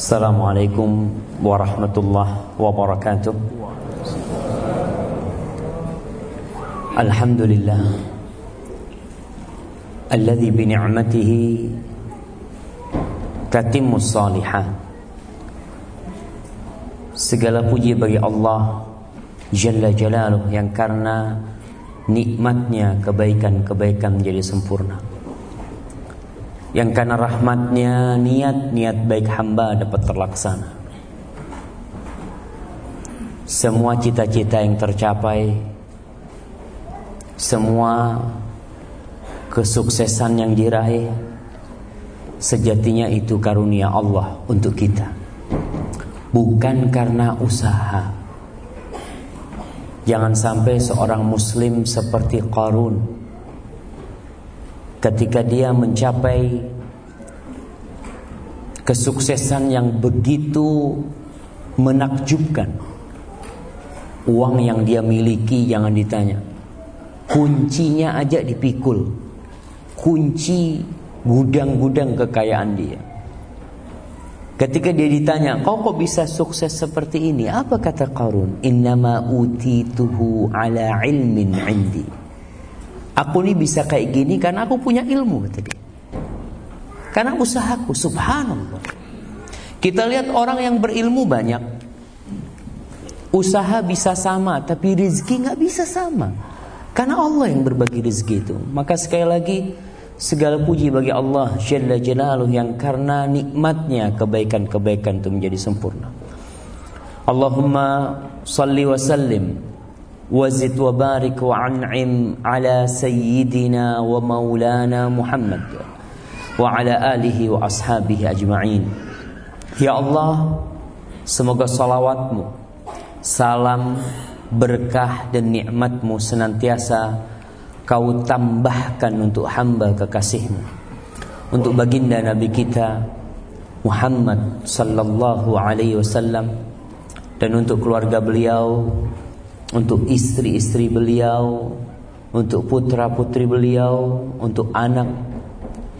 Assalamualaikum warahmatullahi wabarakatuh. Alhamdulillah. Alladhi bini'matihi Tatimmus salihat Segala puji bagi Allah Jalla Jalaluh yang karena nikmatnya kebaikan-kebaikan menjadi sempurna yang karena rahmatnya niat-niat baik hamba dapat terlaksana. Semua cita-cita yang tercapai semua kesuksesan yang diraih sejatinya itu karunia Allah untuk kita. Bukan karena usaha. Jangan sampai seorang muslim seperti Qarun ketika dia mencapai kesuksesan yang begitu menakjubkan uang yang dia miliki jangan ditanya kuncinya aja dipikul kunci gudang-gudang kekayaan dia Ketika dia ditanya, kau kok bisa sukses seperti ini? Apa kata Qarun? Innama utituhu ala ilmin indi. Aku ini bisa kayak gini karena aku punya ilmu tadi. Karena usahaku, subhanallah. Kita lihat orang yang berilmu banyak. Usaha bisa sama, tapi rezeki nggak bisa sama. Karena Allah yang berbagi rezeki itu. Maka sekali lagi, segala puji bagi Allah Jalla Jalaluh yang karena nikmatnya kebaikan-kebaikan itu menjadi sempurna. Allahumma salli wa sallim وزد وبارك وعنعم على سيدنا ومولانا محمد وعلى آله وأصحابه أجمعين Ya Allah Semoga salawatmu Salam Berkah dan nikmatmu senantiasa Kau tambahkan untuk hamba kekasihmu Untuk baginda Nabi kita Muhammad Sallallahu alaihi wasallam Dan untuk keluarga beliau untuk istri-istri beliau, untuk putra-putri beliau, untuk anak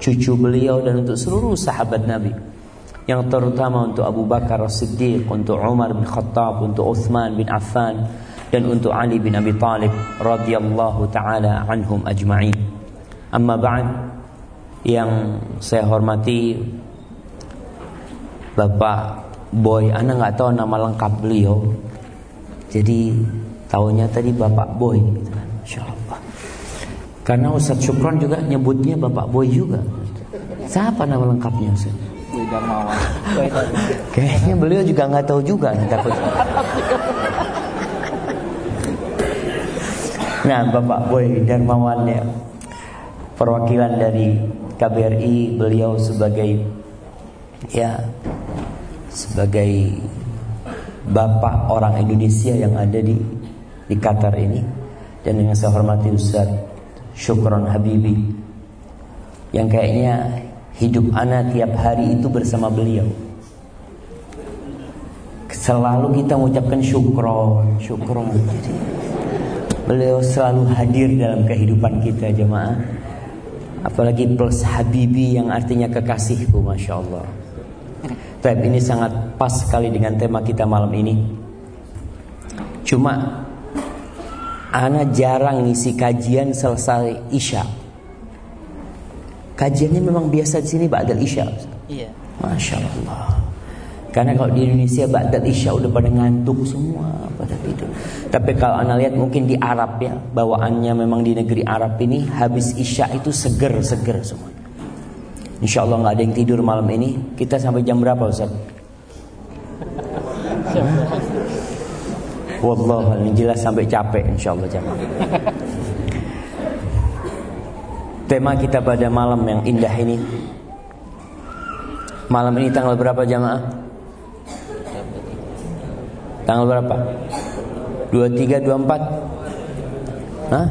cucu beliau dan untuk seluruh sahabat Nabi. Yang terutama untuk Abu Bakar As-Siddiq, untuk Umar bin Khattab, untuk Uthman bin Affan dan untuk Ali bin Abi Talib radhiyallahu taala anhum ajma'in. Amma ba'd yang saya hormati Bapak Boy, Anda nggak tahu nama lengkap beliau. Jadi Taunya tadi Bapak Boy gitu kan. Masya Allah. Karena Ustaz Syukron juga nyebutnya Bapak Boy juga. Siapa nama lengkapnya Ustaz? Kayaknya beliau juga nggak tahu juga takut. Nah, Bapak Boy Darmawan ya perwakilan dari KBRI beliau sebagai ya sebagai bapak orang Indonesia yang ada di di Qatar ini. Dan yang saya hormati Ustaz Syukron Habibi. Yang kayaknya hidup anak tiap hari itu bersama beliau. Selalu kita mengucapkan syukron syukron. Jadi beliau selalu hadir dalam kehidupan kita jemaah. Apalagi plus Habibi yang artinya kekasihku Masya Allah. Tapi ini sangat pas sekali dengan tema kita malam ini. Cuma Ana jarang ngisi kajian selesai Isya. Kajiannya memang biasa di sini Ba'dal Isya. Iya. Masya Allah. Karena kalau di Indonesia Ba'dal Isya udah pada ngantuk semua pada tidur. Tapi kalau Anda lihat mungkin di Arab ya, bawaannya memang di negeri Arab ini habis Isya itu seger-seger semua. Insya Allah nggak ada yang tidur malam ini. Kita sampai jam berapa Ustaz? Wallah jelas sampai capek insyaallah jamaah. Tema kita pada malam yang indah ini Malam ini tanggal berapa jamaah? Tanggal berapa? 23, 24? Hah?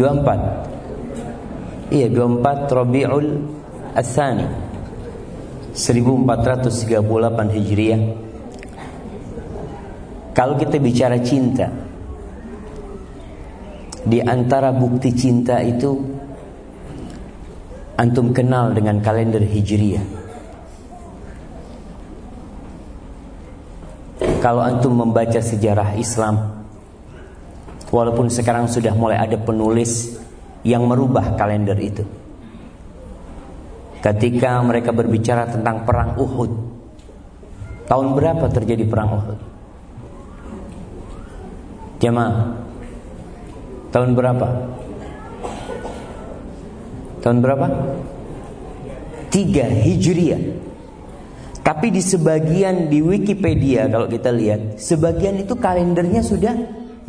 24 Iya 24 Rabiul Athani 1438 Hijriah kalau kita bicara cinta, di antara bukti cinta itu antum kenal dengan kalender Hijriah. Kalau antum membaca sejarah Islam, walaupun sekarang sudah mulai ada penulis yang merubah kalender itu. Ketika mereka berbicara tentang perang Uhud, tahun berapa terjadi perang Uhud? Jemaah, tahun berapa? Tahun berapa? Tiga Hijriah. Tapi di sebagian di Wikipedia kalau kita lihat, sebagian itu kalendernya sudah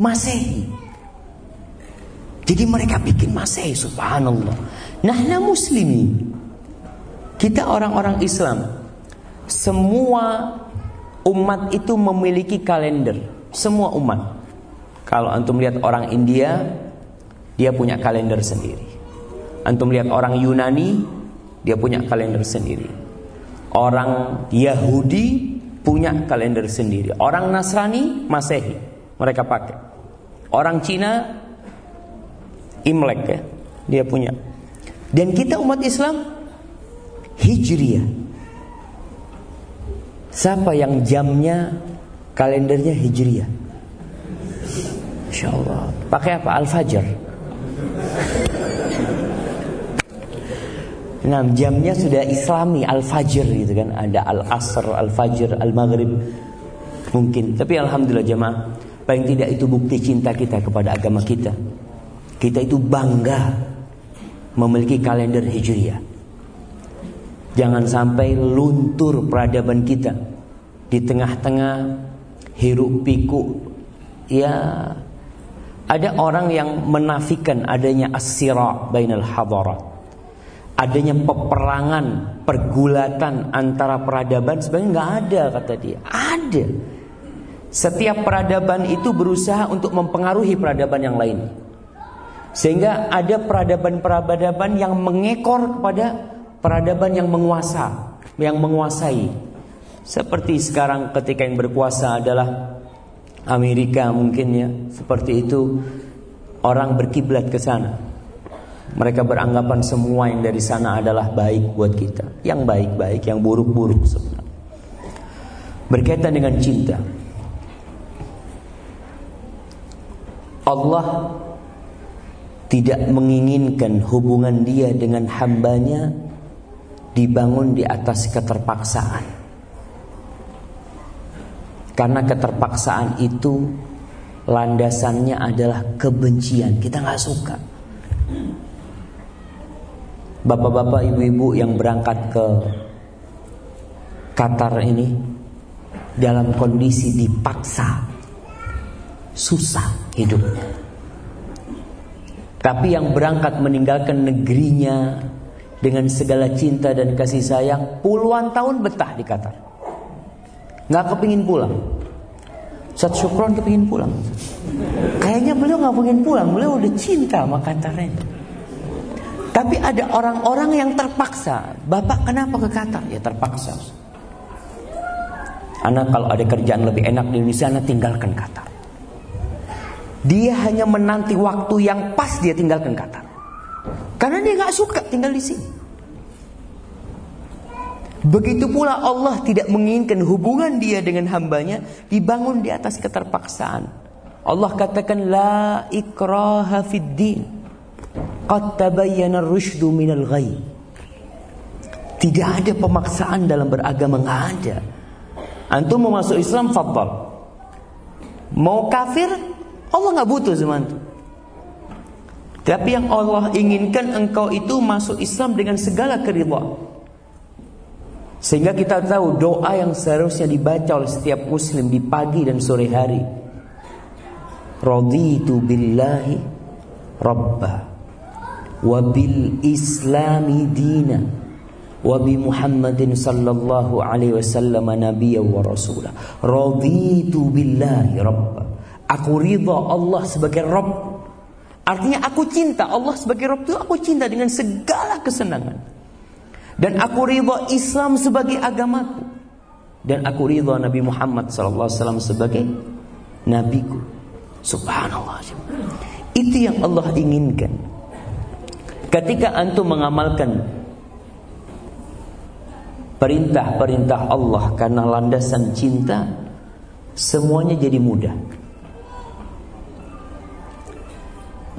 Masehi. Jadi mereka bikin Masehi, subhanallah. Nah, muslimi. Kita orang-orang Islam. Semua umat itu memiliki kalender. Semua umat. Kalau antum lihat orang India, dia punya kalender sendiri. Antum lihat orang Yunani, dia punya kalender sendiri. Orang Yahudi punya kalender sendiri. Orang Nasrani Masehi mereka pakai. Orang Cina Imlek ya, dia punya. Dan kita umat Islam Hijriah. Siapa yang jamnya kalendernya Hijriah? Insya Allah. Pakai apa? Al-Fajr. Nah, jamnya sudah Islami Al-Fajr gitu kan. Ada Al-Asr, Al-Fajr, Al-Maghrib. Mungkin. Tapi alhamdulillah jemaah, paling tidak itu bukti cinta kita kepada agama kita. Kita itu bangga memiliki kalender Hijriah. Jangan sampai luntur peradaban kita di tengah-tengah hiruk pikuk. Ya, ada orang yang menafikan adanya as-sira bainal hadarat adanya peperangan, pergulatan antara peradaban sebenarnya nggak ada kata dia. Ada. Setiap peradaban itu berusaha untuk mempengaruhi peradaban yang lain. Sehingga ada peradaban-peradaban yang mengekor kepada peradaban yang menguasa, yang menguasai. Seperti sekarang ketika yang berkuasa adalah Amerika mungkin ya, seperti itu orang berkiblat ke sana. Mereka beranggapan semua yang dari sana adalah baik buat kita. Yang baik-baik, yang buruk-buruk sebenarnya. Berkaitan dengan cinta. Allah tidak menginginkan hubungan dia dengan hambanya dibangun di atas keterpaksaan. Karena keterpaksaan itu landasannya adalah kebencian. Kita nggak suka. Bapak-bapak, ibu-ibu yang berangkat ke Qatar ini dalam kondisi dipaksa, susah hidupnya. Tapi yang berangkat meninggalkan negerinya dengan segala cinta dan kasih sayang, puluhan tahun betah di Qatar. Nggak kepingin pulang. Sat Syukron kepingin pulang. Kayaknya beliau nggak pengen pulang, beliau udah cinta sama Qatar. Tapi ada orang-orang yang terpaksa. Bapak kenapa ke Qatar? Ya terpaksa. Anak kalau ada kerjaan lebih enak di Indonesia, anak tinggalkan Qatar. Dia hanya menanti waktu yang pas dia tinggalkan Qatar. Karena dia nggak suka tinggal di sini. Begitu pula Allah tidak menginginkan hubungan dia dengan hambanya dibangun di atas keterpaksaan. Allah katakan la ikraha fid din. Qad tabayyana rusydu minal ghai. Tidak ada pemaksaan dalam beragama, nggak ada. Antum mau masuk Islam, fadal. Mau kafir, Allah nggak butuh sama antum. Tapi yang Allah inginkan engkau itu masuk Islam dengan segala keridhaan. Sehingga kita tahu doa yang seharusnya dibaca oleh setiap muslim di pagi dan sore hari. Raditu billahi rabbah wabil islami dina wabi Muhammadin sallallahu alaihi wasallam nabiyya wa rasulah. Raditu billahi rabba. Aku ridha Allah sebagai Rabb. Artinya aku cinta Allah sebagai Rabb itu aku cinta dengan segala kesenangan dan aku ridha Islam sebagai agamaku dan aku ridha Nabi Muhammad sallallahu alaihi wasallam sebagai nabiku subhanallah itu yang Allah inginkan Ketika antum mengamalkan perintah-perintah Allah karena landasan cinta, semuanya jadi mudah.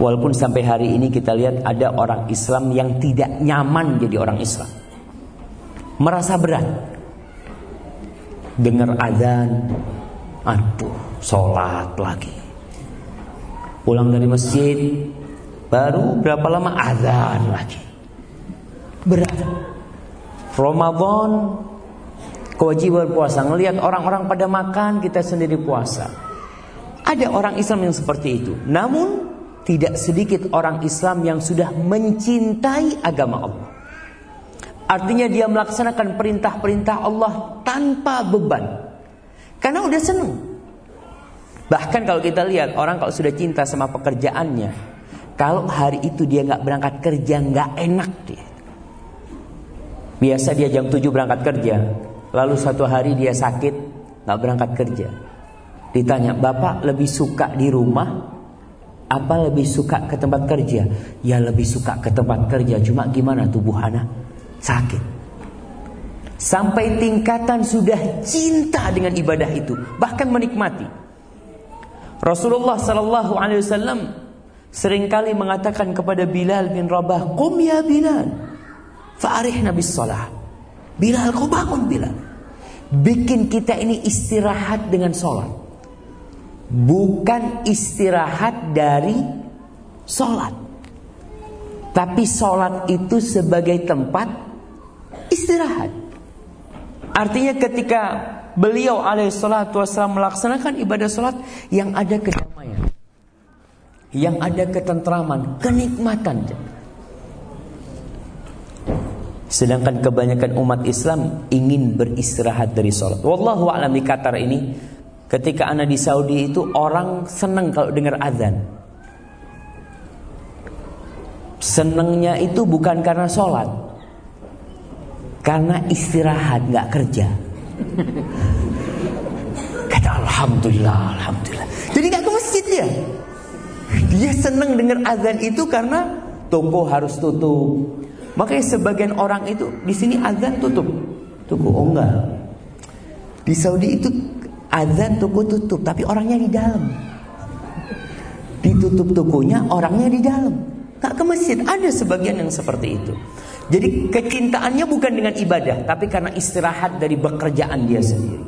Walaupun sampai hari ini kita lihat ada orang Islam yang tidak nyaman jadi orang Islam. Merasa berat. Dengar azan, aduh, sholat lagi. Pulang dari masjid, baru berapa lama azan lagi. Berat. Ramadan kewajiban puasa ngelihat orang-orang pada makan kita sendiri puasa ada orang Islam yang seperti itu namun tidak sedikit orang Islam yang sudah mencintai agama Allah artinya dia melaksanakan perintah-perintah Allah tanpa beban karena udah seneng bahkan kalau kita lihat orang kalau sudah cinta sama pekerjaannya kalau hari itu dia nggak berangkat kerja nggak enak dia biasa dia jam 7 berangkat kerja Lalu satu hari dia sakit, nggak berangkat kerja. Ditanya, bapak lebih suka di rumah, apa lebih suka ke tempat kerja? Ya lebih suka ke tempat kerja. Cuma gimana tubuh anak sakit. Sampai tingkatan sudah cinta dengan ibadah itu, bahkan menikmati. Rasulullah Sallallahu Alaihi Wasallam sering kali mengatakan kepada Bilal bin Rabah, "Qum ya Bilal, fa'arihna bis salah." Bilal kau bangun Bilal. Bikin kita ini istirahat dengan sholat. Bukan istirahat dari sholat. Tapi sholat itu sebagai tempat istirahat. Artinya ketika beliau alaihissalatu wassalam melaksanakan ibadah sholat yang ada kedamaian. Yang ada ketentraman, kenikmatan. Sedangkan kebanyakan umat Islam ingin beristirahat dari sholat. Wallahu a'lam di Qatar ini, ketika anak di Saudi itu orang senang kalau dengar azan. Senangnya itu bukan karena sholat, karena istirahat nggak kerja. Kata Alhamdulillah, Alhamdulillah. Jadi nggak ke masjid dia. Dia senang dengar azan itu karena toko harus tutup, Makanya sebagian orang itu di sini azan tutup. Toko oh enggak. Di Saudi itu azan toko tutup, tapi orangnya di dalam. Ditutup tokonya, orangnya di dalam. Tak ke masjid. Ada sebagian yang seperti itu. Jadi kecintaannya bukan dengan ibadah, tapi karena istirahat dari pekerjaan dia sendiri.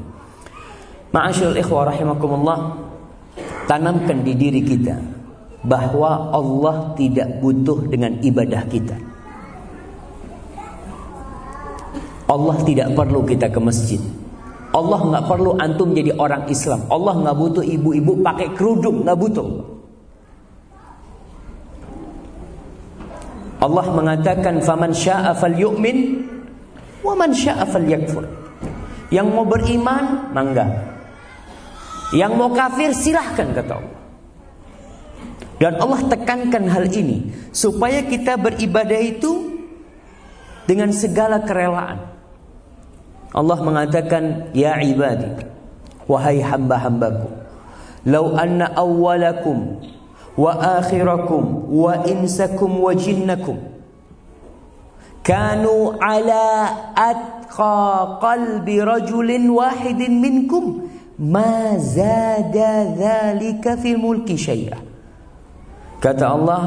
Ma'asyul ikhwah rahimakumullah, tanamkan di diri kita bahwa Allah tidak butuh dengan ibadah kita. Allah tidak perlu kita ke masjid. Allah nggak perlu antum jadi orang Islam. Allah nggak butuh ibu-ibu pakai kerudung, nggak butuh. Allah mengatakan faman syaa falyu'min wa man syaa falyakfur. Yang mau beriman, mangga. Yang mau kafir silahkan kata Allah. Dan Allah tekankan hal ini supaya kita beribadah itu dengan segala kerelaan. Allah mengatakan ya ibadi wahai hamba-hambaku lau anna awwalakum wa akhirakum wa insakum wa jinnakum kanu ala atqa qalbi rajulin wahidin minkum ma zada dhalika fil mulki syai'a kata Allah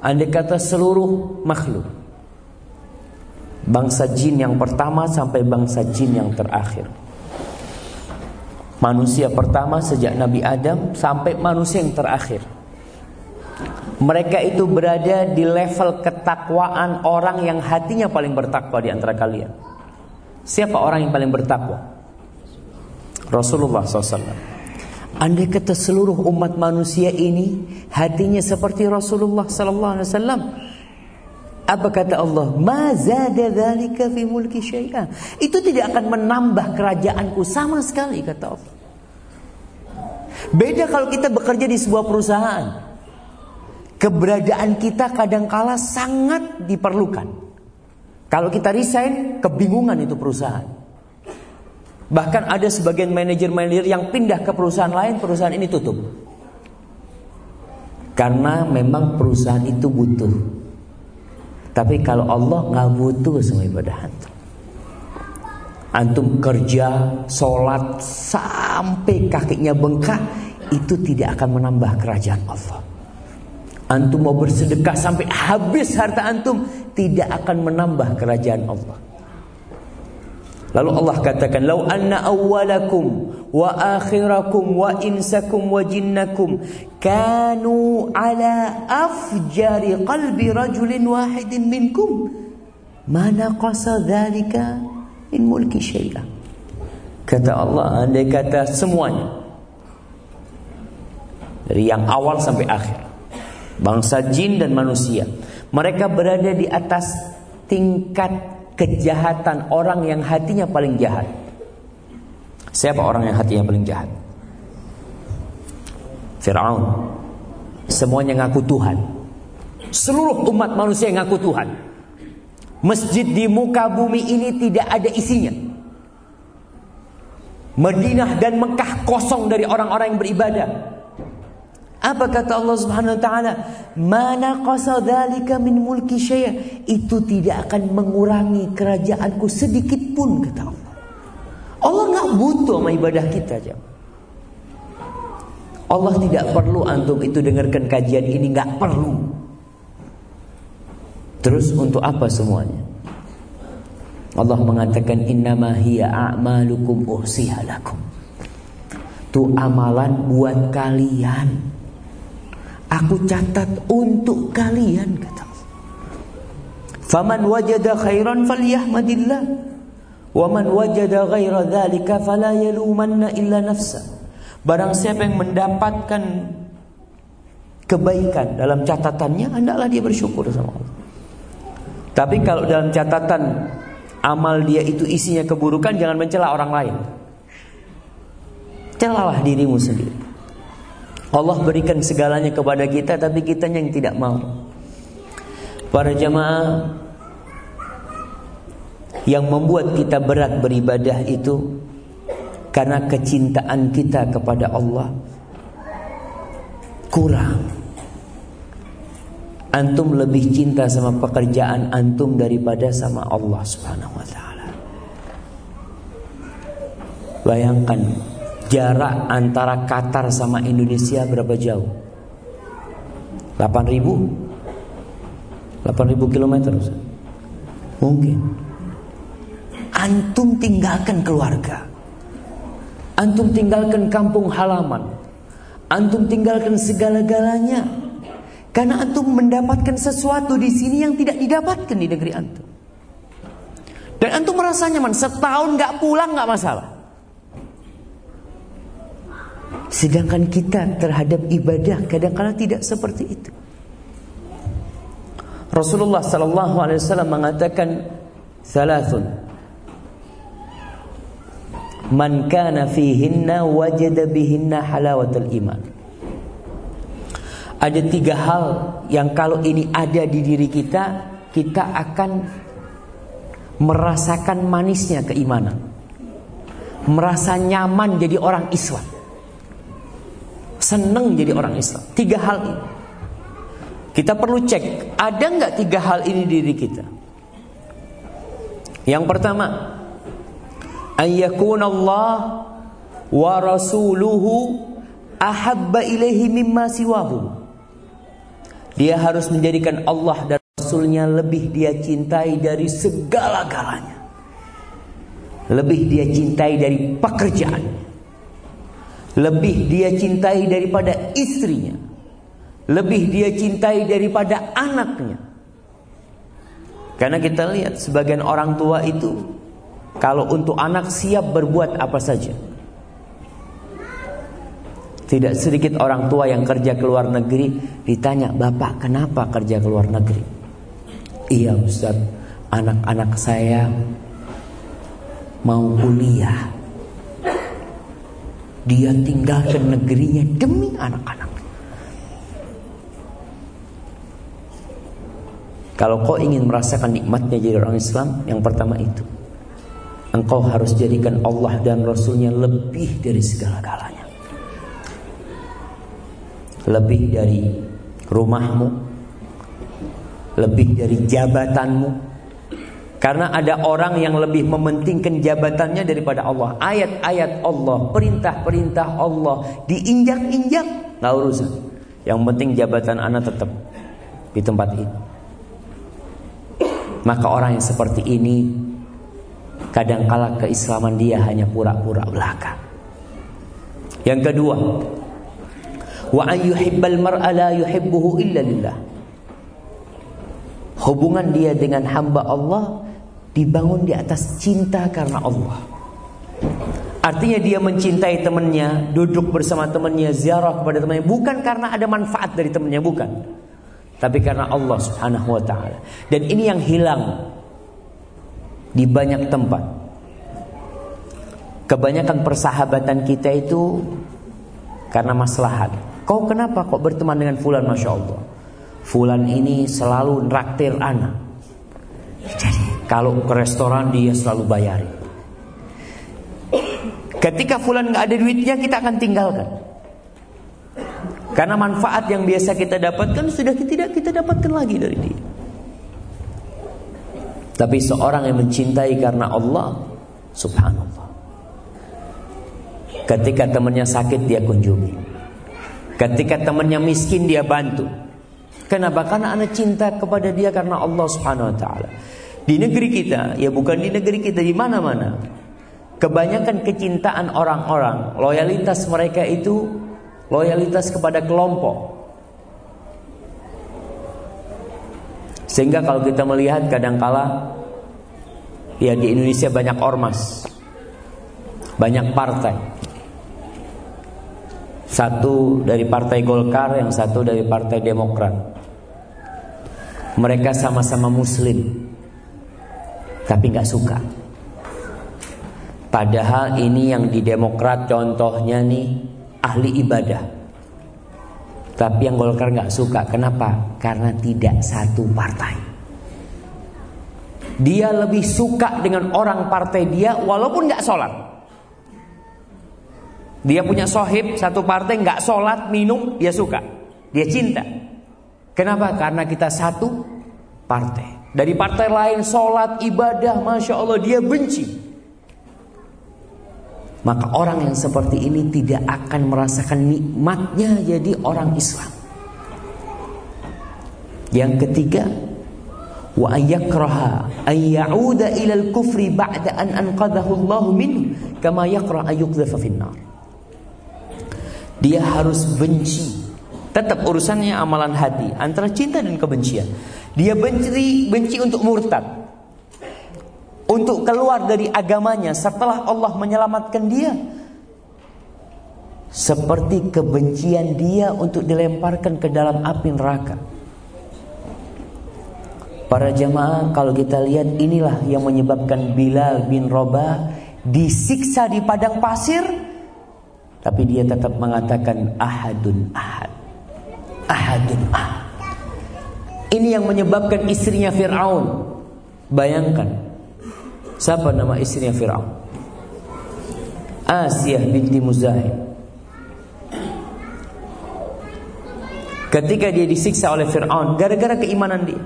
andai kata seluruh makhluk Bangsa jin yang pertama sampai bangsa jin yang terakhir. Manusia pertama sejak Nabi Adam sampai manusia yang terakhir. Mereka itu berada di level ketakwaan orang yang hatinya paling bertakwa di antara kalian. Siapa orang yang paling bertakwa? Rasulullah SAW. Andai kata seluruh umat manusia ini hatinya seperti Rasulullah SAW, apa kata Allah? Fi. Itu tidak akan menambah kerajaanku sama sekali kata Allah. Beda kalau kita bekerja di sebuah perusahaan. Keberadaan kita kadangkala sangat diperlukan. Kalau kita resign, kebingungan itu perusahaan. Bahkan ada sebagian manajer-manajer yang pindah ke perusahaan lain, perusahaan ini tutup. Karena memang perusahaan itu butuh tapi kalau Allah nggak butuh semua ibadah antum. Antum kerja, sholat sampai kakinya bengkak, itu tidak akan menambah kerajaan Allah. Antum mau bersedekah sampai habis harta antum, tidak akan menambah kerajaan Allah. Lalu Allah katakan, "Lau anna awwalakum wa akhirakum wa insakum wa jinnakum kanu ala afjari qalbi rajulin wahidin minkum, mana qasa dzalika min mulki syai'an." Kata Allah, andai kata semuanya dari yang awal sampai akhir, bangsa jin dan manusia, mereka berada di atas tingkat kejahatan orang yang hatinya paling jahat. Siapa orang yang hatinya paling jahat? Fir'aun. Semuanya ngaku Tuhan. Seluruh umat manusia yang ngaku Tuhan. Masjid di muka bumi ini tidak ada isinya. Madinah dan Mekah kosong dari orang-orang yang beribadah. Apa kata Allah Subhanahu wa taala? Mana qasadalika min mulki syai' itu tidak akan mengurangi kerajaanku sedikit pun kata Allah. Allah nggak butuh sama ibadah kita aja. Allah tidak perlu antum itu dengarkan kajian ini nggak perlu. Terus untuk apa semuanya? Allah mengatakan innama hiya a'malukum uhsiha lakum. Itu amalan buat kalian. Aku catat untuk kalian kata Faman wajada khairan falyahmadillah wa man wajada ghaira dzalika fala yalumanna illa nafsa. Barang siapa yang mendapatkan kebaikan dalam catatannya hendaklah dia bersyukur sama Allah. Tapi kalau dalam catatan amal dia itu isinya keburukan jangan mencela orang lain. Celalah dirimu sendiri. Allah berikan segalanya kepada kita tapi kita yang tidak mau. Para jamaah yang membuat kita berat beribadah itu karena kecintaan kita kepada Allah kurang. Antum lebih cinta sama pekerjaan antum daripada sama Allah Subhanahu wa taala. Bayangkan Jarak antara Qatar sama Indonesia berapa jauh? 8000 8000 km Mungkin. Antum tinggalkan keluarga. Antum tinggalkan kampung halaman. Antum tinggalkan segala-galanya. Karena antum mendapatkan sesuatu di sini yang tidak didapatkan di negeri antum. Dan antum merasa nyaman. Setahun gak pulang gak masalah Sedangkan kita terhadap ibadah kadang-kadang tidak seperti itu. Rasulullah sallallahu alaihi wasallam mengatakan thalathun Man kana fihinna wajada bihinna halawatul iman. Ada tiga hal yang kalau ini ada di diri kita, kita akan merasakan manisnya keimanan. Merasa nyaman jadi orang Islam senang jadi orang Islam. Tiga hal ini. Kita perlu cek, ada nggak tiga hal ini di diri kita? Yang pertama, ayyakun Allah wa rasuluhu ahabba ilaihi mimma siwahu. Dia harus menjadikan Allah dan Rasulnya lebih dia cintai dari segala-galanya. Lebih dia cintai dari pekerjaan lebih dia cintai daripada istrinya. Lebih dia cintai daripada anaknya. Karena kita lihat sebagian orang tua itu kalau untuk anak siap berbuat apa saja. Tidak sedikit orang tua yang kerja ke luar negeri ditanya, "Bapak, kenapa kerja ke luar negeri?" "Iya, Ustaz, anak-anak saya mau kuliah." Dia tinggalkan negerinya demi anak-anak. Kalau kau ingin merasakan nikmatnya jadi orang Islam, yang pertama itu. Engkau harus jadikan Allah dan Rasulnya lebih dari segala-galanya. Lebih dari rumahmu, lebih dari jabatanmu, Karena ada orang yang lebih mementingkan jabatannya daripada Allah. Ayat-ayat Allah, perintah-perintah Allah diinjak-injak, nggak urusan. Yang penting jabatan anak tetap di tempat ini. Maka orang yang seperti ini kadangkala keislaman dia hanya pura-pura belaka. Yang kedua, wa an yuhibbal mar'a la yuhibbuhu illa lillah. Hubungan dia dengan hamba Allah dibangun di atas cinta karena Allah. Artinya dia mencintai temannya, duduk bersama temannya, ziarah kepada temannya bukan karena ada manfaat dari temannya, bukan. Tapi karena Allah Subhanahu wa taala. Dan ini yang hilang di banyak tempat. Kebanyakan persahabatan kita itu karena maslahat. Kau kenapa kok berteman dengan fulan Masya Allah Fulan ini selalu nraktir anak Jadi kalau ke restoran dia selalu bayarin. Ketika fulan nggak ada duitnya kita akan tinggalkan. Karena manfaat yang biasa kita dapatkan sudah tidak kita dapatkan lagi dari dia. Tapi seorang yang mencintai karena Allah, subhanallah. Ketika temannya sakit dia kunjungi. Ketika temannya miskin dia bantu. Kenapa? Karena anak cinta kepada dia karena Allah subhanahu wa ta'ala. Di negeri kita, ya bukan di negeri kita, di mana-mana. Kebanyakan kecintaan orang-orang, loyalitas mereka itu loyalitas kepada kelompok. Sehingga kalau kita melihat kadangkala ya di Indonesia banyak ormas. Banyak partai. Satu dari partai Golkar, yang satu dari partai Demokrat. Mereka sama-sama muslim tapi nggak suka. Padahal ini yang di Demokrat contohnya nih ahli ibadah. Tapi yang Golkar nggak suka. Kenapa? Karena tidak satu partai. Dia lebih suka dengan orang partai dia walaupun nggak sholat. Dia punya sohib satu partai nggak sholat minum dia suka. Dia cinta. Kenapa? Karena kita satu partai. Dari partai lain sholat, ibadah, Masya Allah dia benci. Maka orang yang seperti ini tidak akan merasakan nikmatnya jadi orang Islam. Yang ketiga, wa ayakraha ya'uda ila al-kufri ba'da an Allah kama yuqdhafa finnar. Dia harus benci. Tetap urusannya amalan hati antara cinta dan kebencian. Dia benci benci untuk murtad. Untuk keluar dari agamanya setelah Allah menyelamatkan dia. Seperti kebencian dia untuk dilemparkan ke dalam api neraka. Para jamaah kalau kita lihat inilah yang menyebabkan Bilal bin Rabah disiksa di padang pasir tapi dia tetap mengatakan ahadun ahad. Ahadun ahad. Ini yang menyebabkan istrinya Fir'aun. Bayangkan. Siapa nama istrinya Fir'aun? Asiyah binti Muzahid. Ketika dia disiksa oleh Fir'aun. Gara-gara keimanan dia.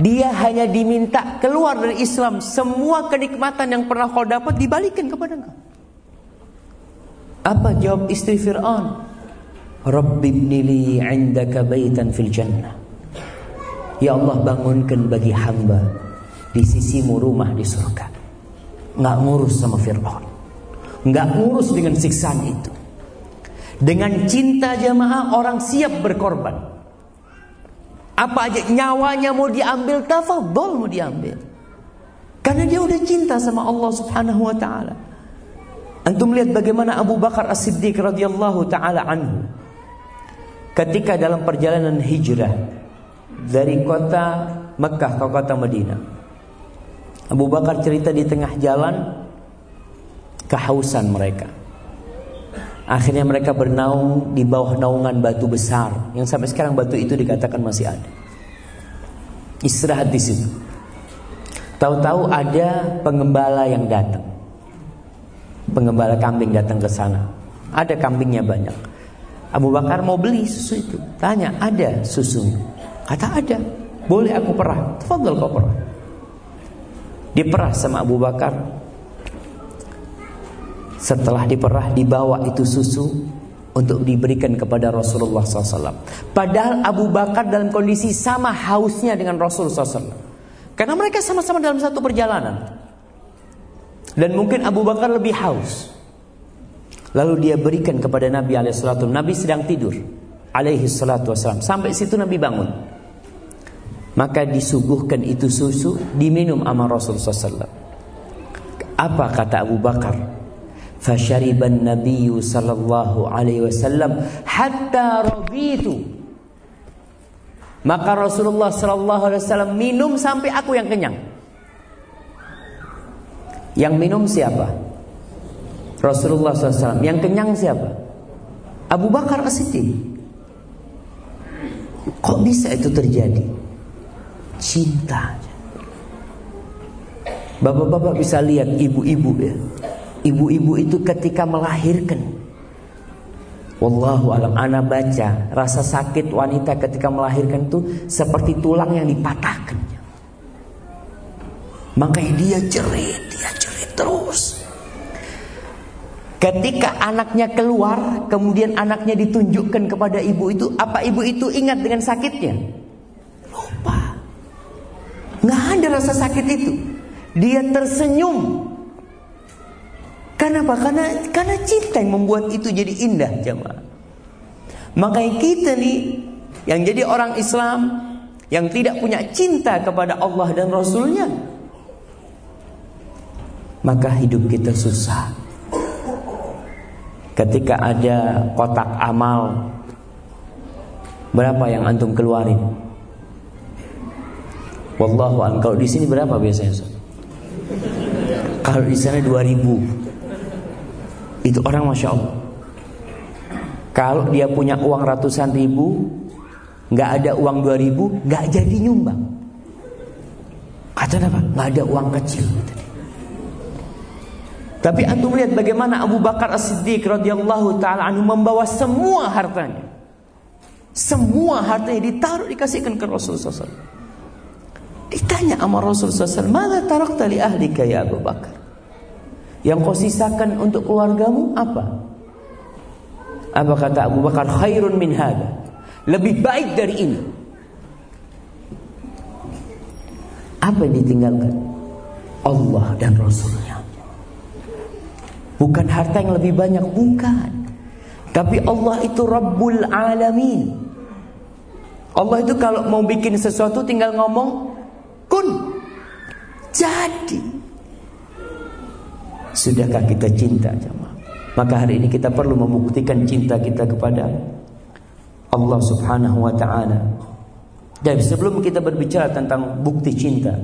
Dia hanya diminta keluar dari Islam. Semua kenikmatan yang pernah kau dapat dibalikin kepada kau. Apa jawab istri Fir'aun? Rabbi ibnili indaka baitan fil jannah. Ya Allah bangunkan bagi hamba di sisimu rumah di surga. Nggak ngurus sama Fir'aun. Nggak ngurus dengan siksaan itu. Dengan cinta jamaah orang siap berkorban. Apa aja nyawanya mau diambil tafadhol mau diambil. Karena dia udah cinta sama Allah Subhanahu wa taala. Antum lihat bagaimana Abu Bakar As-Siddiq radhiyallahu taala anhu ketika dalam perjalanan hijrah dari kota Mekah ke kota Madinah. Abu Bakar cerita di tengah jalan kehausan mereka. Akhirnya mereka bernaung di bawah naungan batu besar yang sampai sekarang batu itu dikatakan masih ada. Istirahat di situ. Tahu-tahu ada pengembala yang datang. Pengembala kambing datang ke sana. Ada kambingnya banyak. Abu Bakar mau beli susu itu. Tanya, ada susunya. Kata ada. Boleh aku perah. Tafadhal kau perah. Diperah sama Abu Bakar. Setelah diperah dibawa itu susu untuk diberikan kepada Rasulullah SAW. Padahal Abu Bakar dalam kondisi sama hausnya dengan Rasulullah SAW. Karena mereka sama-sama dalam satu perjalanan. Dan mungkin Abu Bakar lebih haus. Lalu dia berikan kepada Nabi alaihissalatu. Nabi sedang tidur alaihi salatu. Sampai situ Nabi bangun. Maka disuguhkan itu susu diminum sama Rasulullah SAW. Apa kata Abu Bakar? Fashariban Nabi sallallahu alaihi wasallam hatta raditu. Maka Rasulullah sallallahu alaihi wasallam minum sampai aku yang kenyang. Yang minum siapa? Rasulullah SAW. Yang kenyang siapa? Abu Bakar As-Siddiq. Kok bisa itu terjadi? Cinta. Bapak-bapak bisa lihat ibu-ibu ya. Ibu-ibu itu ketika melahirkan Wallahu alam ana baca rasa sakit wanita ketika melahirkan itu seperti tulang yang dipatahkan. Makanya dia jerit, dia jerit terus. Ketika anaknya keluar, kemudian anaknya ditunjukkan kepada ibu itu, apa ibu itu ingat dengan sakitnya? Lupa. Nggak ada rasa sakit itu. Dia tersenyum Kenapa? Karena karena cinta yang membuat itu jadi indah jemaah. Makanya kita nih yang jadi orang Islam yang tidak punya cinta kepada Allah dan Rasulnya maka hidup kita susah. Ketika ada kotak amal berapa yang antum keluarin? Wallahu a'lam. Kalau di sini berapa biasanya? Kalau di sana 2000 itu orang Masya Allah Kalau dia punya uang ratusan ribu nggak ada uang dua ribu nggak jadi nyumbang Kata apa? Nggak ada uang kecil Tapi antum lihat bagaimana Abu Bakar As-Siddiq radhiyallahu taala anhu membawa semua hartanya. Semua hartanya ditaruh dikasihkan ke Rasulullah SAW. Ditanya sama Rasulullah SAW, "Mana tarakta li ahlika ya Abu Bakar?" Yang kau sisakan untuk keluargamu apa? Apa kata Abu Bakar? Khairun min hada. Lebih baik dari ini. Apa yang ditinggalkan? Allah dan Rasulnya. Bukan harta yang lebih banyak, bukan. Tapi Allah itu Rabbul Alamin. Allah itu kalau mau bikin sesuatu tinggal ngomong kun. Jadi. Sudahkah kita cinta jemaah? Maka hari ini kita perlu membuktikan cinta kita kepada Allah Subhanahu wa taala. Dan sebelum kita berbicara tentang bukti cinta,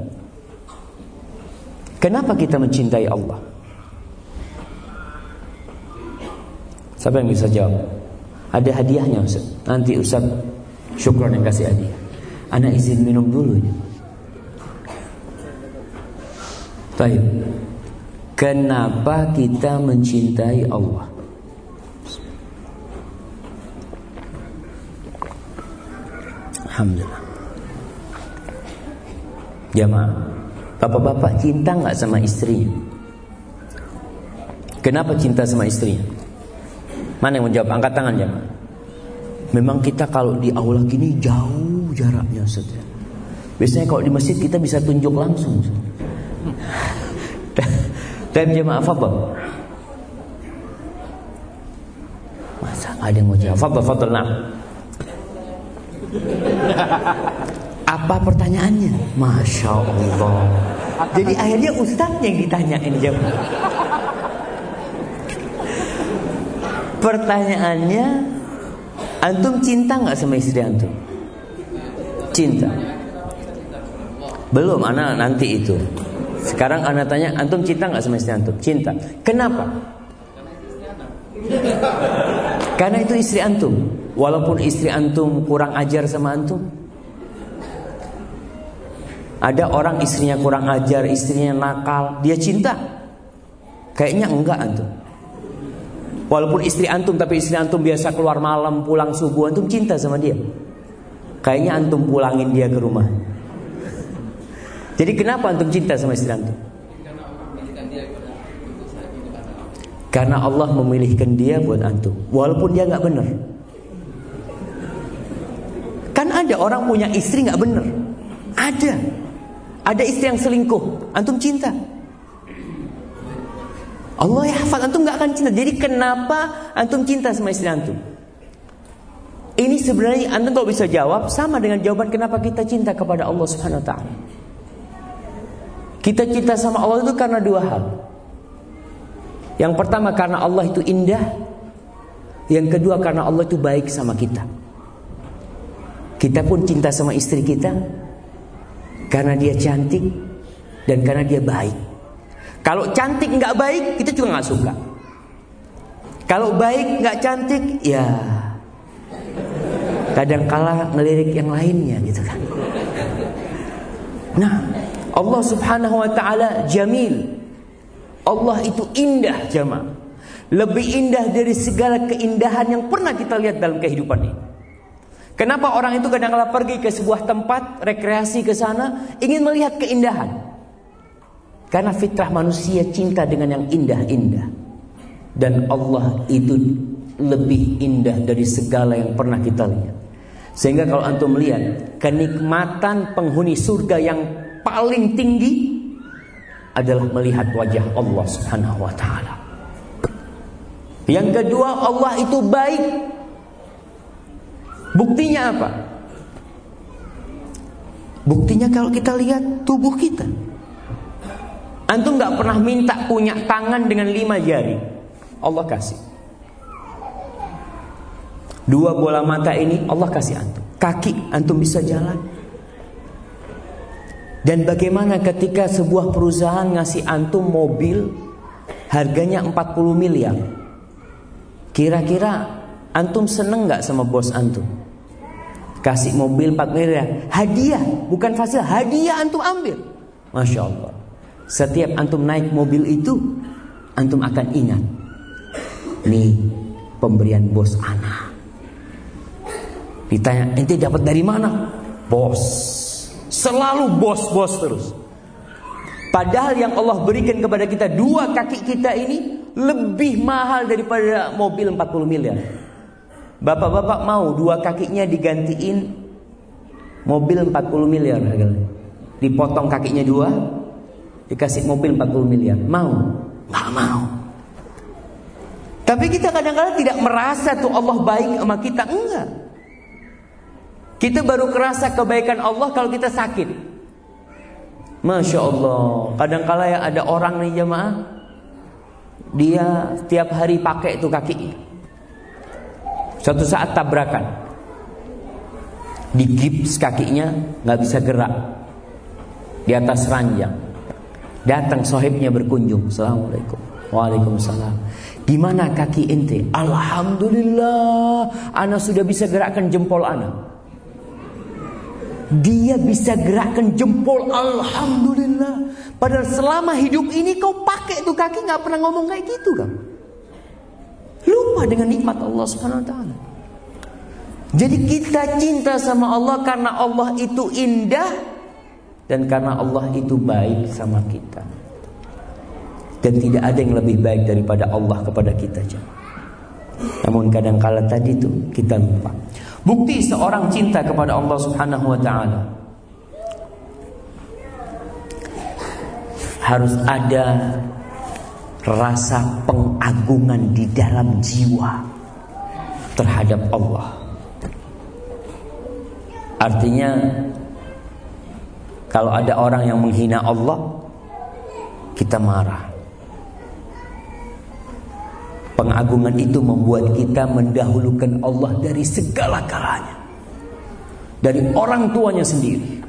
kenapa kita mencintai Allah? Siapa yang bisa jawab? Ada hadiahnya Ustaz. Nanti Ustaz syukron yang kasih hadiah. Anak izin minum dulu ya. Baik. Kenapa kita mencintai Allah? Alhamdulillah. Jamaah, bapak-bapak cinta nggak sama istrinya? Kenapa cinta sama istrinya? Mana yang menjawab? Angkat tangan jamaah. Memang kita kalau di aula gini jauh jaraknya. Ya. Biasanya kalau di masjid kita bisa tunjuk langsung. Dan jemaah fadl. Masa ada yang mau jawab? Fadl, fadl, nah. Apa pertanyaannya? Masya Allah. Jadi akhirnya ustadznya yang ditanyain jemaah. Pertanyaannya, antum cinta nggak sama istri antum? Cinta. Belum, anak nanti itu. Sekarang anak tanya, antum cinta nggak sama istri antum? Cinta. Kenapa? Karena itu istri antum. Walaupun istri antum kurang ajar sama antum. Ada orang istrinya kurang ajar, istrinya nakal, dia cinta. Kayaknya enggak antum. Walaupun istri antum tapi istri antum biasa keluar malam, pulang subuh, antum cinta sama dia. Kayaknya antum pulangin dia ke rumah. Jadi kenapa antum cinta sama istri antum? Karena Allah memilihkan dia buat antum, walaupun dia nggak benar. Kan ada orang punya istri nggak benar, ada, ada istri yang selingkuh, antum cinta. Allah ya hafal antum nggak akan cinta. Jadi kenapa antum cinta sama istri antum? Ini sebenarnya antum kalau bisa jawab sama dengan jawaban kenapa kita cinta kepada Allah Subhanahu Wa Taala. Kita cinta sama Allah itu karena dua hal. Yang pertama karena Allah itu indah. Yang kedua karena Allah itu baik sama kita. Kita pun cinta sama istri kita karena dia cantik dan karena dia baik. Kalau cantik nggak baik, kita juga nggak suka. Kalau baik nggak cantik, ya kadang kala ngelirik yang lainnya gitu kan. Nah, Allah Subhanahu wa taala jamil. Allah itu indah jemaah. Lebih indah dari segala keindahan yang pernah kita lihat dalam kehidupan ini. Kenapa orang itu kadang-kala pergi ke sebuah tempat rekreasi ke sana ingin melihat keindahan? Karena fitrah manusia cinta dengan yang indah-indah. Dan Allah itu lebih indah dari segala yang pernah kita lihat. Sehingga kalau antum melihat kenikmatan penghuni surga yang paling tinggi adalah melihat wajah Allah Subhanahu wa taala. Yang kedua, Allah itu baik. Buktinya apa? Buktinya kalau kita lihat tubuh kita. Antum nggak pernah minta punya tangan dengan lima jari. Allah kasih. Dua bola mata ini Allah kasih antum. Kaki antum bisa jalan. Dan bagaimana ketika sebuah perusahaan ngasih antum mobil harganya 40 miliar. Kira-kira antum seneng nggak sama bos antum? Kasih mobil 4 miliar, hadiah, bukan fasil, hadiah antum ambil. Masya Allah. Setiap antum naik mobil itu, antum akan ingat. Nih pemberian bos anak. Ditanya, ente dapat dari mana? Bos. Selalu bos-bos terus. Padahal yang Allah berikan kepada kita dua kaki kita ini lebih mahal daripada mobil 40 miliar. Bapak-bapak mau dua kakinya digantiin mobil 40 miliar Dipotong kakinya dua, dikasih mobil 40 miliar. Mau? Nggak mau. Tapi kita kadang-kadang tidak merasa tuh Allah baik sama kita. Enggak. Kita baru kerasa kebaikan Allah kalau kita sakit. Masya Allah. Kadang-kala ya ada orang nih jemaah. Dia tiap hari pakai itu kaki. Suatu saat tabrakan. Di gips kakinya nggak bisa gerak. Di atas ranjang. Datang sohibnya berkunjung. Assalamualaikum. Waalaikumsalam. Gimana kaki ente? Alhamdulillah. Ana sudah bisa gerakkan jempol ana. Dia bisa gerakkan jempol Alhamdulillah Padahal selama hidup ini kau pakai tuh kaki nggak pernah ngomong kayak gitu kan Lupa dengan nikmat Allah subhanahu wa ta'ala Jadi kita cinta sama Allah karena Allah itu indah Dan karena Allah itu baik sama kita. Dan tidak ada yang lebih baik daripada Allah kepada kita Namun kadang kala tadi itu kita lupa. Bukti seorang cinta kepada Allah Subhanahu wa taala. Harus ada rasa pengagungan di dalam jiwa terhadap Allah. Artinya kalau ada orang yang menghina Allah kita marah. Pengagungan itu membuat kita mendahulukan Allah dari segala galanya. Dari orang tuanya sendiri.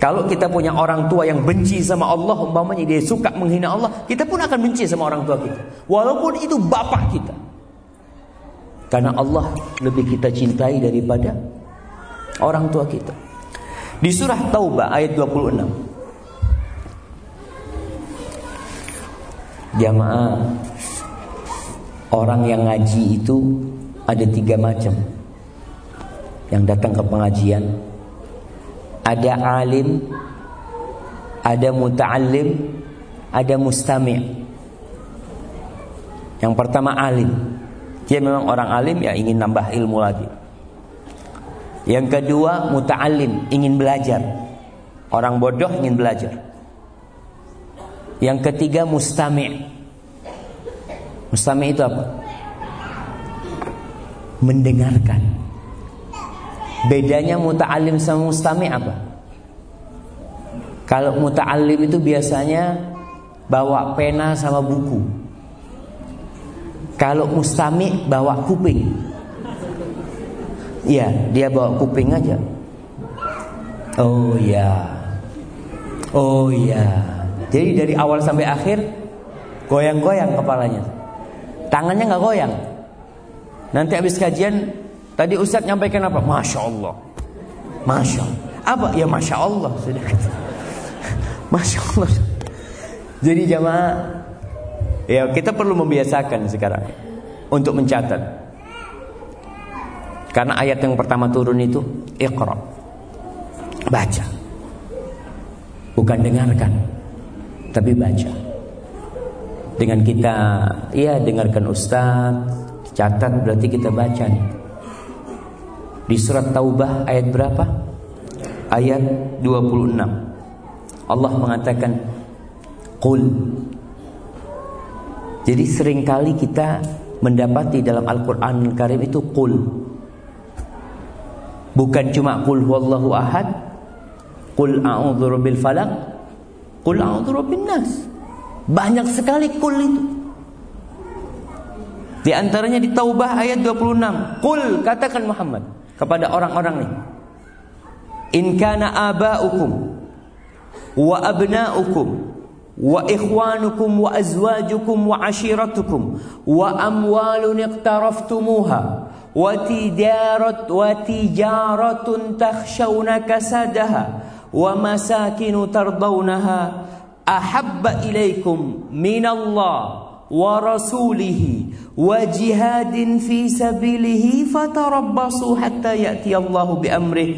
Kalau kita punya orang tua yang benci sama Allah, umpamanya dia suka menghina Allah, kita pun akan benci sama orang tua kita. Walaupun itu bapak kita. Karena Allah lebih kita cintai daripada orang tua kita. Di surah Taubah ayat 26. Jamaah Orang yang ngaji itu ada tiga macam Yang datang ke pengajian Ada alim ada muta'allim, ada mustami'. Yang pertama alim. Dia memang orang alim ya ingin nambah ilmu lagi. Yang kedua muta'allim, ingin belajar. Orang bodoh ingin belajar. Yang ketiga mustami'. Mustami' itu apa? Mendengarkan. Bedanya muta'allim sama mustami' apa? Kalau muta'allim itu biasanya bawa pena sama buku. Kalau mustami' bawa kuping. Iya, dia bawa kuping aja. Oh ya. Oh ya. Jadi dari awal sampai akhir goyang-goyang kepalanya. Tangannya nggak goyang. Nanti habis kajian tadi Ustadz nyampaikan apa? Masya Allah. Masya Allah. Apa? Ya Masya Allah sudah. Masya Allah. Jadi jamaah, ya kita perlu membiasakan sekarang untuk mencatat. Karena ayat yang pertama turun itu Iqra. Baca. Bukan dengarkan Tapi baca. Dengan kita Ya dengarkan Ustaz. Catat berarti kita baca nih. Di surat Taubah ayat berapa? Ayat 26 Allah mengatakan Qul. Jadi sering kali kita mendapati dalam Al-Quran Karim itu Qul Bukan cuma qul huwallahu ahad, qul a'udzu rabbil falaq, qul a'udzu rabbin nas. Banyak sekali qul itu. Di antaranya di Taubah ayat 26. Qul katakan Muhammad kepada orang-orang ini. In kana aba'ukum wa abna'ukum wa ikhwanukum wa azwajukum wa ashiratukum wa amwalun iqtaraftumuha وتجارة وتجارة تخشون كسادها ومساكن ترضونها أحب إليكم من الله ورسوله وجهاد في سبيله فتربصوا حتى يأتي الله بأمره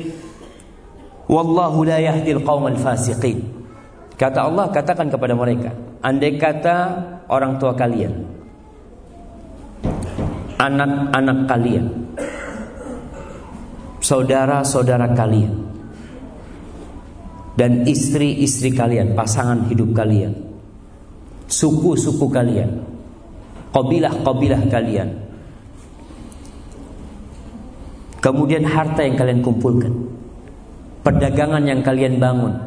والله لا يهدي القوم الفاسقين Kata Allah katakan kepada mereka Andai kata orang tua kalian anak-anak kalian, saudara-saudara kalian, dan istri-istri kalian, pasangan hidup kalian, suku-suku kalian, kabilah-kabilah kalian. Kemudian harta yang kalian kumpulkan, perdagangan yang kalian bangun,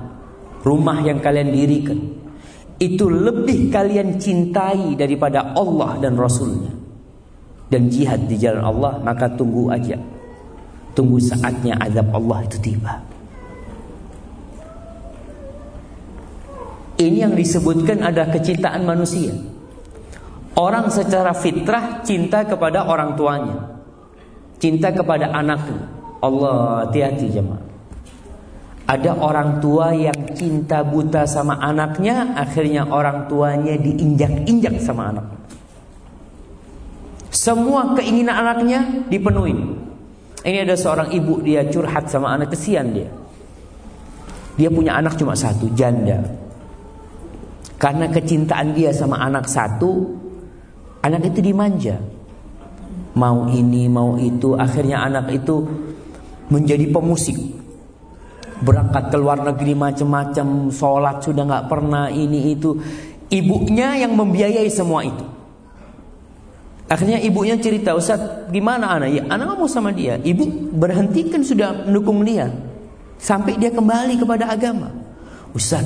rumah yang kalian dirikan, itu lebih kalian cintai daripada Allah dan Rasulnya dan jihad di jalan Allah maka tunggu aja. Tunggu saatnya azab Allah itu tiba. Ini yang disebutkan ada kecintaan manusia. Orang secara fitrah cinta kepada orang tuanya. Cinta kepada anaknya. Allah hati-hati jemaah. Ada orang tua yang cinta buta sama anaknya akhirnya orang tuanya diinjak-injak sama anaknya semua keinginan anaknya dipenuhi. Ini ada seorang ibu dia curhat sama anak kesian dia. Dia punya anak cuma satu, janda. Karena kecintaan dia sama anak satu, anak itu dimanja. Mau ini, mau itu, akhirnya anak itu menjadi pemusik. Berangkat ke luar negeri macam-macam, sholat sudah nggak pernah ini itu. Ibunya yang membiayai semua itu. Akhirnya ibunya cerita, Ustaz, gimana anak? Ya, anak mau sama dia. Ibu berhentikan sudah mendukung dia. Sampai dia kembali kepada agama. Ustaz,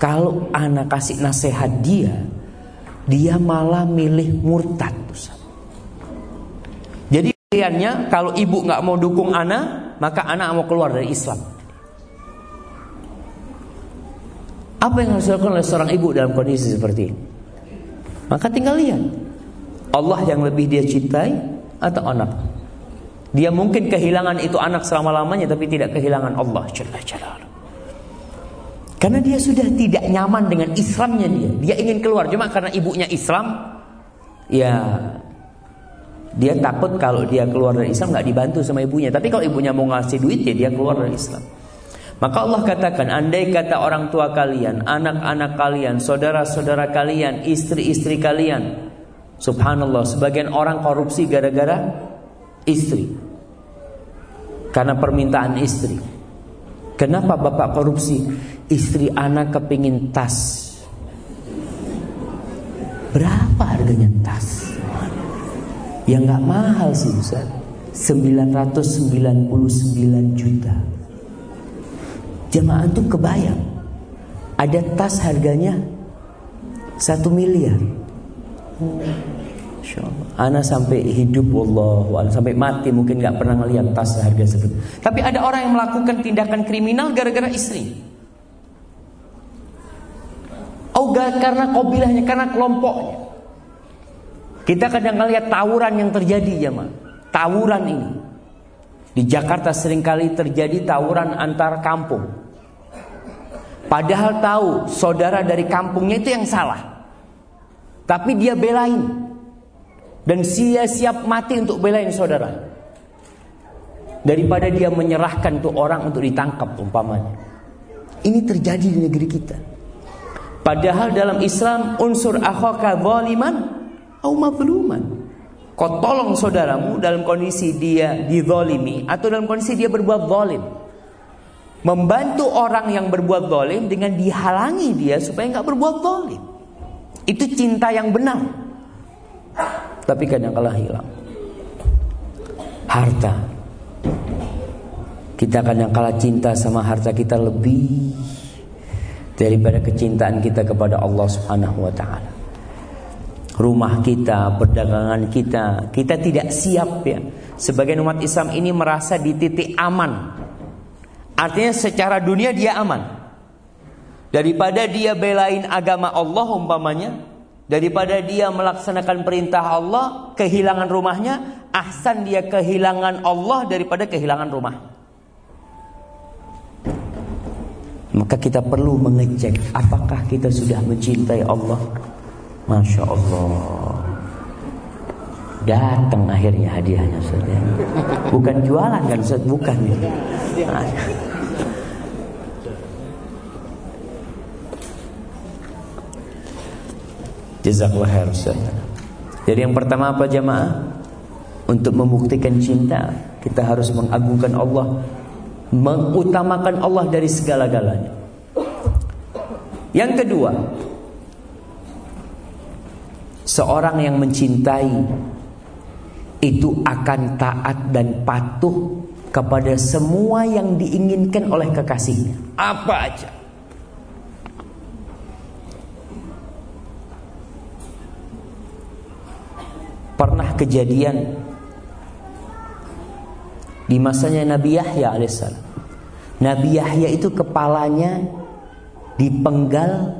kalau anak kasih nasihat dia, dia malah milih murtad. Ustaz. Jadi pilihannya, kalau ibu nggak mau dukung anak, maka anak mau keluar dari Islam. Apa yang harus dilakukan oleh seorang ibu dalam kondisi seperti ini? Maka tinggal lihat. Allah yang lebih dia cintai atau anak? Dia mungkin kehilangan itu anak selama-lamanya tapi tidak kehilangan Allah Jalla Jalla. Karena dia sudah tidak nyaman dengan Islamnya dia. Dia ingin keluar cuma karena ibunya Islam ya dia takut kalau dia keluar dari Islam nggak dibantu sama ibunya. Tapi kalau ibunya mau ngasih duit ya dia keluar dari Islam. Maka Allah katakan, andai kata orang tua kalian, anak-anak kalian, saudara-saudara kalian, istri-istri kalian, subhanallah, sebagian orang korupsi gara-gara istri. Karena permintaan istri. Kenapa bapak korupsi? Istri anak kepingin tas. Berapa harganya tas? Ya nggak mahal sih Ustaz. 999 juta. Jemaah tuh kebayang. Ada tas harganya satu miliar. Ana sampai hidup Allah, sampai mati mungkin nggak pernah ngeliat tas harga segitu. Tapi ada orang yang melakukan tindakan kriminal gara-gara istri. Oh, karena kobilahnya, karena kelompoknya. Kita kadang ngeliat tawuran yang terjadi ya, ma. Tawuran ini. Di Jakarta sering kali terjadi tawuran antar kampung. Padahal tahu saudara dari kampungnya itu yang salah. Tapi dia belain. Dan dia siap mati untuk belain saudara. Daripada dia menyerahkan tuh orang untuk ditangkap umpamanya. Ini terjadi di negeri kita. Padahal dalam Islam unsur akhaka zaliman au mazluman. Kau tolong saudaramu dalam kondisi dia dizalimi atau dalam kondisi dia berbuat zalim membantu orang yang berbuat dolim dengan dihalangi dia supaya nggak berbuat dolim. Itu cinta yang benar. Tapi kadang kala hilang. Harta. Kita kadang kala cinta sama harta kita lebih daripada kecintaan kita kepada Allah Subhanahu wa taala. Rumah kita, perdagangan kita, kita tidak siap ya. Sebagai umat Islam ini merasa di titik aman Artinya secara dunia dia aman. Daripada dia belain agama Allah umpamanya, daripada dia melaksanakan perintah Allah, kehilangan rumahnya, ahsan dia kehilangan Allah daripada kehilangan rumah. Maka kita perlu mengecek apakah kita sudah mencintai Allah. Masya Allah. Datang akhirnya hadiahnya saudara. Bukan jualan kan bukan. Nah. Jazakallah khair Jadi yang pertama apa jamaah? Untuk membuktikan cinta Kita harus mengagungkan Allah Mengutamakan Allah dari segala-galanya. Yang kedua Seorang yang mencintai Itu akan taat dan patuh Kepada semua yang diinginkan oleh kekasihnya. Apa aja pernah kejadian di masanya Nabi Yahya alaihissalam. Nabi Yahya itu kepalanya dipenggal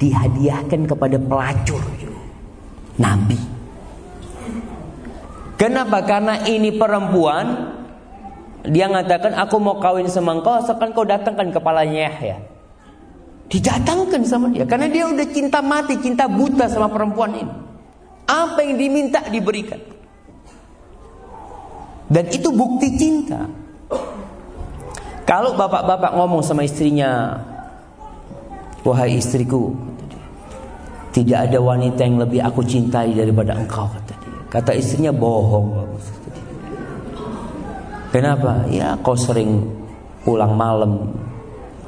dihadiahkan kepada pelacur Nabi. Kenapa? Karena ini perempuan dia mengatakan aku mau kawin sama engkau asalkan kau datangkan kepalanya Yahya. Didatangkan sama dia karena dia udah cinta mati, cinta buta sama perempuan ini. Apa yang diminta diberikan. Dan itu bukti cinta. Kalau bapak-bapak ngomong sama istrinya, wahai istriku, tidak ada wanita yang lebih aku cintai daripada engkau kata dia. Kata istrinya bohong. Kenapa? Ya kau sering pulang malam.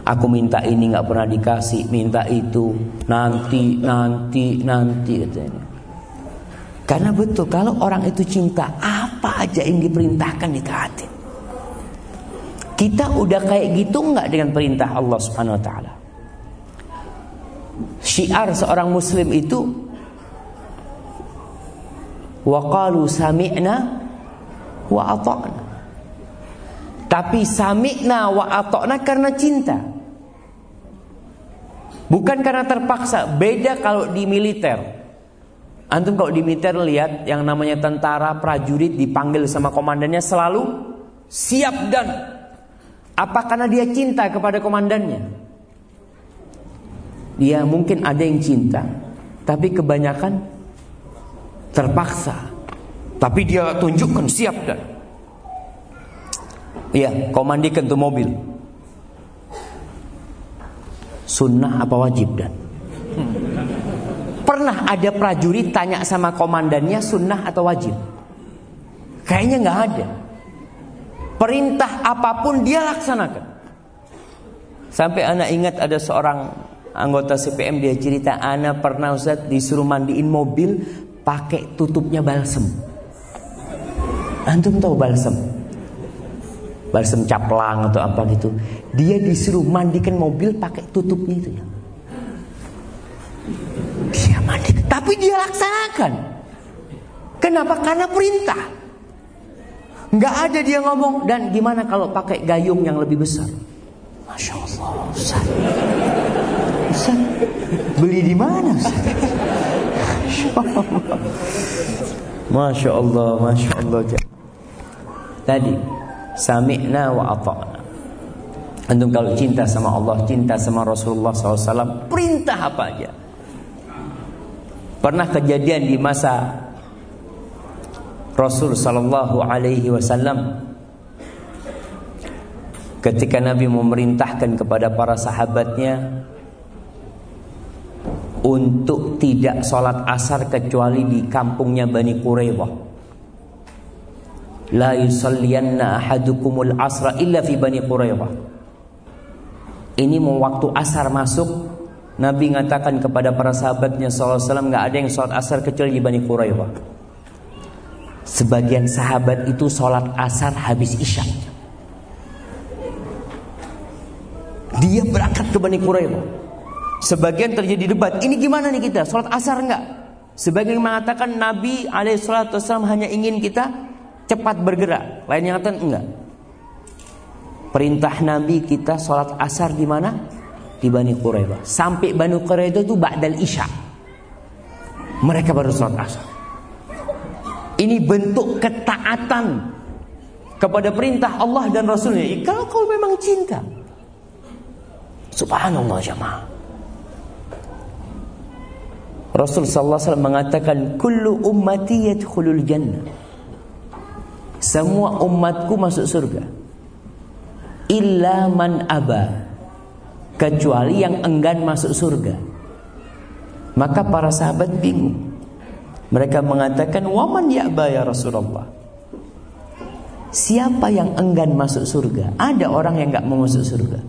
Aku minta ini nggak pernah dikasih, minta itu nanti, nanti, nanti katanya. Karena betul kalau orang itu cinta apa aja yang diperintahkan ditaati. Kita udah kayak gitu nggak dengan perintah Allah Subhanahu wa taala? Syiar seorang muslim itu waqalu sami'na wa ata'na. Tapi sami'na wa ata'na karena cinta. Bukan karena terpaksa. Beda kalau di militer. Antum kalau di militer lihat yang namanya tentara prajurit dipanggil sama komandannya selalu siap dan apa karena dia cinta kepada komandannya? Dia mungkin ada yang cinta, tapi kebanyakan terpaksa. Tapi dia tunjukkan siap dan Iya, komandikan tuh mobil. Sunnah apa wajib dan? Pernah ada prajurit tanya sama komandannya sunnah atau wajib? Kayaknya nggak ada. Perintah apa pun dia laksanakan. Sampai anak ingat ada seorang anggota CPM dia cerita anak pernah Ustaz disuruh mandiin mobil pakai tutupnya balsem. Antum tahu balsem? Balsem caplang atau apa gitu. Dia disuruh mandikan mobil pakai tutupnya itu ya. Dia mandi, dia laksanakan. Kenapa? Karena perintah. Nggak ada dia ngomong dan gimana kalau pakai gayung yang lebih besar? Masya Allah, Ustaz. Ustaz, beli di mana Ustaz? Masya Allah, Masya Allah. Tadi, sami'na wa ata'na. Antum kalau cinta sama Allah, cinta sama Rasulullah SAW, perintah apa aja. Pernah kejadian di masa Rasul sallallahu alaihi wasallam ketika Nabi memerintahkan kepada para sahabatnya untuk tidak sholat asar kecuali di kampungnya Bani Quraidah. La yusalliyanna ahadukumul asra illa fi Bani Quraidah. Ini mau waktu asar masuk, Nabi mengatakan kepada para sahabatnya SAW nggak ada yang sholat asar kecuali di Bani Quraidah. Sebagian sahabat itu sholat asar habis isya. Dia berangkat ke Bani Quraidah. Sebagian terjadi debat. Ini gimana nih kita? Sholat asar enggak? Sebagian mengatakan Nabi Alaihissalam hanya ingin kita cepat bergerak. Lain yang mengatakan enggak. Perintah Nabi kita sholat asar di mana? Di Bani Quraidah. Sampai Bani Quraidah itu ba'dal isya. Mereka baru sholat asar. Ini bentuk ketaatan kepada perintah Allah dan Rasulnya. Kalau kau memang cinta. Subhanallah jamaah. Rasul sallallahu alaihi wasallam mengatakan kullu ummati yadkhulul jannah. Semua umatku masuk surga. Illa man aba. Kecuali yang enggan masuk surga. Maka para sahabat bingung. Mereka mengatakan, "Waman ya Rasulullah?" Siapa yang enggan masuk surga? Ada orang yang enggak mau masuk surga.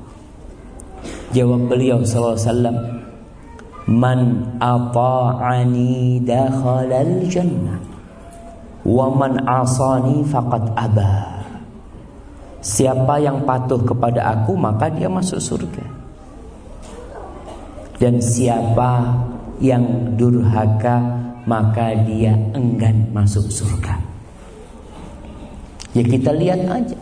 Jawab beliau sallallahu alaihi wasallam, "Man ata'ani dakhalal jannah wa asani faqad aba." Siapa yang patuh kepada aku maka dia masuk surga. Dan siapa yang durhaka maka dia enggan masuk surga. Ya kita lihat aja.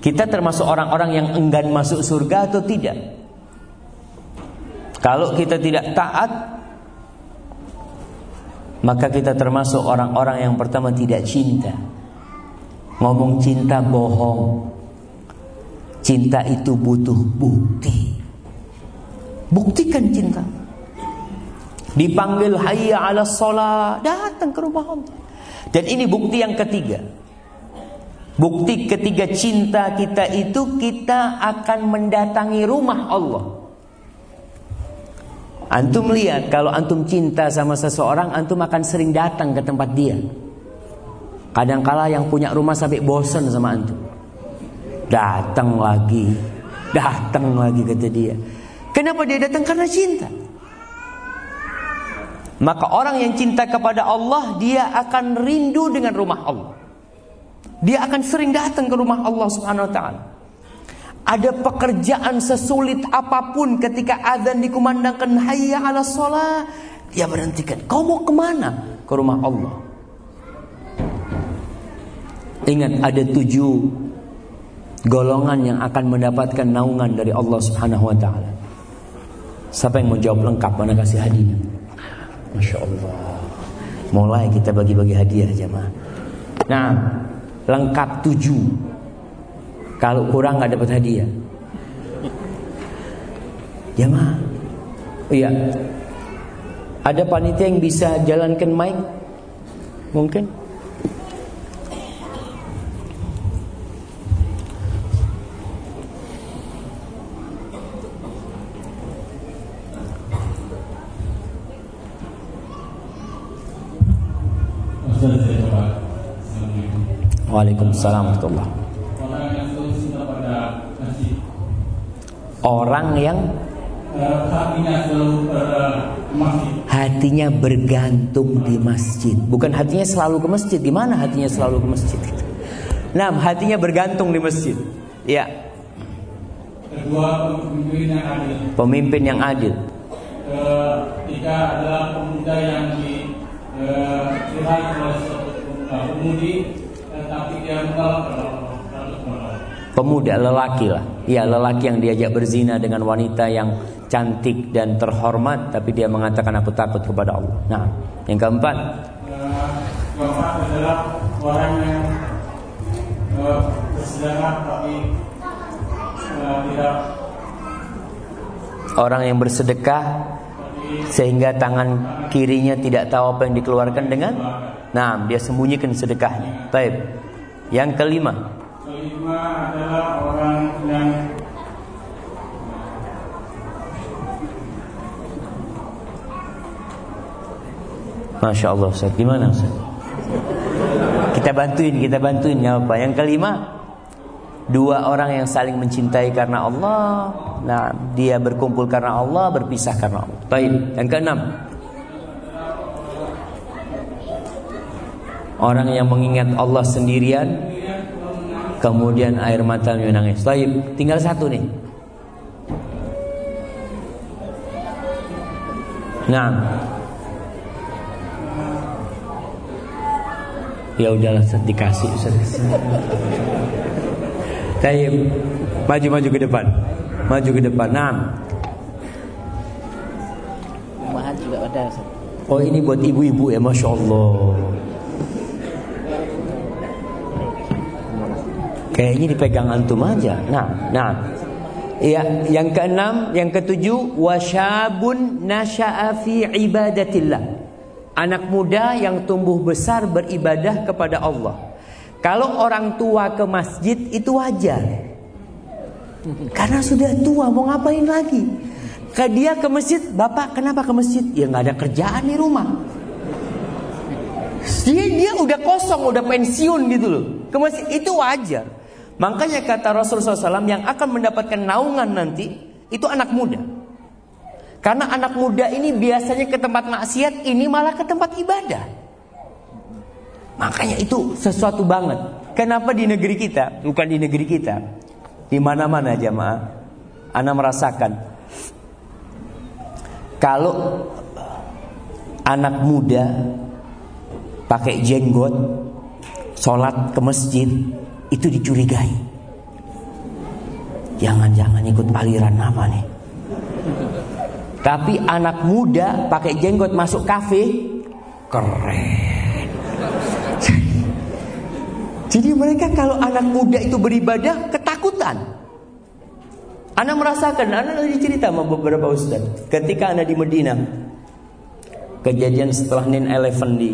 Kita termasuk orang-orang yang enggan masuk surga atau tidak? Kalau kita tidak taat, maka kita termasuk orang-orang yang pertama tidak cinta. Ngomong cinta bohong. Cinta itu butuh bukti. Buktikan cinta. Dipanggil hayya ala sholat. Datang ke rumah Allah. Dan ini bukti yang ketiga. Bukti ketiga cinta kita itu kita akan mendatangi rumah Allah. Antum lihat kalau antum cinta sama seseorang antum akan sering datang ke tempat dia. Kadangkala yang punya rumah sampai bosan sama antum. Datang lagi, datang lagi kata dia. Kenapa dia datang? Karena cinta. Maka orang yang cinta kepada Allah Dia akan rindu dengan rumah Allah Dia akan sering datang ke rumah Allah subhanahu wa ta'ala Ada pekerjaan sesulit apa pun Ketika azan dikumandangkan Hayya ala sholat Dia berhentikan Kau mau ke mana? Ke rumah Allah Ingat ada tujuh Golongan yang akan mendapatkan naungan dari Allah subhanahu wa ta'ala Siapa yang mau jawab lengkap? Mana kasih hadiah? Masya Allah. Mulai kita bagi-bagi hadiah jemaah. Nah Lengkap tujuh. Kalau kurang nggak dapat hadiah. Jemaah. Iya. Ada panitia yang bisa jalankan mic? Mungkin Waalaikumsalam warahmatullah. Orang yang eh, hatinya bergantung di masjid. Bukan hatinya selalu ke masjid. Di mana hatinya selalu ke masjid? Nah, hatinya bergantung di masjid. Ya, Kedua pemimpin yang adil. pemimpin yang adil. Ketiga adalah pemuda yang dilihat oleh suatu Pemuda lelaki lah. Ya, lelaki yang diajak berzina dengan wanita yang cantik dan terhormat tapi dia mengatakan aku takut kepada Allah. Nah, yang keempat, Keempat adalah orang yang bersedekah tapi tidak orang yang bersedekah sehingga tangan kirinya tidak tahu apa yang dikeluarkan dengan nah dia sembunyikan sedekahnya. Baik. Yang kelima, kelima adalah orang yang Masya Allah Ustaz, gimana Ustaz? Kita bantuin, kita bantuin ya apa? Yang kelima, dua orang yang saling mencintai karena Allah. Nah, dia berkumpul karena Allah, berpisah karena Allah. Baik. Yang keenam, orang yang mengingat Allah sendirian, kemudian air mata menangis. Baik, tinggal satu nih. Nah, Ya udahlah dikasih Ustaz. Tayyib. Maju maju ke depan. Maju ke depan. Nah. Juga ada Ustaz. Oh ini buat ibu-ibu ya Masya Allah Kayaknya dipegang antum aja Nah, nah Ya, yang keenam, yang ketujuh wasyabun nasya'a fi ibadatillah. Anak muda yang tumbuh besar beribadah kepada Allah. Kalau orang tua ke masjid itu wajar. Karena sudah tua mau ngapain lagi? Ke dia ke masjid, bapak kenapa ke masjid? Ya nggak ada kerjaan di rumah. Dia dia udah kosong, udah pensiun gitu loh. Ke masjid itu wajar. Makanya kata Rasulullah SAW yang akan mendapatkan naungan nanti itu anak muda. Karena anak muda ini biasanya ke tempat maksiat, ini malah ke tempat ibadah. Makanya itu sesuatu banget. Kenapa di negeri kita, bukan di negeri kita, di mana-mana jamaah, Anda merasakan kalau anak muda pakai jenggot, sholat ke masjid, itu dicurigai. Jangan-jangan ikut aliran apa nih? Tapi anak muda pakai jenggot masuk kafe, keren. Jadi mereka kalau anak muda itu beribadah ketakutan. Anda merasakan, Anda lagi cerita sama beberapa ustaz. Ketika Anda di Medina, kejadian setelah 9/11 di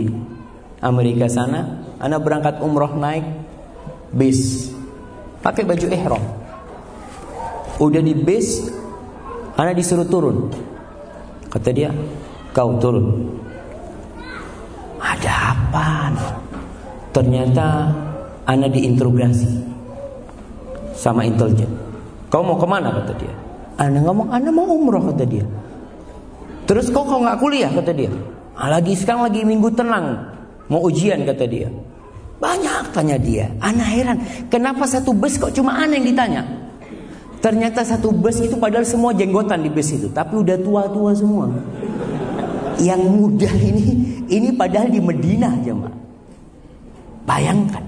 Amerika sana, Anda berangkat umroh naik bis, pakai baju ihram. Udah di bis, Anda disuruh turun. Kata dia, kau turun. Ada apa? Ternyata Ana diinterogasi sama intelijen. Kau mau ke mana kata dia? Ana ngomong, Ana mau umroh kata dia. Terus kau kau nggak kuliah kata dia. Ah, lagi sekarang lagi minggu tenang, mau ujian kata dia. Banyak tanya dia. Ana heran, kenapa satu bus kok cuma Ana yang ditanya? Ternyata satu bus itu padahal semua jenggotan di bus itu, tapi udah tua-tua semua. Yang muda ini, ini padahal di Medina jemaah. Bayangkan,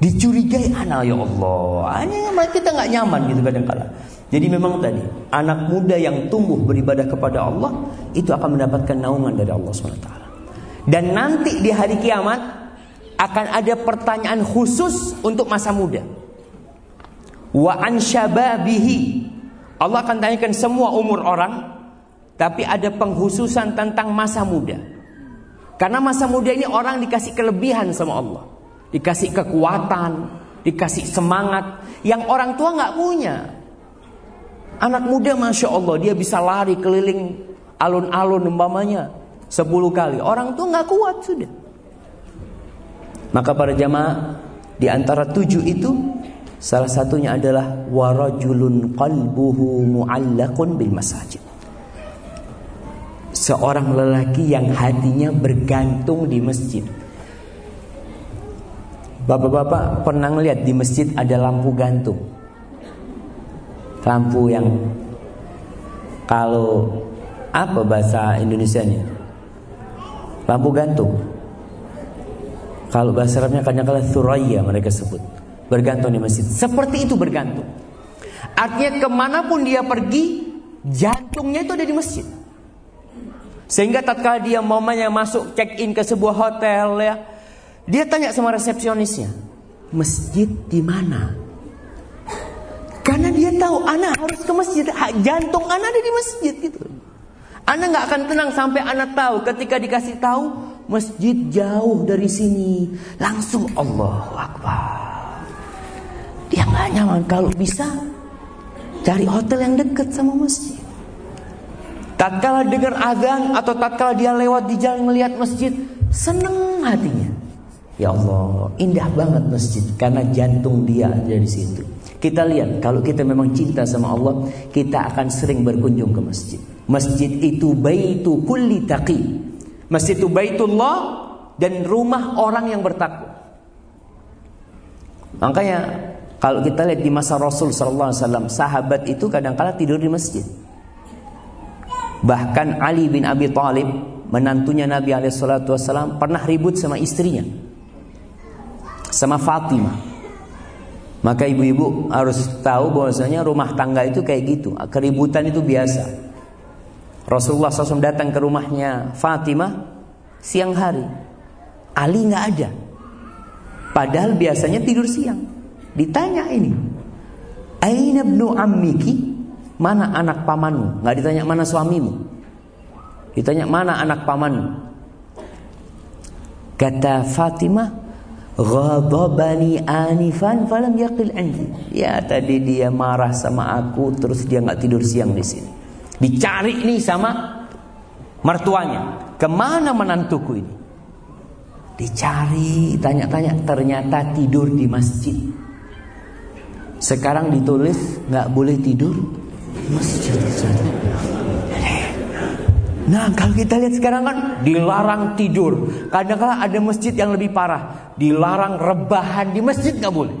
dicurigai anak ya Allah. Ini kita nggak nyaman gitu kadang-kala. Jadi memang tadi anak muda yang tumbuh beribadah kepada Allah itu akan mendapatkan naungan dari Allah swt. Dan nanti di hari kiamat akan ada pertanyaan khusus untuk masa muda. Wa an syababihi. Allah akan tanyakan semua umur orang, tapi ada penghususan tentang masa muda. Karena masa muda ini orang dikasih kelebihan sama Allah. Dikasih kekuatan, dikasih semangat yang orang tua nggak punya. Anak muda Masya Allah dia bisa lari keliling alun-alun umpamanya 10 kali. Orang tua nggak kuat sudah. Maka para jamaah di antara tujuh itu salah satunya adalah warajulun qalbuhu muallakun bil masajid. Seorang lelaki yang hatinya bergantung di masjid. Bapak-bapak pernah lihat di masjid ada lampu gantung. Lampu yang kalau apa bahasa Indonesianya? Lampu gantung. Kalau bahasa Arabnya kadang-kadang thuraya mereka sebut. Bergantung di masjid. Seperti itu bergantung. Artinya ke mana pun dia pergi, jantungnya itu ada di masjid. Sehingga tatkala dia momennya masuk check in ke sebuah hotel ya, dia tanya sama resepsionisnya, masjid di mana? Karena dia tahu anak harus ke masjid, jantung anak ada di masjid gitu. Anak nggak akan tenang sampai anak tahu ketika dikasih tahu masjid jauh dari sini, langsung Allah Akbar. Dia nggak nyaman kalau bisa cari hotel yang dekat sama masjid. Tatkala dengar azan atau tatkala dia lewat di jalan melihat masjid, seneng hatinya. Ya Allah, indah banget masjid karena jantung dia ada di situ. Kita lihat kalau kita memang cinta sama Allah, kita akan sering berkunjung ke masjid. Masjid itu baitu kulli taqi. Masjid itu baitullah dan rumah orang yang bertakwa. Makanya kalau kita lihat di masa Rasul sallallahu alaihi wasallam, sahabat itu kadang-kala tidur di masjid. Bahkan Ali bin Abi Thalib menantunya Nabi Alaihissalam pernah ribut sama istrinya, sama Fatimah. Maka ibu-ibu harus tahu bahwasanya rumah tangga itu kayak gitu, keributan itu biasa. Rasulullah SAW datang ke rumahnya Fatimah siang hari, Ali nggak ada. Padahal biasanya tidur siang. Ditanya ini, Aina ibnu ammiki? Mana anak pamanmu? Nggak ditanya mana suamimu. Ditanya mana anak pamanmu. Kata Fatimah, ghadabani anifan falam yaqil indi. Ya tadi dia marah sama aku terus dia nggak tidur siang di sini. Dicari nih sama mertuanya. Ke mana menantuku ini? Dicari, tanya-tanya, ternyata tidur di masjid. Sekarang ditulis nggak boleh tidur masjid. Nah kalau kita lihat sekarang kan dilarang tidur. Kadang-kadang ada masjid yang lebih parah, dilarang rebahan di masjid nggak boleh.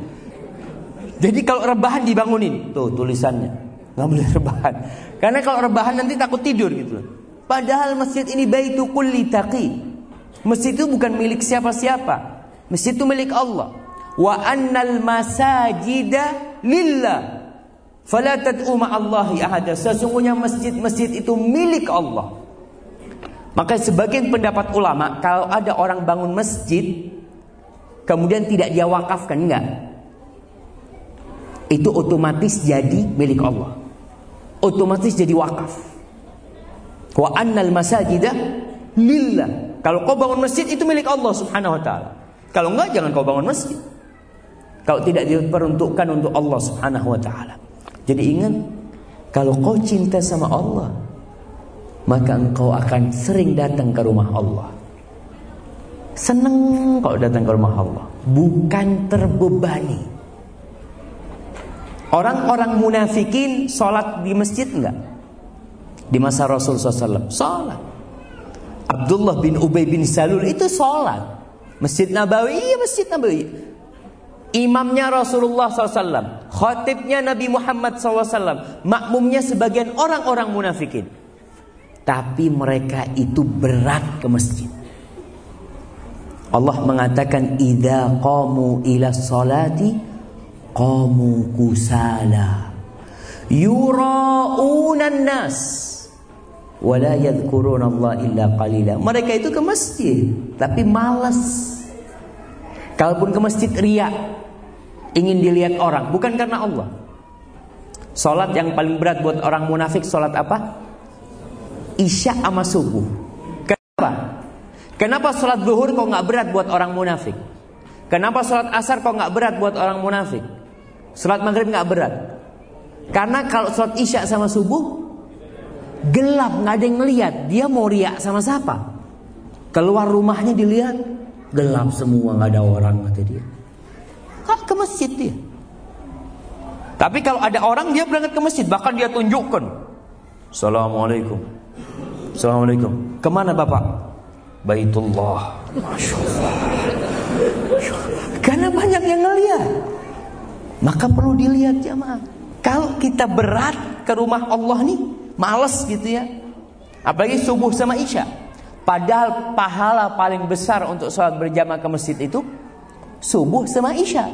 Jadi kalau rebahan dibangunin, tuh tulisannya nggak boleh rebahan. Karena kalau rebahan nanti takut tidur gitu. Padahal masjid ini baitu kulli taqi. Masjid itu bukan milik siapa-siapa. Masjid itu milik Allah. Wa annal masajida lillah. Fala tad'u ma'allahi ahada. Sesungguhnya masjid-masjid itu milik Allah. Maka sebagian pendapat ulama kalau ada orang bangun masjid kemudian tidak dia wakafkan enggak. Itu otomatis jadi milik Allah. Otomatis jadi wakaf. Wa annal masajida lillah. Kalau kau bangun masjid itu milik Allah Subhanahu wa taala. Kalau enggak jangan kau bangun masjid. Kalau tidak diperuntukkan untuk Allah Subhanahu wa taala. Jadi ingat, kalau kau cinta sama Allah, maka engkau akan sering datang ke rumah Allah. Seneng kau datang ke rumah Allah, bukan terbebani. Orang-orang munafikin sholat di masjid enggak? Di masa Rasul SAW Sholat. Abdullah bin Ubay bin Salul itu sholat. Masjid Nabawi, iya Masjid Nabawi. Imamnya Rasulullah SAW Khatibnya Nabi Muhammad SAW Makmumnya sebagian orang-orang munafikin. Tapi mereka itu berat ke masjid. Allah mengatakan Idza qamu ila salati Qamu kusala Yura'unan nas Wala yadhkurun Allah illa qalila Mereka itu ke masjid Tapi malas Kalaupun ke masjid riak ingin dilihat orang, bukan karena Allah. Salat yang paling berat buat orang munafik salat apa? Isya sama subuh. Kenapa? Kenapa salat zuhur kok nggak berat buat orang munafik? Kenapa salat asar kok nggak berat buat orang munafik? Salat maghrib nggak berat. Karena kalau salat isya sama subuh gelap nggak ada yang ngeliat. Dia mau riak sama siapa? Keluar rumahnya dilihat, Gelap semua nggak ada orang kata dia. Kan ke masjid dia. Tapi kalau ada orang dia berangkat ke masjid, bahkan dia tunjukkan. Assalamualaikum. Assalamualaikum. Ke mana bapak? Baitullah. Masya Allah. Karena banyak yang ngeliat. Maka perlu dilihat jamaah. Kalau kita berat ke rumah Allah nih, males gitu ya. Apalagi subuh sama isya. Padahal pahala paling besar untuk sholat berjamaah ke masjid itu subuh sama isya.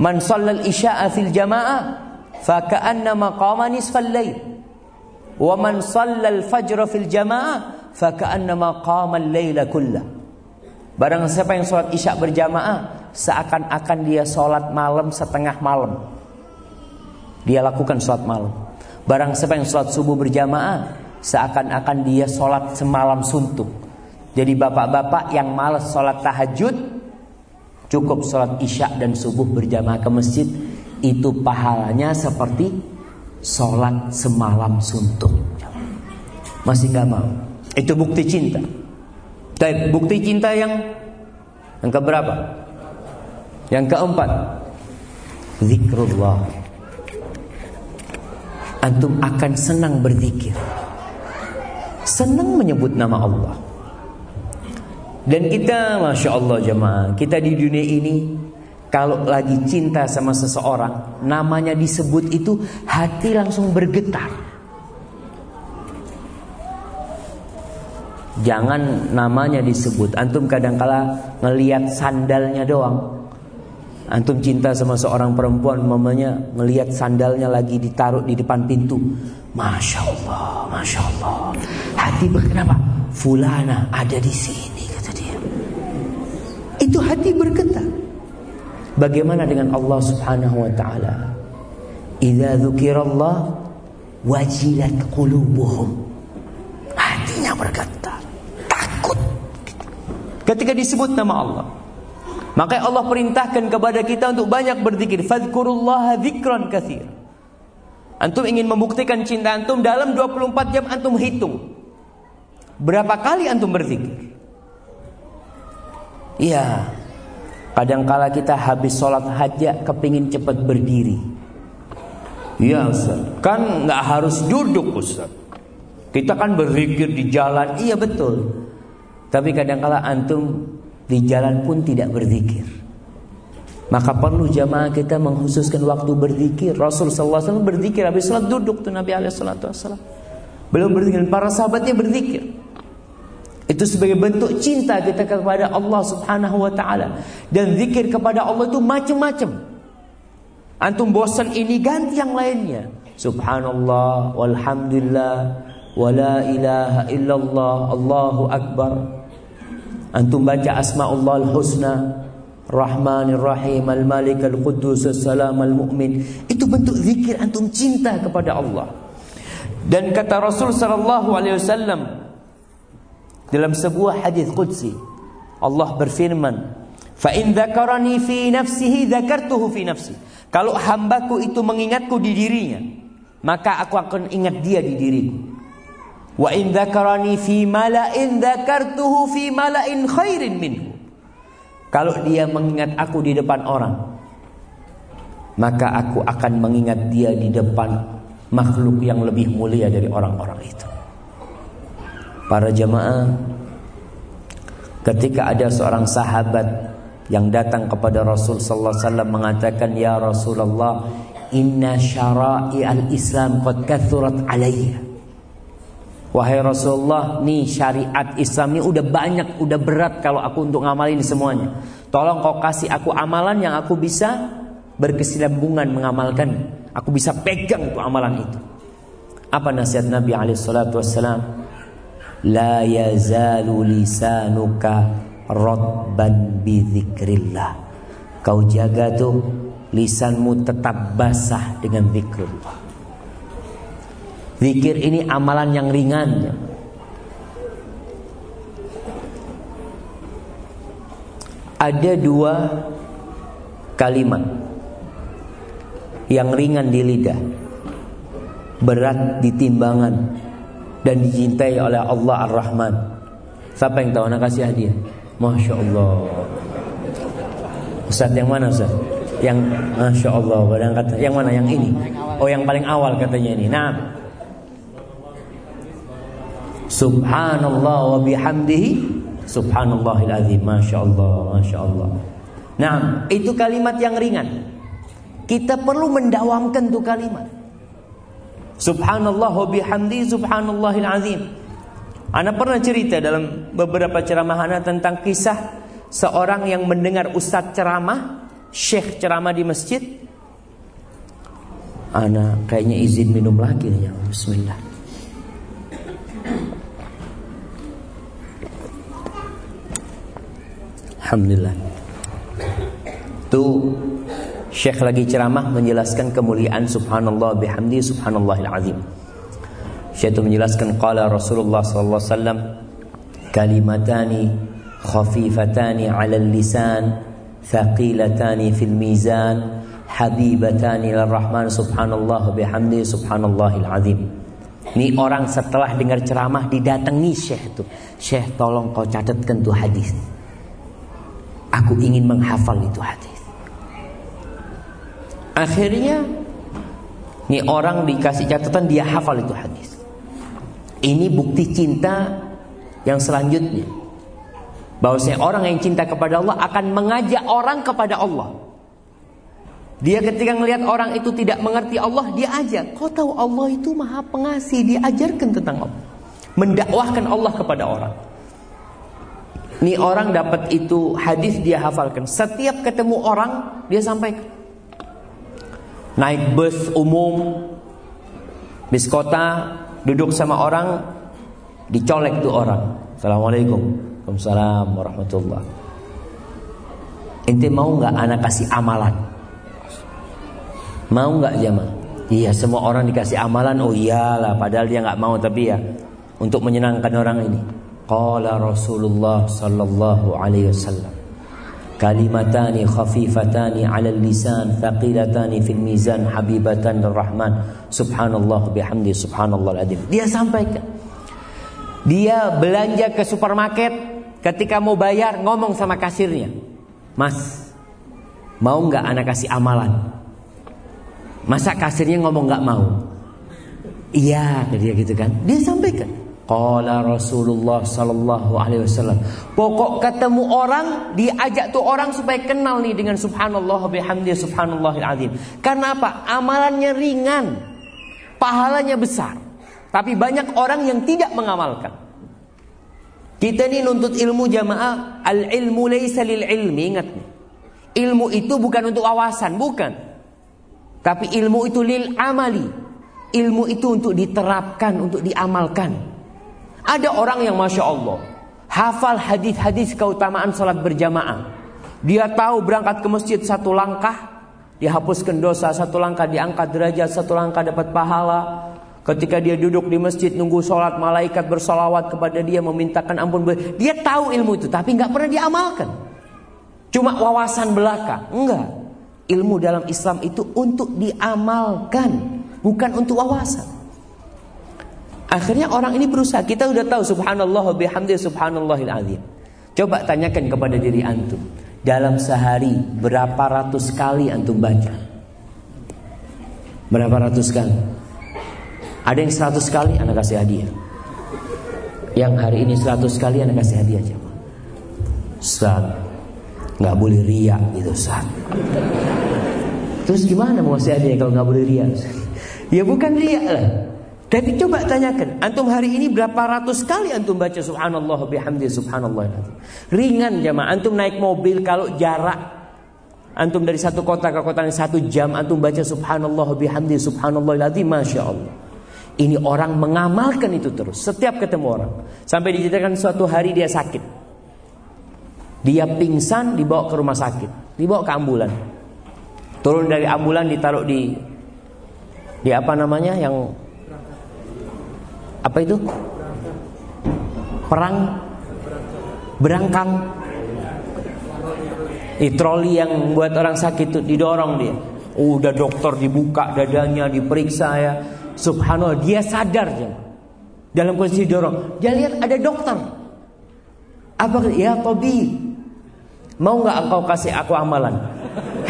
Man shallal isya'a fil jamaah faka'annama qama nisfal lail. Wa man shallal fajra fil jamaah faka'annama qama al-laila kullah. Barang siapa yang sholat isya berjamaah seakan-akan dia sholat malam setengah malam. Dia lakukan sholat malam. Barang siapa yang sholat subuh berjamaah seakan-akan dia sholat semalam suntuk. Jadi bapak-bapak yang malas sholat tahajud Cukup sholat isya dan subuh berjamaah ke masjid Itu pahalanya seperti sholat semalam suntuk Masih gak mau Itu bukti cinta Dan bukti cinta yang Yang keberapa? Yang keempat Zikrullah. Antum akan senang berzikir. Senang menyebut nama Allah. Dan kita Masya Allah jemaah Kita di dunia ini Kalau lagi cinta sama seseorang Namanya disebut itu Hati langsung bergetar. Jangan namanya disebut. Antum kadangkala ngelihat sandalnya doang Antum cinta sama seorang perempuan Mamanya ngelihat sandalnya lagi ditaruh di depan pintu Masya Allah Masya Allah Hati berkenapa Fulana ada di sini itu hati bergetar. Bagaimana dengan Allah Subhanahu wa taala? Idza dzukirallah wajilat qulubuhum. Hatinya bergetar, takut. Ketika disebut nama Allah. Maka Allah perintahkan kepada kita untuk banyak berzikir. Fadhkurullaha dzikran katsir. Antum ingin membuktikan cinta antum dalam 24 jam antum hitung. Berapa kali antum berzikir? Iya. Kadangkala kita habis sholat hajat kepingin cepat berdiri. Iya Ustaz. Kan nggak harus duduk Ustaz. Kita kan berzikir di jalan. Iya betul. Tapi kadangkala antum di jalan pun tidak berzikir. Maka perlu jamaah kita mengkhususkan waktu berzikir. Rasul SAW berzikir habis sholat duduk tuh Nabi SAW. Belum berzikir. Para sahabatnya berzikir. Itu sebagai bentuk cinta kita kepada Allah Subhanahu wa taala. Dan zikir kepada Allah itu macam-macam. Antum bosan ini ganti yang lainnya. Subhanallah walhamdulillah wala ilaha illallah Allahu akbar. Antum baca asmaullah al-husna Rahmanir Rahim Al-Malik Al-Quddus As-Salam Al-Mu'min. Itu bentuk zikir antum cinta kepada Allah. Dan kata Rasul sallallahu alaihi wasallam dalam sebuah hadis qudsi Allah berfirman, "Fa in dzakarani fi nafsihi dzakartuhu fi nafsi." Kalau hambaku itu mengingatku di dirinya, maka aku akan ingat dia di diriku. Wa in dzakarani fi mala'in dzakartuhu fi mala'in khairin minhu. Kalau dia mengingat aku di depan orang, maka aku akan mengingat dia di depan makhluk yang lebih mulia dari orang-orang itu. Para jamaah Ketika ada seorang sahabat yang datang kepada Rasul sallallahu alaihi wasallam mengatakan ya Rasulullah inna syara'i al-Islam qad kathurat alayya Wahai Rasulullah, nih syariat Islam ini udah banyak, udah berat kalau aku untuk ngamalin semuanya. Tolong kau kasih aku amalan yang aku bisa berkesinambungan mengamalkan. Aku bisa pegang tuh amalan itu. Apa nasihat Nabi alaihi salatu wassalam? la yazalu lisanuka rotban bidzikrillah kau jaga tuh lisanmu tetap basah dengan zikrullah zikir ini amalan yang ringan ada dua kalimat yang ringan di lidah berat di timbangan dan dicintai oleh Allah Ar-Rahman. Siapa yang tahu anak kasih hadiah? Masya Allah. Ustaz yang mana Ustaz? Yang Masya Allah yang mana yang ini? Oh yang paling awal katanya ini. Nah. Subhanallah wa bihamdihi Subhanallahil azim. Masya Allah, Masya Allah. Nah, itu kalimat yang ringan. Kita perlu mendawamkan tuh kalimat. Subhanallah wa bihamdihi Subhanallahil azim. Ana pernah cerita dalam beberapa ceramah tentang kisah seorang yang mendengar ustadz ceramah, syekh ceramah di masjid. Ana kayaknya izin minum lagi ya. Bismillah. Alhamdulillah. Tuh Syekh lagi ceramah menjelaskan kemuliaan subhanallah bihamdi subhanallahil azim. Syekh itu menjelaskan qala Rasulullah sallallahu alaihi wasallam kalimatani khafifatani 'ala lisan thaqilatani fil mizan habibatani rahman subhanallah bihamdi subhanallahil azim. Ini orang setelah dengar ceramah didatangi Syekh itu. Syekh tolong kau catatkan tuh hadis. Aku ingin menghafal itu hadis. Akhirnya ini orang dikasih catatan dia hafal itu hadis. Ini bukti cinta yang selanjutnya. Bahwasanya orang yang cinta kepada Allah akan mengajak orang kepada Allah. Dia ketika melihat orang itu tidak mengerti Allah, dia ajak. Kau tahu Allah itu maha pengasih, diajarkan tentang Allah. Mendakwahkan Allah kepada orang. Ini orang dapat itu hadis dia hafalkan. Setiap ketemu orang dia sampaikan. Naik bus umum, bis kota, duduk sama orang dicolek tuh orang. Assalamualaikum. Waalaikumsalam warahmatullah. Ente mau nggak anak kasih amalan? Mau nggak jamaah iya semua orang dikasih amalan. Oh iyalah padahal dia nggak mau tapi ya untuk menyenangkan orang ini qala Rasulullah sallallahu alaihi wasallam kalimatani khafifatani 'ala lisan thaqilatani fil mizan habibatan rahman subhanallah bihamdi subhanallah adim dia sampaikan. Dia belanja ke supermarket ketika mau bayar ngomong sama kasirnya mas mau nggak anak kasih amalan? Masa kasirnya ngomong nggak mau? Iya dia gitu kan. Dia sampaikan Qala Rasulullah sallallahu alaihi wasallam. Pokok ketemu orang diajak tuh orang supaya kenal nih dengan subhanallah bihamdi subhanallahil azim. Karena apa? Amalannya ringan. Pahalanya besar. Tapi banyak orang yang tidak mengamalkan. Kita ini nuntut ilmu jamaah, al ilmu laisa lil ilmi, ingat nih. Ilmu itu bukan untuk awasan, bukan. Tapi ilmu itu lil amali. Ilmu itu untuk diterapkan, untuk diamalkan. Ada orang yang masya Allah hafal hadis-hadis keutamaan sholat berjamaah. Dia tahu berangkat ke masjid satu langkah dihapuskan dosa, satu langkah diangkat derajat, satu langkah dapat pahala. Ketika dia duduk di masjid nunggu sholat, malaikat bersolawat kepada dia memintakan ampun. Dia tahu ilmu itu, tapi nggak pernah diamalkan. Cuma wawasan belaka, enggak. Ilmu dalam Islam itu untuk diamalkan, bukan untuk wawasan. Akhirnya orang ini berusaha. Kita udah tahu subhanallah bihamdi subhanallahil azim. Coba tanyakan kepada diri antum. Dalam sehari berapa ratus kali antum baca? Berapa ratus kali? Ada yang seratus kali anak kasih hadiah. Yang hari ini seratus kali anak kasih hadiah coba. Ustaz, nggak boleh ria gitu Ustaz. Terus gimana mau kasih hadiah kalau nggak boleh ria? Ya bukan ria lah. Tapi coba tanyakan, antum hari ini berapa ratus kali antum baca subhanallah bihamdi subhanallah. Ringan jamaah, antum naik mobil kalau jarak antum dari satu kota ke kota yang satu jam antum baca subhanallah bihamdi subhanallah masya Allah. Ini orang mengamalkan itu terus setiap ketemu orang. Sampai diceritakan suatu hari dia sakit. Dia pingsan dibawa ke rumah sakit, dibawa ke ambulan. Turun dari ambulan ditaruh di di apa namanya yang apa itu? Perang berangkang. Di troli yang buat orang sakit itu didorong dia. Udah dokter dibuka dadanya, diperiksa ya. Subhanallah, dia sadar ya. Dalam kondisi dorong. Dia lihat ada dokter. Apa ya Tobi? Mau nggak engkau kasih aku amalan?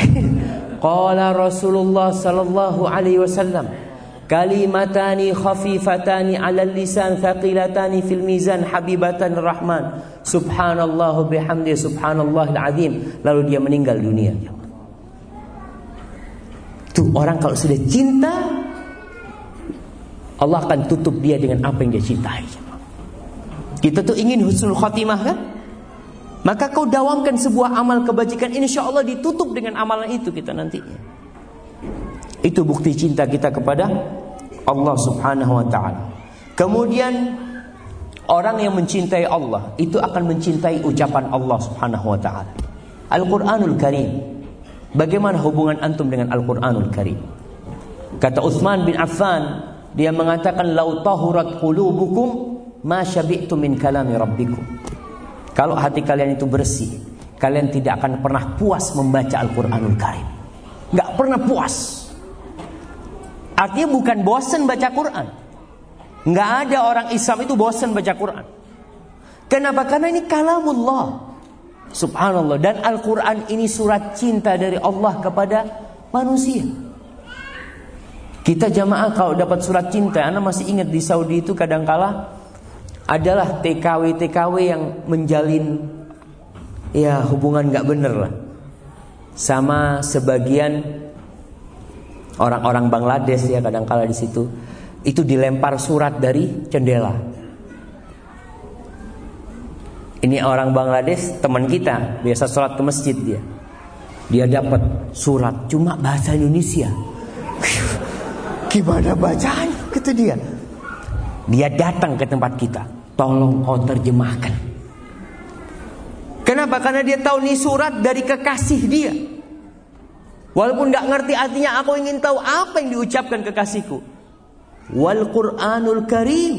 Qala Rasulullah sallallahu alaihi wasallam Kalimatani khafifatani ala lisan thaqilatani fil mizan habibatan rahman. Subhanallah bihamdi subhanallah azim. Lalu dia meninggal dunia. Tuh orang kalau sudah cinta Allah akan tutup dia dengan apa yang dia cintai. Kita tuh ingin husnul khatimah kan? Maka kau dawamkan sebuah amal kebajikan. Insya Allah ditutup dengan amalan itu kita nantinya Itu bukti cinta kita kepada Allah subhanahu wa ta'ala. Kemudian Orang yang mencintai Allah Itu akan mencintai ucapan Allah subhanahu wa ta'ala. Al-Quranul Karim. Bagaimana hubungan antum dengan Al-Quranul Karim? Kata Uthman bin Affan Dia mengatakan Lau tahurat qulubukum Ma syabi'tu min kalami rabbikum. Kalau hati kalian itu bersih, kalian tidak akan pernah puas membaca Al-Quranul Karim. Gak pernah puas. Artinya bukan bosan baca Quran. Gak ada orang Islam itu bosan baca Quran. Kenapa? Karena ini kalamullah. Subhanallah. Dan Al-Quran ini surat cinta dari Allah kepada manusia. Kita jamaah kalau dapat surat cinta, Anda masih ingat di Saudi itu kadangkala adalah TKW-TKW yang menjalin ya hubungan nggak bener lah sama sebagian orang-orang Bangladesh ya kadang kala di situ itu dilempar surat dari jendela. Ini orang Bangladesh teman kita biasa sholat ke masjid dia. Dia dapat surat cuma bahasa Indonesia. Gimana bacanya? Kata dia. Dia datang ke tempat kita. Tolong kau terjemahkan. Kenapa? Karena dia tahu ini surat dari kekasih dia. Walaupun nggak ngerti artinya, aku ingin tahu apa yang diucapkan kekasihku. Wal Quranul Karim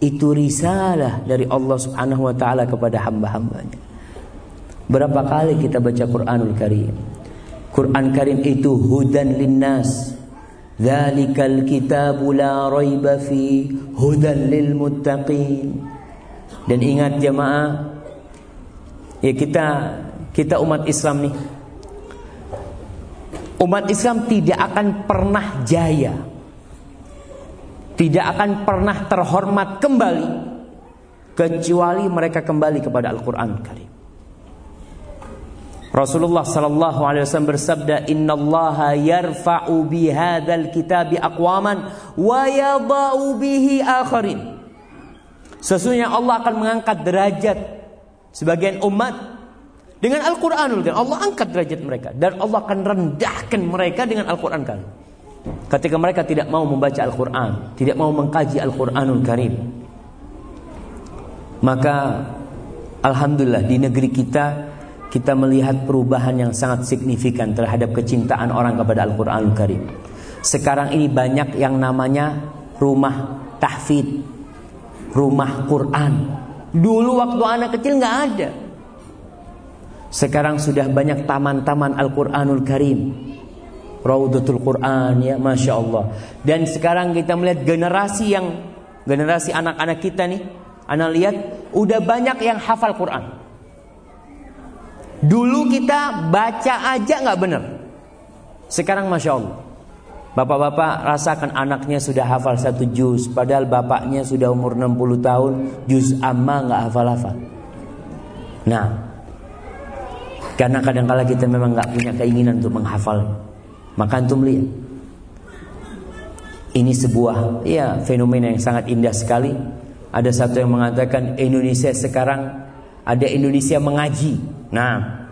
itu risalah dari Allah Subhanahu wa taala kepada hamba-hambanya. Berapa kali kita baca Quranul Karim? Quran Karim itu hudan linnas Dzalikal kitabu la raiba fi hudan lil muttaqin. Dan ingat jemaah ya kita kita umat Islam nih. Umat Islam tidak akan pernah jaya. Tidak akan pernah terhormat kembali kecuali mereka kembali kepada Al-Qur'an. Rasulullah sallallahu alaihi wasallam bersabda innallaha yarfa'u bihadzal kitabi aqwaman wa yadha'u bihi akharin. Sesungguhnya Allah akan mengangkat derajat sebagian umat dengan Al-Qur'anul Karim. Allah angkat derajat mereka dan Allah akan rendahkan mereka dengan Al-Qur'an. Ketika mereka tidak mau membaca Al-Qur'an, tidak mau mengkaji Al-Qur'anul Karim. Maka alhamdulillah di negeri kita kita melihat perubahan yang sangat signifikan terhadap kecintaan orang kepada al Quran Al Karim. Sekarang ini banyak yang namanya rumah tahfid, rumah Quran. Dulu waktu anak kecil nggak ada. Sekarang sudah banyak taman-taman Al-Quranul Karim. Raudatul Quran ya Masya Allah. Dan sekarang kita melihat generasi yang generasi anak-anak kita nih. Anak lihat udah banyak yang hafal Quran. Dulu kita baca aja nggak benar. Sekarang masya Allah. Bapak-bapak rasakan anaknya sudah hafal satu juz Padahal bapaknya sudah umur 60 tahun Juz amma nggak hafal-hafal Nah Karena kadang-kala kita memang nggak punya keinginan untuk menghafal Maka antum lihat Ini sebuah ya fenomena yang sangat indah sekali Ada satu yang mengatakan Indonesia sekarang Ada Indonesia mengaji Nah,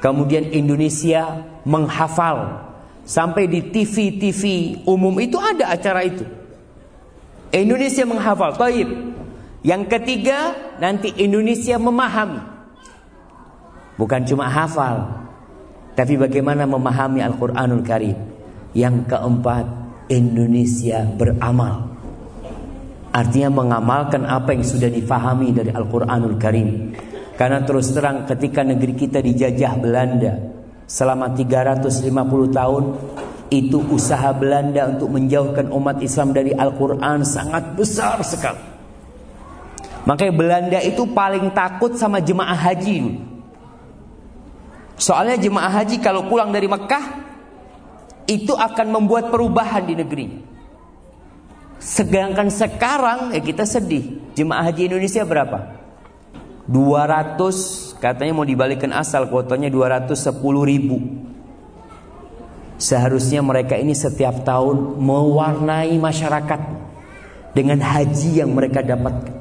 kemudian Indonesia menghafal sampai di TV-TV umum itu ada acara itu. Indonesia menghafal. Taib. Yang ketiga, nanti Indonesia memahami. Bukan cuma hafal, tapi bagaimana memahami Al-Qur'anul Karim. Yang keempat, Indonesia beramal. Artinya mengamalkan apa yang sudah difahami dari Al-Quranul Karim. Karena terus terang ketika negeri kita dijajah Belanda selama 350 tahun itu usaha Belanda untuk menjauhkan umat Islam dari Al-Quran sangat besar sekali. Makanya Belanda itu paling takut sama jemaah haji Soalnya jemaah haji kalau pulang dari Mekah itu akan membuat perubahan di negeri. Sedangkan sekarang ya kita sedih. Jemaah haji Indonesia berapa? 200 katanya mau dibalikin asal kuotanya 210 ribu. Seharusnya mereka ini setiap tahun mewarnai masyarakat dengan haji yang mereka dapatkan.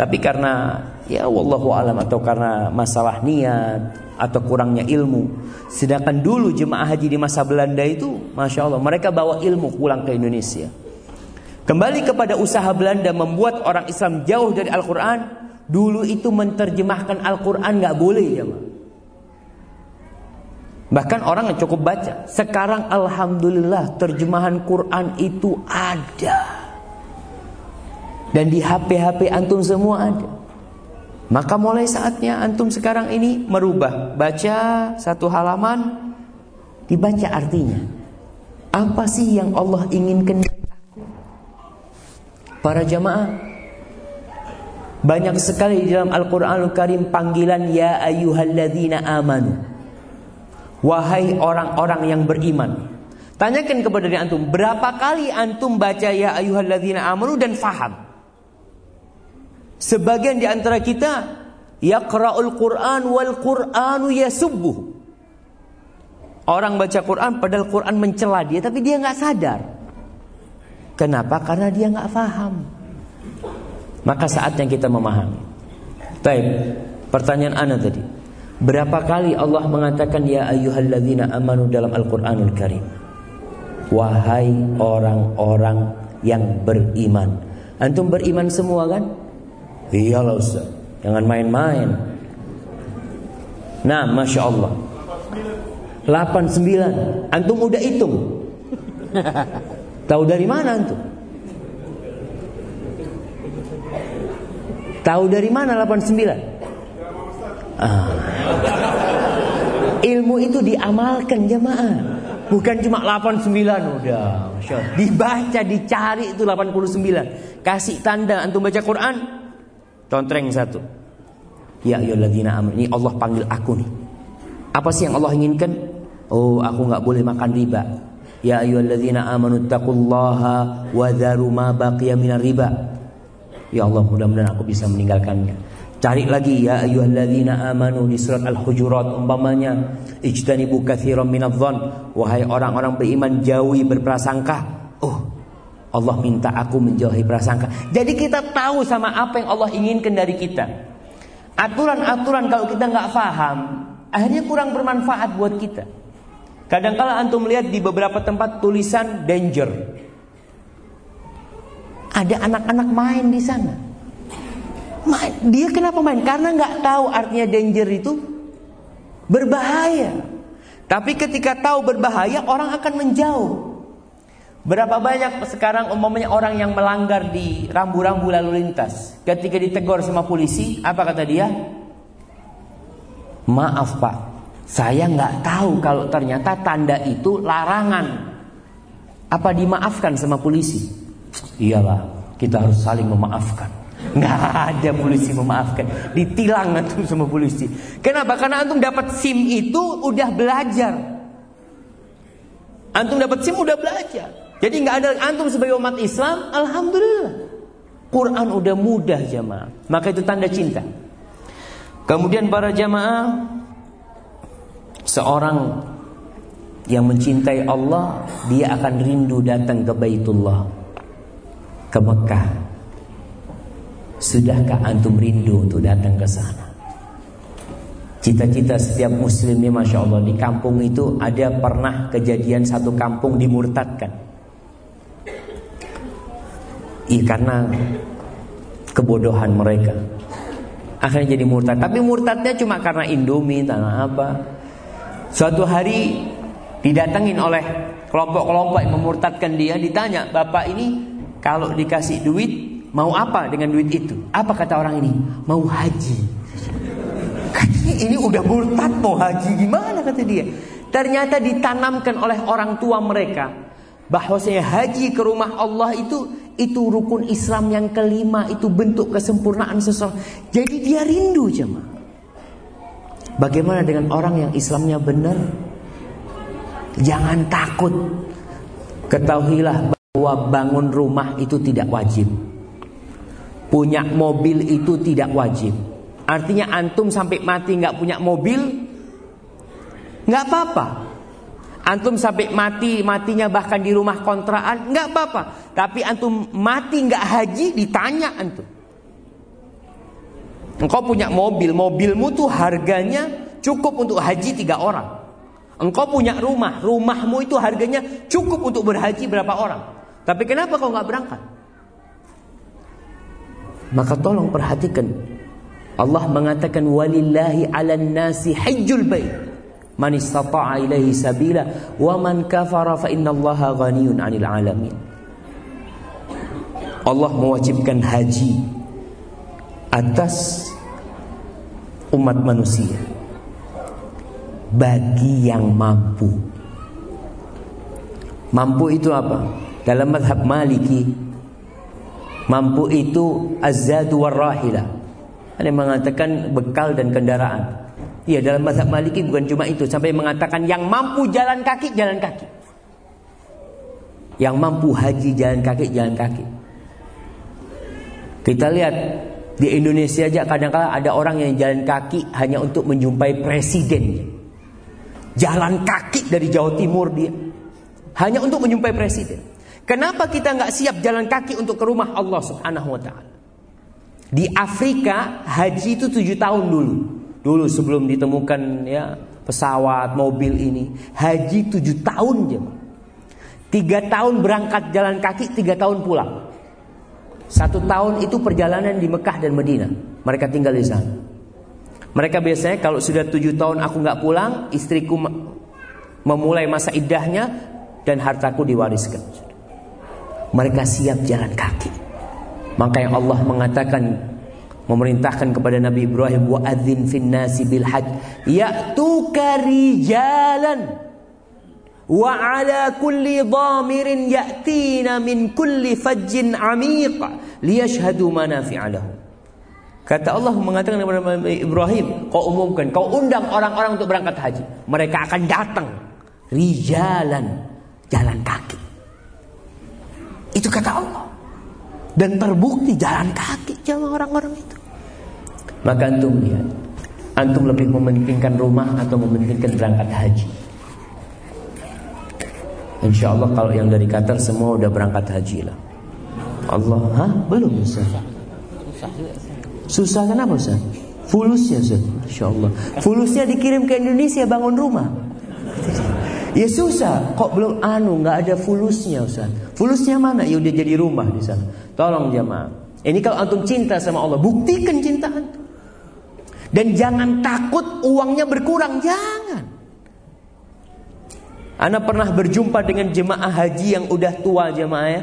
Tapi karena ya wallahu alam atau karena masalah niat atau kurangnya ilmu. Sedangkan dulu jemaah haji di masa Belanda itu Masya Allah mereka bawa ilmu pulang ke Indonesia. Kembali kepada usaha Belanda membuat orang Islam jauh dari Al-Quran. Dulu itu menerjemahkan Al-Quran nggak boleh ya Bahkan orang yang cukup baca. Sekarang Alhamdulillah terjemahan Quran itu ada. Dan di HP-HP antum semua ada. Maka mulai saatnya antum sekarang ini merubah. Baca satu halaman, dibaca artinya. Apa sih yang Allah inginkan Para jamaah, banyak sekali di dalam Al-Quranul Karim panggilan Ya ayyuhalladzina amanu. Wahai orang-orang yang beriman. Tanyakan kepada diri antum, berapa kali antum baca Ya ayyuhalladzina amanu dan faham? Sebagian di antara kita yaqra'ul Qur'an wal Qur'anu yasubbuh. Orang baca Quran padahal Quran mencela dia tapi dia nggak sadar. Kenapa? Karena dia nggak paham. Maka saatnya kita memahami. Baik, pertanyaan ana tadi. Berapa kali Allah mengatakan ya ayyuhalladzina amanu dalam Al-Qur'anul Karim? Wahai orang-orang yang beriman. Antum beriman semua kan? Iyalah Ustaz. Jangan main-main. Nah, Masya Allah. 89. Antum udah hitung. Tahu dari mana antum? Tahu dari mana 89? Ah. Ilmu itu diamalkan jemaah. Bukan cuma 89 udah. Masya Allah. Dibaca, dicari itu 89. Kasih tanda antum baca Quran, Contreng satu. Ya ayyuhalladzina amanu. Ini Allah panggil aku nih. Apa sih yang Allah inginkan? Oh, aku nggak boleh makan riba. Ya ayyuhalladzina amanu taqullaha wa dharu ma baqiya minar riba. Ya Allah, mudah-mudahan aku bisa meninggalkannya. Cari lagi ya ayyuhalladzina amanu di surat Al-Hujurat umpamanya ijtanibu katsiran minadh-dhon wahai orang-orang beriman jauhi berprasangka. Allah minta aku menjauhi prasangka. Jadi kita tahu sama apa yang Allah inginkan dari kita. Aturan-aturan kalau kita nggak paham, akhirnya kurang bermanfaat buat kita. Kadang-kala antum melihat di beberapa tempat tulisan danger. Ada anak-anak main di sana. Dia kenapa main? Karena nggak tahu artinya danger itu berbahaya. Tapi ketika tahu berbahaya, orang akan menjauh. Berapa banyak sekarang umumnya orang yang melanggar di rambu-rambu lalu lintas. Ketika ditegur sama polisi, apa kata dia? Maaf pak, saya nggak tahu kalau ternyata tanda itu larangan. Apa dimaafkan sama polisi? Iyalah, kita harus saling memaafkan. Nggak ada polisi memaafkan. Ditilang antum sama polisi. Kenapa? Karena antum dapat SIM itu udah belajar. Antum dapat SIM udah belajar. Jadi nggak ada antum sebagai umat Islam, alhamdulillah. Quran udah mudah jamaah. Maka itu tanda cinta. Kemudian para jamaah seorang yang mencintai Allah, dia akan rindu datang ke Baitullah, ke Mekah. Sudahkah antum rindu untuk datang ke sana? Cita-cita setiap muslimnya Masya Allah Di kampung itu ada pernah kejadian satu kampung dimurtadkan Iya karena kebodohan mereka. Akhirnya jadi murtad. Tapi murtadnya cuma karena Indomie, tanah apa. Suatu hari didatengin oleh kelompok-kelompok yang memurtadkan dia. Ditanya, Bapak ini kalau dikasih duit mau apa dengan duit itu? Apa kata orang ini? Mau haji. Katanya ini udah murtad mau haji gimana kata dia. Ternyata ditanamkan oleh orang tua mereka bahwasanya haji ke rumah Allah itu itu rukun Islam yang kelima, itu bentuk kesempurnaan seseorang. Jadi dia rindu jemaah. Bagaimana dengan orang yang Islamnya benar? Jangan takut. Ketahuilah bahwa bangun rumah itu tidak wajib. Punya mobil itu tidak wajib. Artinya antum sampai mati nggak punya mobil, nggak apa-apa. Antum sampai mati, matinya bahkan di rumah kontrakan, nggak apa-apa. Tapi antum mati nggak haji, ditanya antum. Engkau punya mobil, mobilmu tuh harganya cukup untuk haji tiga orang. Engkau punya rumah, rumahmu itu harganya cukup untuk berhaji berapa orang. Tapi kenapa kau nggak berangkat? Maka tolong perhatikan. Allah mengatakan walillahi 'alan nasi hajjul bait man istata'a ilaihi sabila wa man kafara fa innallaha ghaniyun 'anil 'alamin. Allah mewajibkan haji atas umat manusia bagi yang mampu. Mampu itu apa? Dalam madhab Maliki Mampu itu azadu warrahila Ada yang mengatakan bekal dan kendaraan Ya dalam mazhab Maliki bukan cuma itu sampai mengatakan yang mampu jalan kaki jalan kaki. Yang mampu haji jalan kaki jalan kaki. Kita lihat di Indonesia aja kadang-kala ada orang yang jalan kaki hanya untuk menjumpai presiden. Jalan kaki dari Jawa Timur dia hanya untuk menjumpai presiden. Kenapa kita nggak siap jalan kaki untuk ke rumah Allah Subhanahu Wa Taala? Di Afrika haji itu tujuh tahun dulu. Dulu sebelum ditemukan ya pesawat, mobil ini, haji tujuh tahun dia. Tiga tahun berangkat jalan kaki, tiga tahun pulang. Satu tahun itu perjalanan di Mekah dan Medina. Mereka tinggal di sana. Mereka biasanya kalau sudah tujuh tahun aku nggak pulang, istriku memulai masa idahnya dan hartaku diwariskan. Mereka siap jalan kaki. Maka yang Allah mengatakan memerintahkan kepada Nabi Ibrahim wa adzin fin nasi bil hajj ya'tuka rijalan wa ala kulli dhamirin ya'tina min kulli fajjin amiq liyashhadu manafi'a lahum Kata Allah mengatakan kepada Nabi Ibrahim, kau umumkan, kau undang orang-orang untuk berangkat haji. Mereka akan datang rijalan jalan kaki. Itu kata Allah. Dan terbukti jalan kaki sama orang-orang itu. Maka antum lihat. Antum lebih mementingkan rumah atau mementingkan berangkat haji? Insya Allah kalau yang dari Qatar semua udah berangkat haji lah. Allah, hah? Belum Ustaz? Susah kenapa Ustaz? Fulusnya Ustaz. Insya Allah. Fulusnya dikirim ke Indonesia bangun rumah. Ya susah. Kok belum anu nggak ada fulusnya Ustaz. Fulusnya mana? Ya udah jadi rumah di sana. Tolong jamaah. Ini kalau antum cinta sama Allah Buktikan cinta antum dan jangan takut uangnya berkurang, jangan. Ana pernah berjumpa dengan jemaah haji yang udah tua jemaah ya.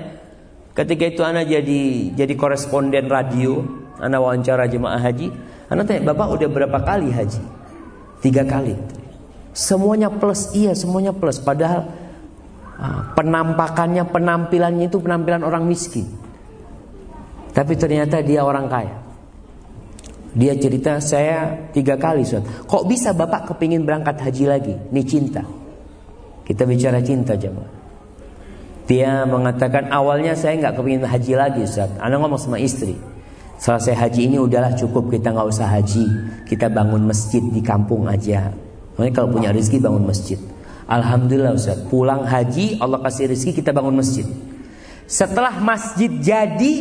Ketika itu Ana jadi jadi koresponden radio, Ana wawancara jemaah haji. Ana tanya, "Bapak udah berapa kali haji?" Tiga kali. Semuanya plus, iya semuanya plus. Padahal ah, penampakannya, penampilannya itu penampilan orang miskin. Tapi ternyata dia orang kaya. Dia cerita saya tiga kali Ustaz. Kok bisa bapak kepingin berangkat haji lagi? Ini cinta. Kita bicara cinta jemaah. Dia mengatakan awalnya saya nggak kepingin haji lagi Ustaz. Anak ngomong sama istri. Selesai haji ini udahlah cukup kita nggak usah haji. Kita bangun masjid di kampung aja. Makanya kalau punya rezeki bangun masjid. Alhamdulillah Ustaz. Pulang haji Allah kasih rezeki kita bangun masjid. Setelah masjid jadi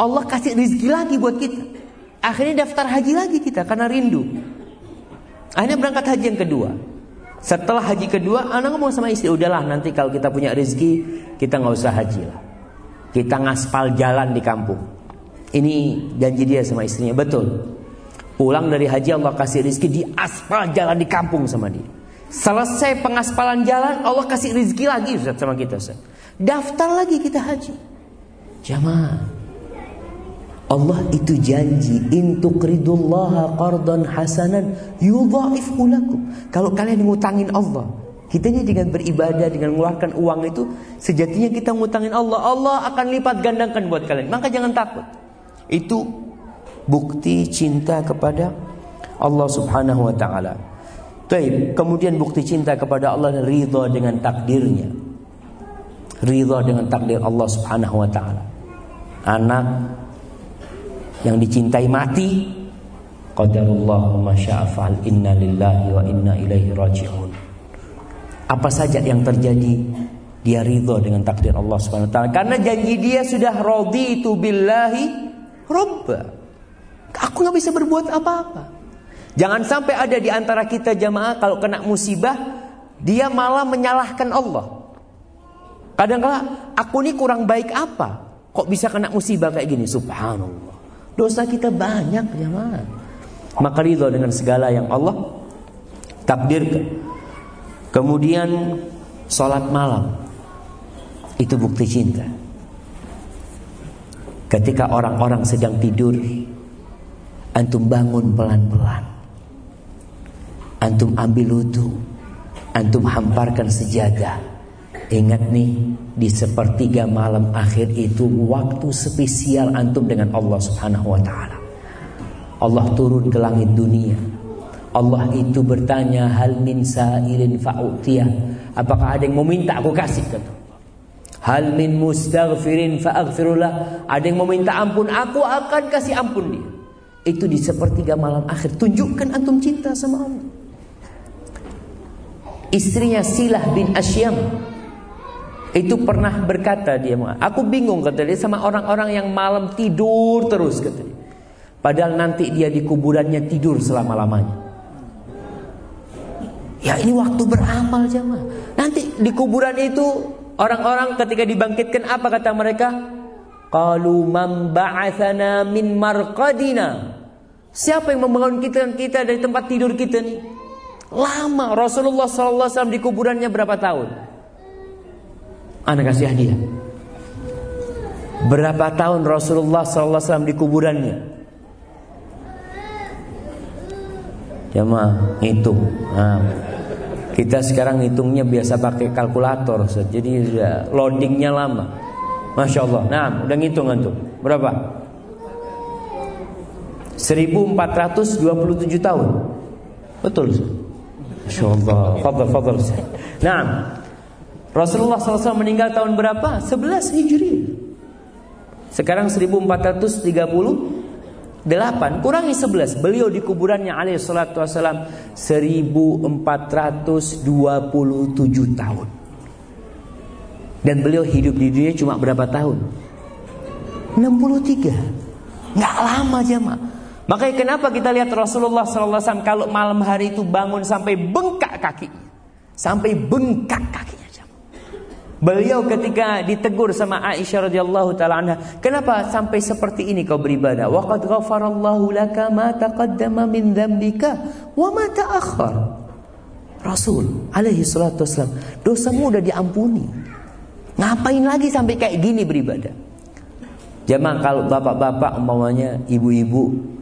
Allah kasih rezeki lagi buat kita. Akhirnya daftar haji lagi kita karena rindu. Akhirnya berangkat haji yang kedua. Setelah haji kedua, anak ngomong sama istri, udahlah nanti kalau kita punya rezeki, kita nggak usah haji lah. Kita ngaspal jalan di kampung. Ini janji dia sama istrinya, betul. Pulang dari haji Allah kasih rezeki di aspal jalan di kampung sama dia. Selesai pengaspalan jalan, Allah kasih rezeki lagi Ustaz sama kita Ustaz. Daftar lagi kita haji. Jamaah, Allah itu janji intukridullaha qardan hasanan yudha'ifhu lakum. Kalau kalian ngutangin Allah, Kita ini dengan beribadah, dengan mengeluarkan uang itu sejatinya kita ngutangin Allah. Allah akan lipat gandakan buat kalian. Maka jangan takut. Itu bukti cinta kepada Allah Subhanahu wa taala. Taib. Kemudian bukti cinta kepada Allah dan ridha dengan takdirnya. Ridha dengan takdir Allah Subhanahu wa taala. Anak yang dicintai mati, inna lillahi wa inna ilaihi raji'un. Apa saja yang terjadi dia ridho dengan takdir Allah Subhanahu wa taala karena janji dia sudah raditu billahi robba. Aku nggak bisa berbuat apa-apa. Jangan sampai ada di antara kita jamaah kalau kena musibah dia malah menyalahkan Allah. Kadang-kala aku ini kurang baik apa? Kok bisa kena musibah kayak gini? Subhanallah. Dosa kita banyak jamaah. Maka ridho dengan segala yang Allah takdirkan. Kemudian sholat malam itu bukti cinta. Ketika orang-orang sedang tidur, antum bangun pelan-pelan. Antum ambil wudhu, antum hamparkan sejadah. Ingat nih, di sepertiga malam akhir itu waktu spesial antum dengan Allah Subhanahu wa taala. Allah turun ke langit dunia Allah itu bertanya hal min sa'ilin fa'utiyah. Apakah ada yang mau minta aku kasih kata Hal min mustaghfirin fa'aghfirullah. Ada yang mau minta ampun, aku akan kasih ampun dia. Itu di sepertiga malam akhir. Tunjukkan antum cinta sama Allah. Istrinya Silah bin Asyam itu pernah berkata dia, aku bingung kata dia sama orang-orang yang malam tidur terus kata dia. Padahal nanti dia di kuburannya tidur selama-lamanya. Ya ini waktu beramal jemaah. Nanti di kuburan itu orang-orang ketika dibangkitkan apa kata mereka? Qalu man min marqadina. Siapa yang membangun kita kita dari tempat tidur kita nih? Lama Rasulullah SAW di kuburannya berapa tahun? Anak kasih hadiah. Berapa tahun Rasulullah SAW di kuburannya? Jamaah hitung. Nah, kita sekarang hitungnya biasa pakai kalkulator, jadi loadingnya lama. Masya Allah. Nah, udah ngitung antum. Berapa? 1427 tahun. Betul. Masya Allah. Fadal, fadal. Nah, Rasulullah SAW meninggal tahun berapa? 11 Hijri. Sekarang 1430 8 kurangi 11 Beliau di kuburannya alaih salatu wassalam 1427 tahun Dan beliau hidup di dunia cuma berapa tahun? 63 Nggak lama jemaah Makanya kenapa kita lihat Rasulullah SAW Kalau malam hari itu bangun sampai bengkak kaki Sampai bengkak kaki Beliau ketika ditegur sama Aisyah radhiyallahu taala anha, "Kenapa sampai seperti ini kau beribadah? Wa qad ghafarallahu laka ma taqaddama min dzambika wa ma ta'akhkhar." Rasul alaihi salatu wasallam, dosamu udah diampuni. Ngapain lagi sampai kayak gini beribadah? Jamaah kalau bapak-bapak umpamanya ibu-ibu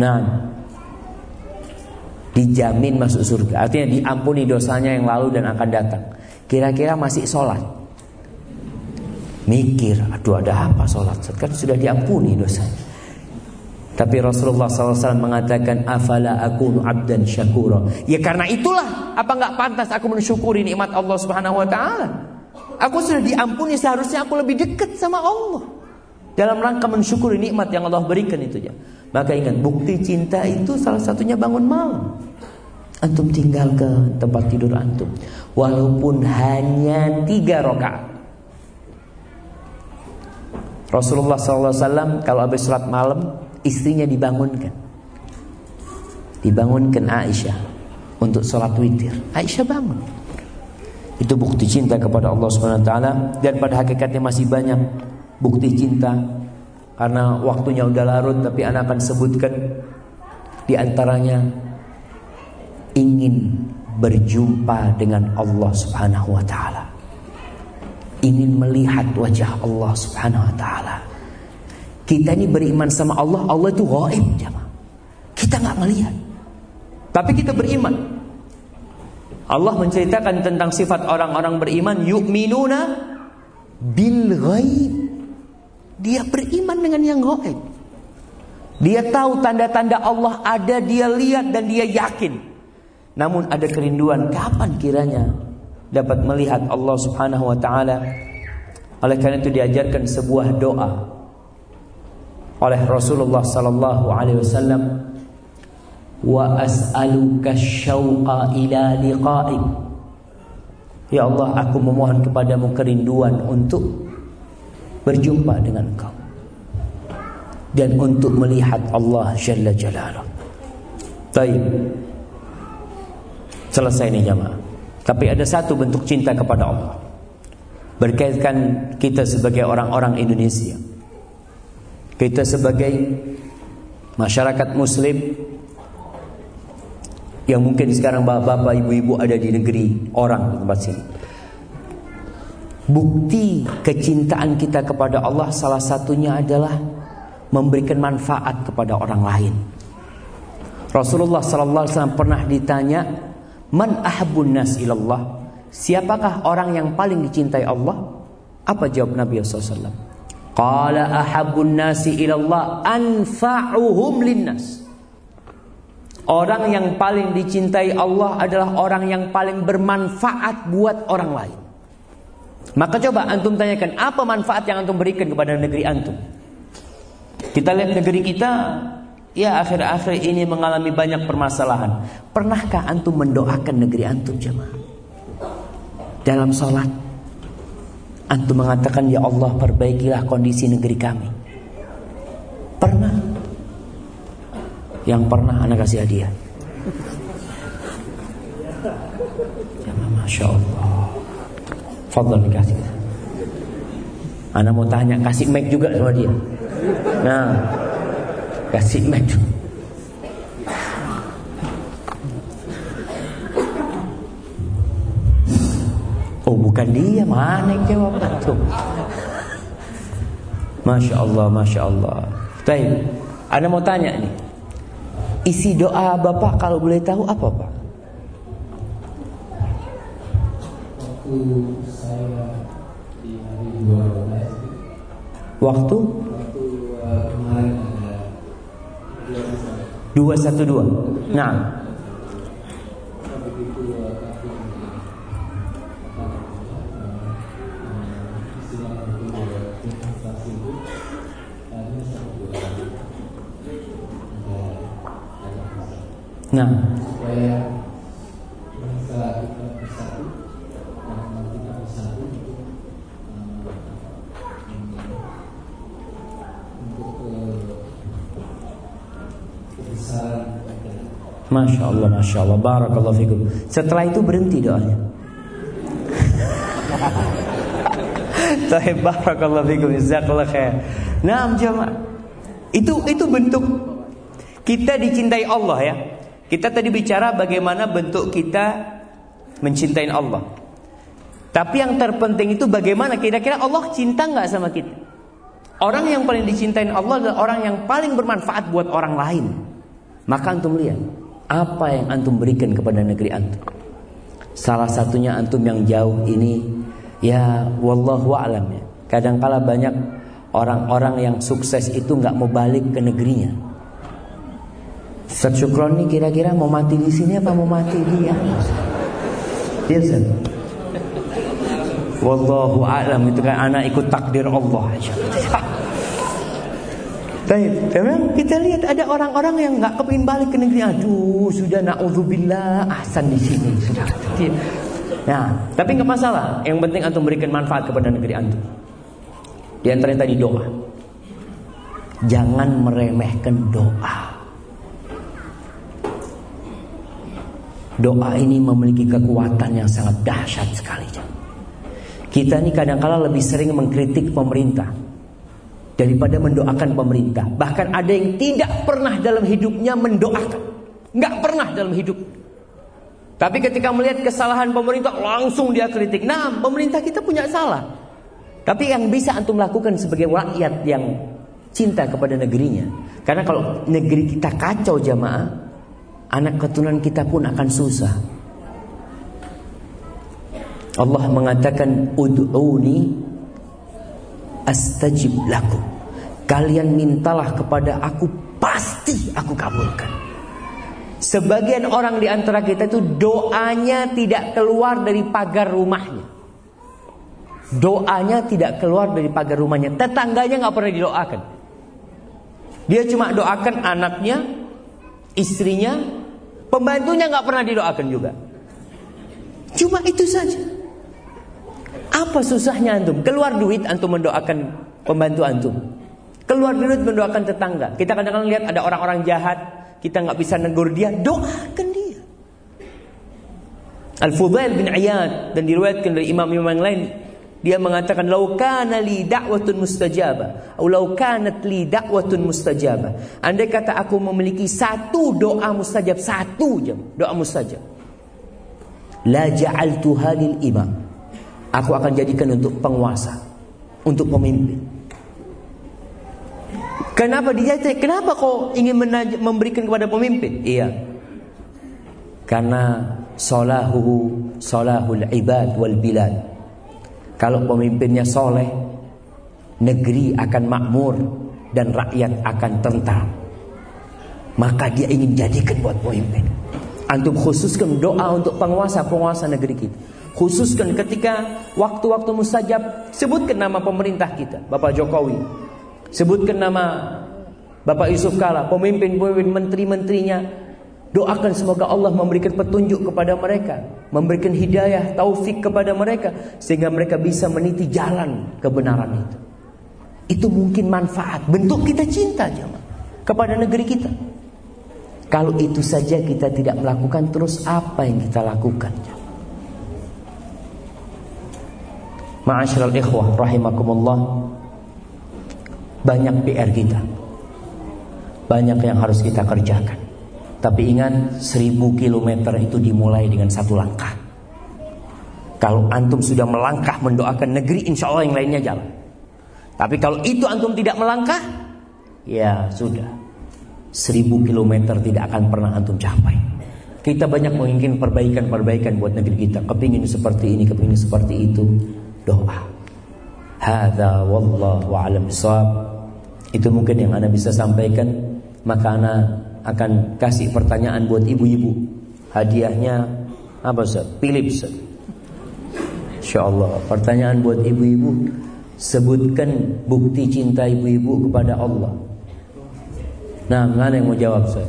Nah, dijamin masuk surga. Artinya diampuni dosanya yang lalu dan akan datang. Kira-kira masih sholat Mikir Aduh ada apa sholat Kan sudah diampuni dosanya tapi Rasulullah SAW mengatakan afala aku abdan syakura. Ya karena itulah apa nggak pantas aku mensyukuri nikmat Allah Subhanahu Wa Taala. Aku sudah diampuni seharusnya aku lebih dekat sama Allah dalam rangka mensyukuri nikmat yang Allah berikan itu ya. Maka ingat bukti cinta itu salah satunya bangun malam. Antum tinggal ke tempat tidur antum walaupun hanya tiga rakaat. Rasulullah SAW kalau habis sholat malam istrinya dibangunkan, dibangunkan Aisyah untuk sholat witir. Aisyah bangun. Itu bukti cinta kepada Allah Subhanahu Wa Taala dan pada hakikatnya masih banyak bukti cinta karena waktunya udah larut tapi anak akan sebutkan di antaranya ingin berjumpa dengan Allah Subhanahu wa taala. Ingin melihat wajah Allah Subhanahu wa taala. Kita ini beriman sama Allah, Allah itu gaib, jemaah. Kita nggak melihat. Tapi kita beriman. Allah menceritakan tentang sifat orang-orang beriman yu'minuna bil ghaib. Dia beriman dengan yang gaib. Dia tahu tanda-tanda Allah ada, dia lihat dan dia yakin. Namun ada kerinduan kapan kiranya dapat melihat Allah Subhanahu wa taala. Oleh karena itu diajarkan sebuah doa oleh Rasulullah sallallahu alaihi wasallam wa as'aluka syauqa ila liqa'ik Ya Allah aku memohon kepadamu kerinduan untuk berjumpa dengan engkau dan untuk melihat Allah Jalla Jalaluh. Baik. Selesai ini jamaah. Tapi ada satu bentuk cinta kepada Allah. Berkaitan kita sebagai orang-orang Indonesia. Kita sebagai masyarakat muslim yang mungkin sekarang bapak-bapak, ibu-ibu ada di negeri orang di tempat sini. Bukti kecintaan kita kepada Allah salah satunya adalah memberikan manfaat kepada orang lain. Rasulullah sallallahu alaihi wasallam pernah ditanya, "Man ahabbun nas ilallah?" Siapakah orang yang paling dicintai Allah? Apa jawab Nabi wasallam? Qala ahabbun nasi ilallah anfa'uhum linnas. Orang yang paling dicintai Allah adalah orang yang paling bermanfaat buat orang lain. Maka coba antum tanyakan apa manfaat yang antum berikan kepada negeri antum? Kita lihat negeri kita ya akhir-akhir ini mengalami banyak permasalahan. Pernahkah antum mendoakan negeri antum jemaah? Dalam sholat antum mengatakan ya Allah perbaikilah kondisi negeri kami. Pernah? yang pernah anak kasih hadiah. Ya, Masya Allah. Fadl dikasih. Anak mau tanya, kasih mic juga sama dia. Nah, kasih mic. Oh bukan dia, mana yang jawab itu? Masya Allah, Masya Allah. Baik, Anda mau tanya nih. Isi doa Bapak kalau boleh tahu apa Pak? Waktu saya di hari 12 Waktu 212. Nah. Nah. Masya Allah, Masya Allah. Barakallahu fikum. Setelah itu berhenti doanya. Tapi Barakallahu fikum Jazakallah khair. Nah jemaah. Itu itu bentuk Kita dicintai Allah ya. Kita tadi bicara bagaimana bentuk kita Mencintai Allah. Tapi yang terpenting itu bagaimana? Kira-kira Allah cinta nggak sama kita? Orang yang paling dicintai Allah adalah orang yang paling bermanfaat buat orang lain. Maka antum lihat apa yang antum berikan kepada negeri antum. Salah satunya antum yang jauh ini ya wallahu alam ya. Kadangkala banyak orang-orang yang sukses itu nggak mau balik ke negerinya. Ustaz Syukron ini kira-kira mau mati di sini apa mau mati di Iya Ustaz. Wallahu alam itu kan anak ikut takdir Allah. Baik, memang kita lihat ada orang-orang yang nggak kepingin balik ke negeri. Aduh, sudah naudzubillah, ahsan di sini sudah. Nah, tapi nggak masalah. Yang penting antum berikan manfaat kepada negeri antum. Di antaranya tadi doa. Jangan meremehkan doa. Doa ini memiliki kekuatan yang sangat dahsyat sekali. Kita ini kadang-kala lebih sering mengkritik pemerintah daripada mendoakan pemerintah. Bahkan ada yang tidak pernah dalam hidupnya mendoakan. Nggak pernah dalam hidup. Tapi ketika melihat kesalahan pemerintah langsung dia kritik. Nah, pemerintah kita punya salah. Tapi yang bisa antum lakukan sebagai rakyat yang cinta kepada negerinya. Karena kalau negeri kita kacau jamaah, anak keturunan kita pun akan susah. Allah mengatakan ud'uni astajib lakum. Kalian mintalah kepada aku pasti aku kabulkan. Sebagian orang di antara kita itu doanya tidak keluar dari pagar rumahnya. Doanya tidak keluar dari pagar rumahnya. Tetangganya nggak pernah didoakan. Dia cuma doakan anaknya, istrinya, pembantunya nggak pernah didoakan juga. Cuma itu saja. Apa susahnya antum? Keluar duit antum mendoakan pembantu antum. Keluar duit mendoakan tetangga. Kita kadang-kadang lihat ada orang-orang jahat, kita nggak bisa negur dia, doakan dia. Al-Fudail bin Iyad dan diriwayatkan dari imam-imam yang lain dia mengatakan lau kana li da'watun mustajabah atau lau kanat li da'watun mustajabah. Andai kata aku memiliki satu doa mustajab, satu jam doa mustajab. La ja'altuha lil imam. Aku akan jadikan untuk penguasa, untuk pemimpin. Kenapa dia Kenapa kau ingin memberikan kepada pemimpin? Iya. Karena solahu solahul ibad wal bilad. Kalau pemimpinnya soleh, negeri akan makmur dan rakyat akan tentram. Maka dia ingin jadikan buat pemimpin. Antum khususkan doa untuk penguasa-penguasa negeri kita. Khususkan ketika waktu-waktu mustajab, sebutkan nama pemerintah kita, Bapak Jokowi, Sebutkan nama Bapak Yusuf Kala, pemimpin-pemimpin menteri-menterinya. Doakan semoga Allah memberikan petunjuk kepada mereka, memberikan hidayah, taufik kepada mereka sehingga mereka bisa meniti jalan kebenaran itu. Itu mungkin manfaat, bentuk kita cinta jemaah kepada negeri kita. Kalau itu saja kita tidak melakukan terus apa yang kita lakukan? Ma'asyiral ikhwah rahimakumullah. Banyak PR kita. Banyak yang harus kita kerjakan. Tapi ingat, seribu kilometer itu dimulai dengan satu langkah. Kalau antum sudah melangkah mendoakan negeri, insya Allah yang lainnya jalan. Tapi kalau itu antum tidak melangkah, ya sudah. Seribu kilometer tidak akan pernah antum capai. Kita banyak menginginkan perbaikan-perbaikan buat negeri kita. Kepingin seperti ini, kepingin seperti itu. Doa. Hada wallahu a'lam bishawab. Itu mungkin yang Anda bisa sampaikan Maka Anda akan kasih pertanyaan buat ibu-ibu Hadiahnya apa Ustaz? Philips InsyaAllah Pertanyaan buat ibu-ibu Sebutkan bukti cinta ibu-ibu kepada Allah Nah, mana yang mau jawab Ustaz?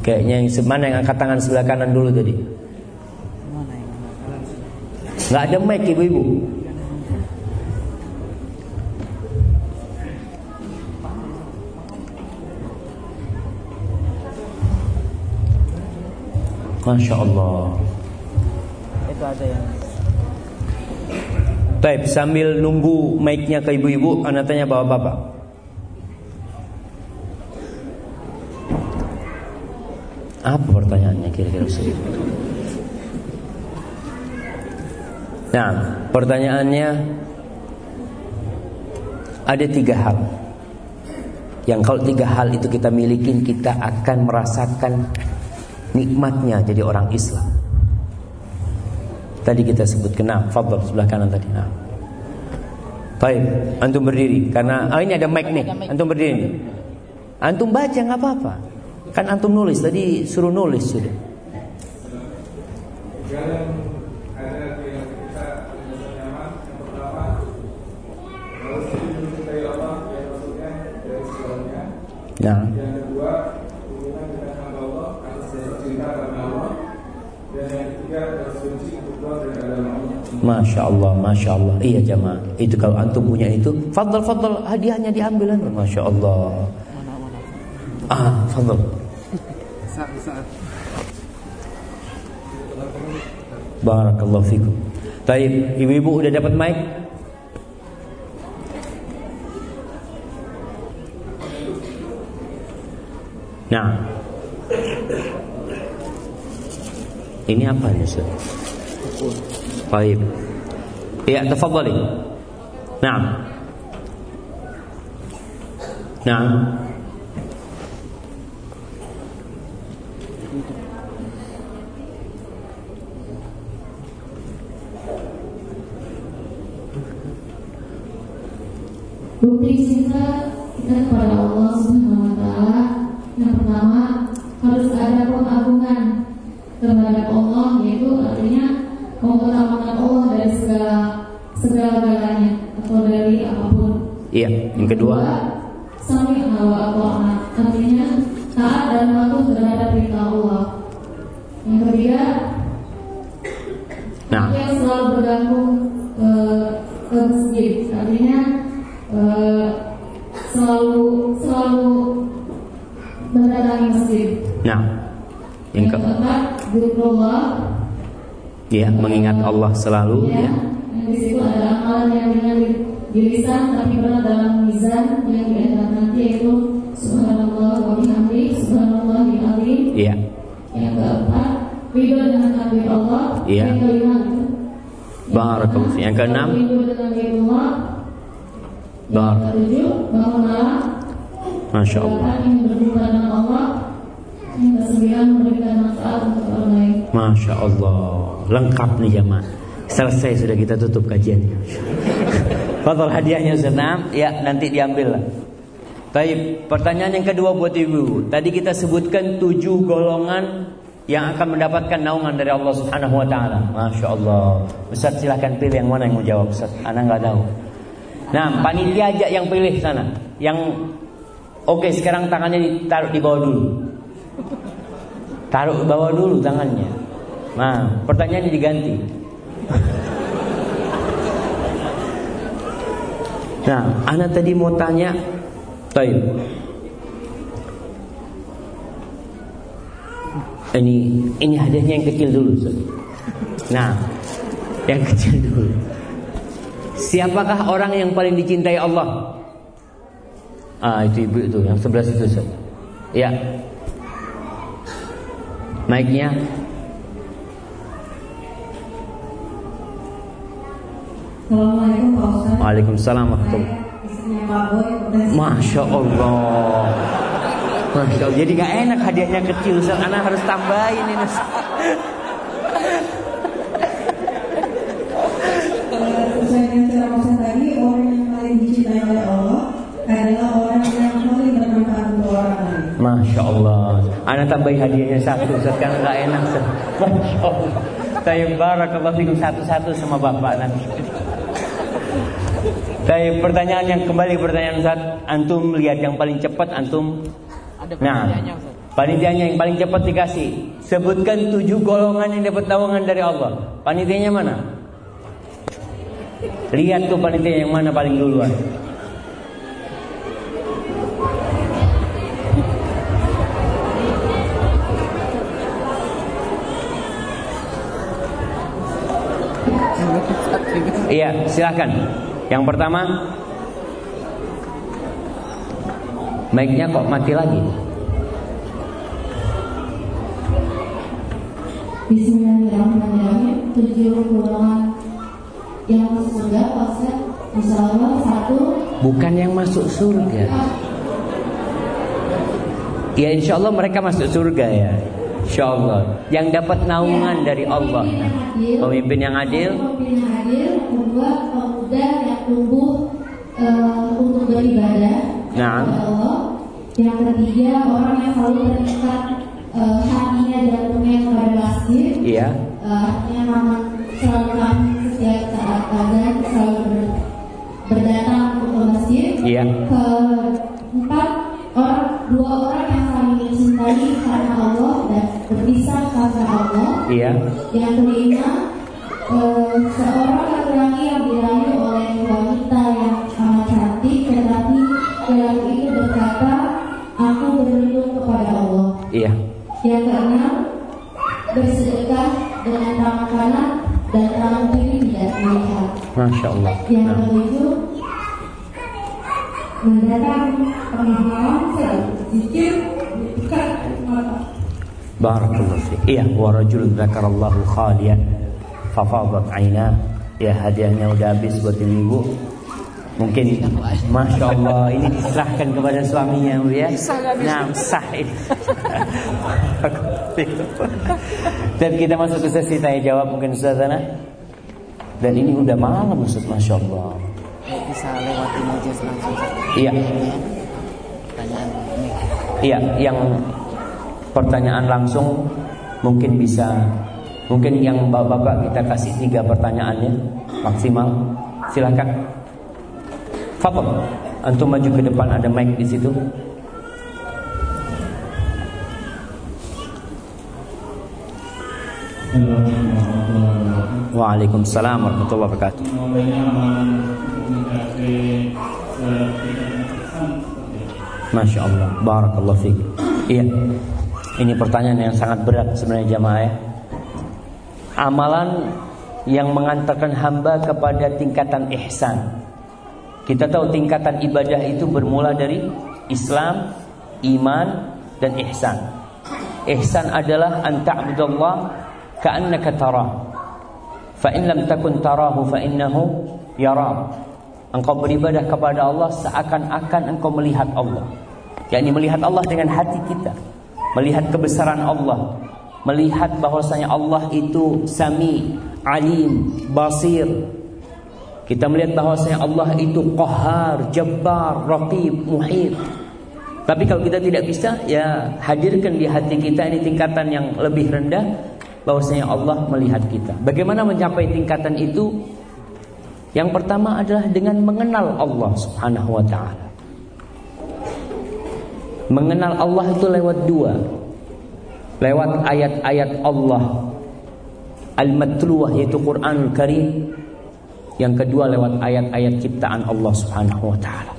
Kayaknya yang mana yang angkat tangan sebelah kanan dulu tadi? Nggak ada mic ibu-ibu. Masya Allah Itu ada yang Baik, sambil nunggu mic-nya ke ibu-ibu, anak tanya bapak-bapak. Apa pertanyaannya kira-kira Ustaz? Nah, pertanyaannya ada tiga hal. Yang kalau tiga hal itu kita miliki, kita akan merasakan nikmatnya jadi orang Islam. Tadi kita sebut kena fadl sebelah kanan tadi. Nah. Baik, antum berdiri karena oh ini ada mic nih. Antum berdiri. Antum baca nggak apa-apa. Kan antum nulis tadi suruh nulis sudah. Nah. Masya Allah, Masya Allah. Iya jamaah, itu kalau antum punya itu Fadl, fadl, hadiahnya diambil kan? Masya Allah. Ah, fadl. Barakallahu fikum. Taib, ibu-ibu udah dapat mic? Nah. Ini apa nih Ustaz? Taib. تفضلي نعم نعم Publicitar dan para mengingat Allah selalu ya. ya. Yang di situ ada amalan yang ringan di, lisan tapi berat dalam mizan yang di antara nanti yaitu subhanallah wa bihamdi subhanallah azim. Iya. Yang keempat, ridho dengan takdir Allah. Iya. Yang kelima, Barakallahu. Yang keenam, ridho dengan Allah. bar. Ketujuh, bangun. Masya Allah. Dengan Allah. Yang kesembilan, memberikan manfaat untuk orang lain. Masya Allah. Lengkap nih jemaah. Selesai sudah kita tutup kajiannya. Fadol hadiahnya senam, ya nanti diambil lah. Baik, pertanyaan yang kedua buat ibu. Tadi kita sebutkan tujuh golongan yang akan mendapatkan naungan dari Allah Subhanahu Wa Taala. Masya Allah. Ustaz silahkan pilih yang mana yang mau jawab. Ustaz, anak nggak tahu. Nah, panitia ajak yang pilih sana. Yang oke sekarang tangannya ditaruh di bawah dulu. Taruh bawah dulu tangannya. Nah, pertanyaannya diganti. Nah, anak tadi mau tanya, Taib. Ini ini hadiahnya yang kecil dulu. Ustaz. Nah, yang kecil dulu. Siapakah orang yang paling dicintai Allah? Ah, itu ibu itu yang sebelah situ. Ustaz. Ya. Mic-nya Assalamualaikum Pak Ustaz. Waalaikumsalam warahmatullahi Masya Allah. Masya Allah. Jadi gak enak hadiahnya kecil Ustaz. Anak harus tambahin ini Ustaz. Sesuai dengan ceramah Ustaz tadi, orang yang paling dicintai oleh Allah adalah orang yang paling bermanfaat untuk orang lain. Masya Allah. Anak tambahin hadiahnya satu Ustaz. Karena gak enak Ustaz. Masya Allah. Saya barakallahu fikum satu-satu sama bapak nanti Saya pertanyaan yang kembali ke pertanyaan Ustaz Antum lihat yang paling cepat Antum? Nah Panitianya yang paling cepat dikasih. Sebutkan tujuh golongan yang dapat naungan dari Allah. Panitianya mana? Lihat tuh panitia yang mana paling duluan. Iya, silakan. Yang pertama, mic-nya kok mati lagi? Bismillahirrahmanirrahim. Tujuh golongan yang masuk surga, Pak Ustaz. Insya Allah satu. Bukan yang masuk surga. Ya insya Allah mereka masuk surga ya. Insya Allah. Yang dapat naungan dari Allah. Pemimpin yang adil. Pemimpin yang adil. Kedua, pemuda yang tumbuh eh, untuk beribadah Nah. kepada Allah. Yang ketiga, orang yang selalu terikat eh, hatinya dan jantungnya kepada masjid. Iya. Artinya memang selalu kami setiap saat azan selalu ber- berdatang untuk ke masjid. Iya. Keempat, orang dua orang yang saling mencintai karena Allah dan berpisah karena Allah. Iya. Yang kelima, seorang laki-laki yang dirayu oleh wanita yang amat cantik, tetapi laki itu berkata, aku berlindung kepada Allah. Iya. Yang keenam, bersedekah dengan tangan kanan dan tangan kiri tidak melihat. Masya Allah. Yang Nah. ketujuh, mendatang pengalaman zikir dekat mata. Barakallahu fiik. Iya, wa rajulun dzakarallahu khaliyan fafadat aina. Ya hadiahnya udah habis buat ibu. Mungkin Masya Allah ini diserahkan kepada suaminya Bu ya. Nah sah ini. Dan kita masuk ke sesi tanya jawab mungkin Ustaz Ana. Dan ini udah malam Ustaz Masya Allah. bisa lewatin aja langsung Iya. Ya. pertanyaan ini Iya, yang pertanyaan langsung mungkin bisa mungkin yang bapak-bapak kita kasih tiga pertanyaannya maksimal. Silakan. Fadol, antum maju ke depan ada mic di situ. Waalaikumsalam warahmatullahi wabarakatuh. Masya Allah, Barakallah fiik. Iya, ini pertanyaan yang sangat berat sebenarnya jamaah ya. Amalan yang mengantarkan hamba kepada tingkatan ihsan. Kita tahu tingkatan ibadah itu bermula dari Islam, iman, dan ihsan. Ihsan adalah anta'budallah ka'annaka tarah. Fa in lam takun tarahu fa innahu. Engkau beribadah kepada Allah seakan-akan engkau melihat Allah. yakni melihat Allah dengan hati kita, melihat kebesaran Allah, melihat bahwasanya Allah itu Sami, Alim, Basir. Kita melihat bahwasanya Allah itu Qahar, Jabbar, Raqib, Muhit. Tapi kalau kita tidak bisa, ya hadirkan di hati kita ini tingkatan yang lebih rendah bahwasanya Allah melihat kita. Bagaimana mencapai tingkatan itu? Yang pertama adalah dengan mengenal Allah Subhanahu wa taala. Mengenal Allah itu lewat dua. Lewat ayat-ayat Allah Al-Matluwah yaitu Quranul Karim. Yang kedua lewat ayat-ayat ciptaan Allah Subhanahu wa taala.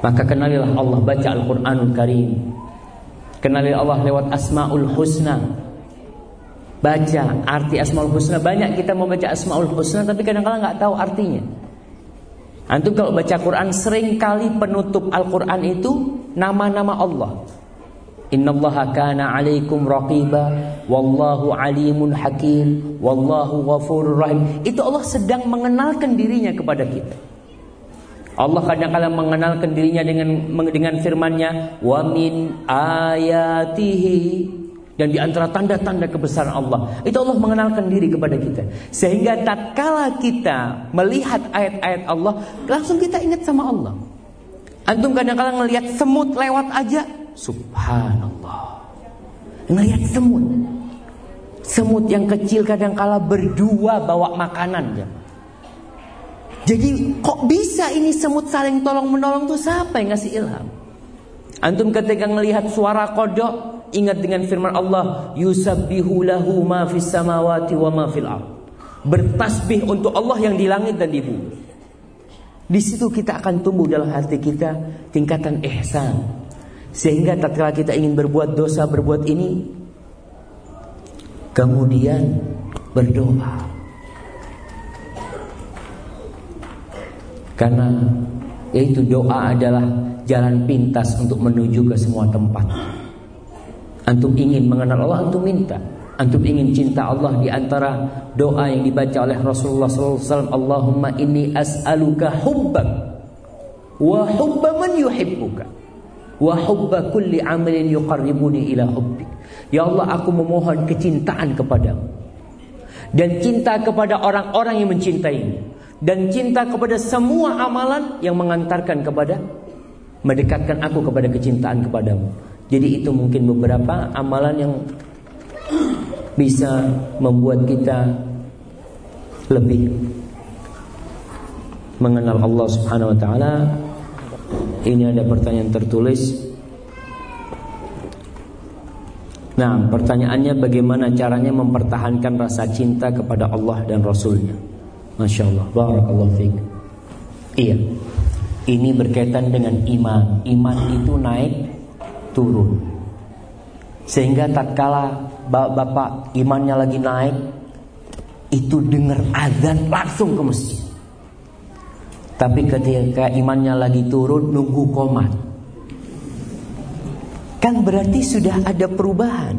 Maka kenalilah Allah baca Al-Quranul Karim. Kenalilah Allah lewat Asmaul Husna. Baca arti Asmaul Husna. Banyak kita mau baca Asmaul Husna tapi kadang-kadang nggak tahu artinya. Antum kalau baca Quran sering kali penutup Al-Quran itu nama-nama Allah. Innallaha kana alaikum raqiba. Wallahu alimun hakim. Wallahu ghafurur rahim. Itu Allah sedang mengenalkan dirinya kepada kita. Allah kadang-kadang mengenalkan dirinya dengan dengan firman-Nya wa min ayatihi. Dan di antara tanda-tanda kebesaran Allah itu Allah mengenalkan diri kepada kita. Sehingga tatkala kita melihat ayat-ayat Allah langsung kita ingat sama Allah. Antum kadang-kadang melihat semut lewat aja subhanallah ngelihat semut semut yang kecil kadang-kala berdua bawa makanan. Jadi kok bisa ini semut saling tolong menolong tuh siapa yang ngasih ilham? Antum ketika melihat suara kodok ingat dengan firman Allah yusabbihu lahu ma fis samawati wa ma fil ard. Bertasbih untuk Allah yang di langit dan di bumi. Di situ kita akan tumbuh dalam hati kita tingkatan ihsan. Sehingga tatkala kita ingin berbuat dosa berbuat ini kemudian berdoa. Karena yaitu doa adalah jalan pintas untuk menuju ke semua tempat. Antum ingin mengenal Allah, antum minta. Antum ingin cinta Allah di antara doa yang dibaca oleh Rasulullah SAW. Allahumma inni as'aluka hubbak wa hubba man yuhibbuka wa hubba kulli amalin yuqarribuni ila hubbik. Ya Allah, aku memohon kecintaan kepadamu dan cinta kepada orang-orang yang mencintaimu dan cinta kepada semua amalan yang mengantarkan kepada mendekatkan aku kepada kecintaan kepadamu. Jadi itu mungkin beberapa amalan yang bisa membuat kita lebih mengenal Allah Subhanahu wa taala. Ini ada pertanyaan tertulis. Nah, pertanyaannya bagaimana caranya mempertahankan rasa cinta kepada Allah dan Rasulnya? Masya Allah, Barakallahu fiqh. Iya, ini berkaitan dengan iman. Iman itu naik turun. Sehingga tatkala bapak imannya lagi naik, itu dengar azan langsung ke masjid. Tapi ketika imannya lagi turun, nunggu komat. Kan berarti sudah ada perubahan.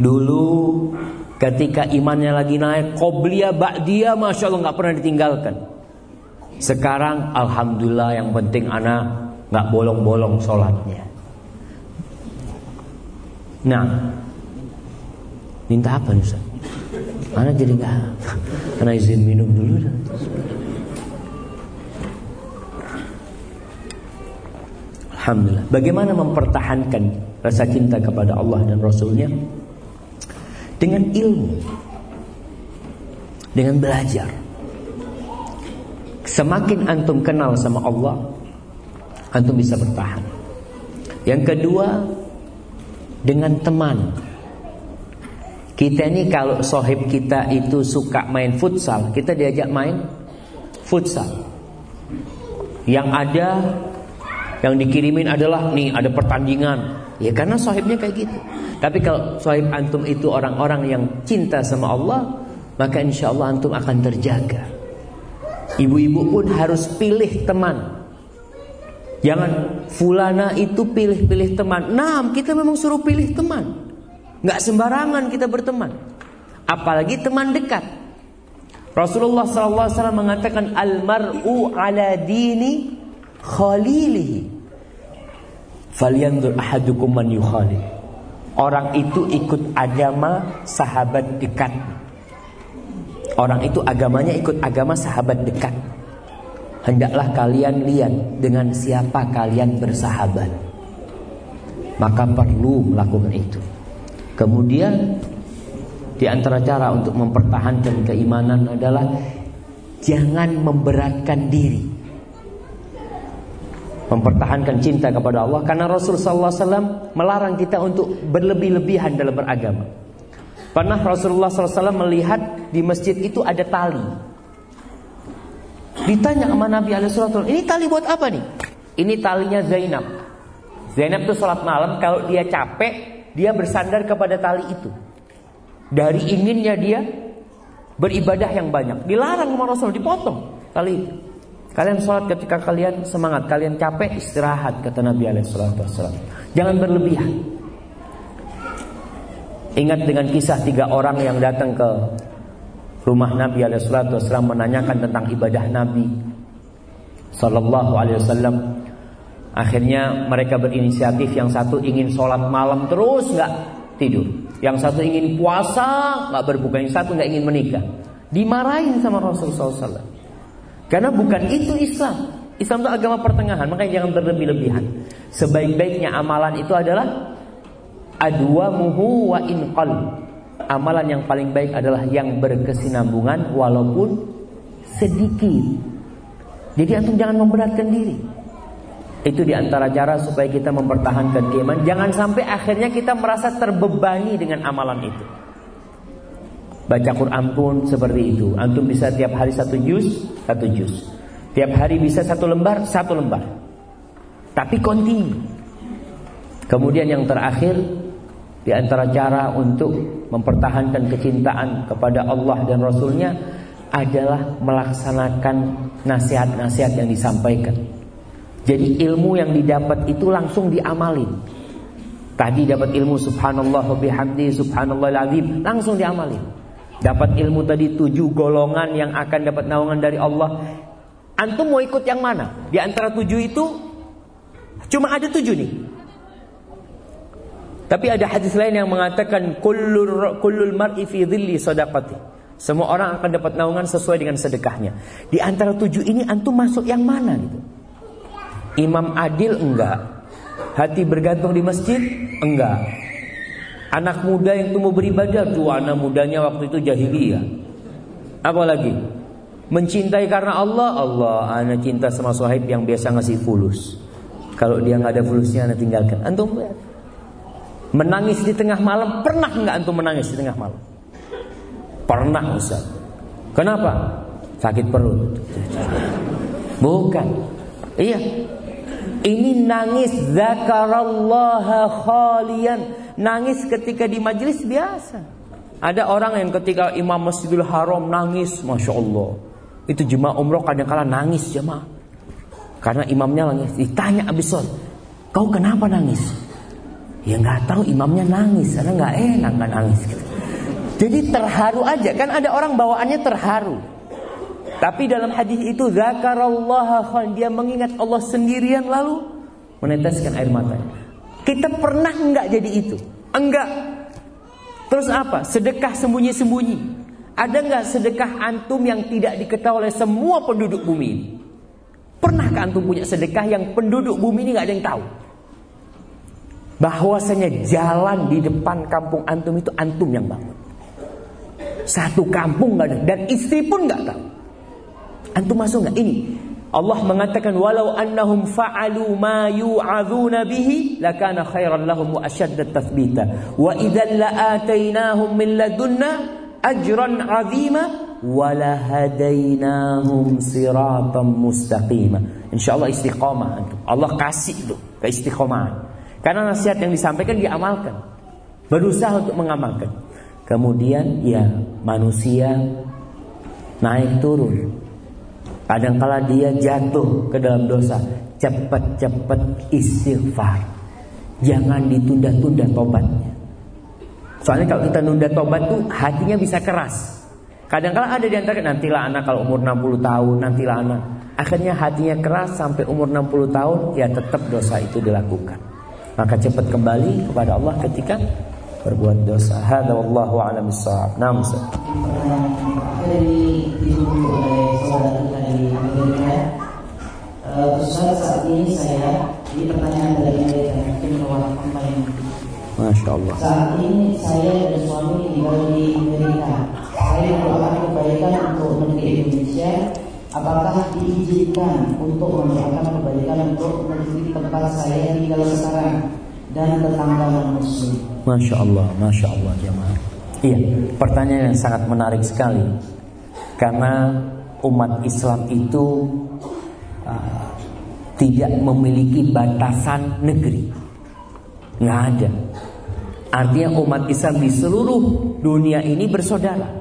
Dulu ketika imannya lagi naik, qobliyah ba'diyah Masya Allah nggak pernah ditinggalkan. Sekarang Alhamdulillah yang penting anak nggak bolong-bolong sholatnya. Nah, minta apa nih Ustaz? Anak jadi nggak, anak izin minum dulu. Dah. Alhamdulillah. Bagaimana mempertahankan rasa cinta kepada Allah dan Rasulnya? Dengan ilmu. Dengan belajar. Semakin antum kenal sama Allah, antum bisa bertahan. Yang kedua, dengan teman. Kita ini kalau sohib kita itu suka main futsal, kita diajak main futsal. Yang ada yang dikirimin adalah nih ada pertandingan. Ya karena sahibnya kayak gitu. Tapi kalau sahib antum itu orang-orang yang cinta sama Allah, maka insya Allah antum akan terjaga. Ibu-ibu pun harus pilih teman. Jangan fulana itu pilih-pilih teman. Nah, kita memang suruh pilih teman. Nggak sembarangan kita berteman. Apalagi teman dekat. Rasulullah SAW mengatakan almaru ala dini khalilihi. Falyanzur ahadukum man orang itu ikut agama sahabat dekat. Orang itu agamanya ikut agama sahabat dekat. Hendaklah kalian lihat dengan siapa kalian bersahabat. Maka perlu melakukan itu. Kemudian di antara cara untuk mempertahankan keimanan adalah jangan memberatkan diri mempertahankan cinta kepada Allah karena Rasul sallallahu alaihi wasallam melarang kita untuk berlebih-lebihan dalam beragama. Pernah Rasulullah SAW melihat di masjid itu ada tali. Ditanya sama Nabi Alaihissalam, ini tali buat apa nih? Ini talinya Zainab. Zainab tuh sholat malam kalau dia capek dia bersandar kepada tali itu. Dari inginnya dia beribadah yang banyak. Dilarang sama Rasul dipotong tali itu. Kalian sholat ketika kalian semangat, kalian capek istirahat kata Nabi Alaihissalam. Jangan berlebihan. Ingat dengan kisah tiga orang yang datang ke rumah Nabi Alaihissalam menanyakan tentang ibadah Nabi Sallallahu Alaihi Wasallam. Akhirnya mereka berinisiatif yang satu ingin sholat malam terus nggak tidur, yang satu ingin puasa nggak berbuka, yang satu nggak ingin menikah. Dimarahin sama Rasulullah SAW. Karena bukan itu Islam. Islam itu agama pertengahan, makanya jangan berlebih-lebihan. Sebaik-baiknya amalan itu adalah adwa muhu wa inqal. Amalan yang paling baik adalah yang berkesinambungan walaupun sedikit. Jadi antum jangan memberatkan diri. Itu di antara cara supaya kita mempertahankan keimanan. Jangan sampai akhirnya kita merasa terbebani dengan amalan itu. Baca Quran pun seperti itu. Antum bisa tiap hari satu juz, satu juz. Tiap hari bisa satu lembar, satu lembar. Tapi kontinu. Kemudian yang terakhir di antara cara untuk mempertahankan kecintaan kepada Allah dan Rasulnya adalah melaksanakan nasihat-nasihat yang disampaikan. Jadi ilmu yang didapat itu langsung diamalin. Tadi dapat ilmu subhanallah wa bihamdi subhanallah azim langsung diamalin. Dapat ilmu tadi tujuh golongan yang akan dapat naungan dari Allah. Antum mau ikut yang mana? Di antara tujuh itu cuma ada tujuh nih. Tapi ada hadis lain yang mengatakan kullul kullul mar'i fi dhilli sadaqati. Semua orang akan dapat naungan sesuai dengan sedekahnya. Di antara tujuh ini antum masuk yang mana gitu? Imam adil enggak? Hati bergantung di masjid? Enggak. Anak muda yang tumbuh beribadah tuh anak mudanya waktu itu jahiliyah. Apalagi mencintai karena Allah, Allah anak cinta sama sahib yang biasa ngasih fulus. Kalau dia nggak ada fulusnya anak tinggalkan. Antum. Menangis di tengah malam, pernah nggak antum menangis di tengah malam? Pernah Ustaz. Kenapa? Sakit perut. Bukan. Iya. Ini nangis zakarallaha khalian Nangis ketika di majelis biasa. Ada orang yang ketika imam masjidil haram nangis, masya Allah. Itu jemaah umroh kadang-kala nangis jemaah. Karena imamnya nangis. Ditanya abis kau kenapa nangis? Ya nggak tahu imamnya nangis, karena nggak enak nggak nangis. Jadi terharu aja, kan ada orang bawaannya terharu. Tapi dalam hadis itu zakarallah dia mengingat Allah sendirian lalu meneteskan air matanya. Kita pernah enggak jadi itu? Enggak. Terus apa? Sedekah sembunyi-sembunyi. Ada enggak sedekah antum yang tidak diketahui oleh semua penduduk bumi ini? Pernahkah antum punya sedekah yang penduduk bumi ini nggak ada yang tahu? Bahwasanya jalan di depan kampung antum itu antum yang bangun. Satu kampung nggak ada dan istri pun nggak tahu. Antum masuk nggak ini? Allah mengatakan walau annahum fa'alu ma yu'adzuna bihi lakana khairan lahum wa ashadda tathbita. Wa idzan la'atainahum min ladunna ajran 'azima wa lahadainahum siratan mustaqima. Insyaallah istiqamah antum. Allah kasih itu keistiqomahan. Karena nasihat yang disampaikan diamalkan. Berusaha untuk mengamalkan. Kemudian ya manusia naik turun Kadangkala dia jatuh ke dalam dosa. Cepat-cepat istighfar. Jangan ditunda-tunda tobatnya. Soalnya kalau kita nunda tobat tuh hatinya bisa keras. Kadangkala ada di antara nantilah anak kalau umur 60 tahun, nantilah anak. Akhirnya hatinya keras sampai umur 60 tahun, ya tetap dosa itu dilakukan. Maka cepat kembali kepada Allah ketika berbuat dosa. Hada wallahu a'lam bissawab. Naam. Dari dihubungi oleh saudara kita dari Amerika. Ustaz saat ini saya di pertanyaan dari Amerika mungkin lewat online. Masya Allah. Saat ini saya dan suami tinggal di Amerika. Saya mendoakan kebaikan untuk negeri Indonesia. Apakah diizinkan untuk mendoakan kebaikan untuk negeri tempat saya tinggal sekarang dan tetangga muslim? Masya Allah, Masya Allah jemaah. Iya, pertanyaan yang sangat menarik sekali. Karena umat Islam itu uh, tidak memiliki batasan negeri. Nggak ada. Artinya umat Islam di seluruh dunia ini bersaudara.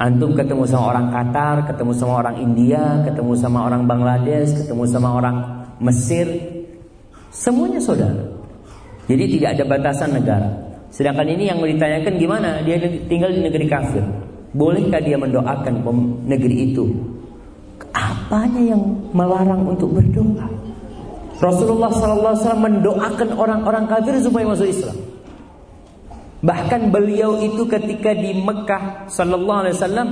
Antum ketemu sama orang Qatar, ketemu sama orang India, ketemu sama orang Bangladesh, ketemu sama orang Mesir, semuanya saudara. Jadi tidak ada batasan negara. Sedangkan ini yang ditanyakan gimana? Dia tinggal di negeri kafir. Bolehkah dia mendoakan negeri itu? Apanya yang melarang untuk berdoa? Rasulullah SAW mendoakan orang-orang kafir supaya masuk Islam. Bahkan beliau itu ketika di Mekah Sallallahu Alaihi Wasallam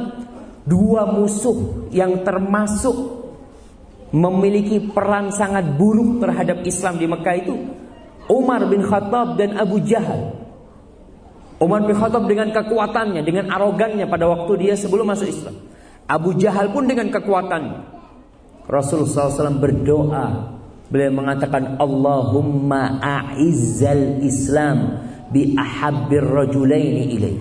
dua musuh yang termasuk memiliki peran sangat buruk terhadap Islam di Mekah itu Umar bin Khattab dan Abu Jahal. Umar bin Khattab dengan kekuatannya, dengan arogannya pada waktu dia sebelum masuk Islam. Abu Jahal pun dengan kekuatannya. Rasulullah SAW berdoa. Beliau mengatakan Allahumma a'izzal Islam bi ahabbir rajulaini ilai.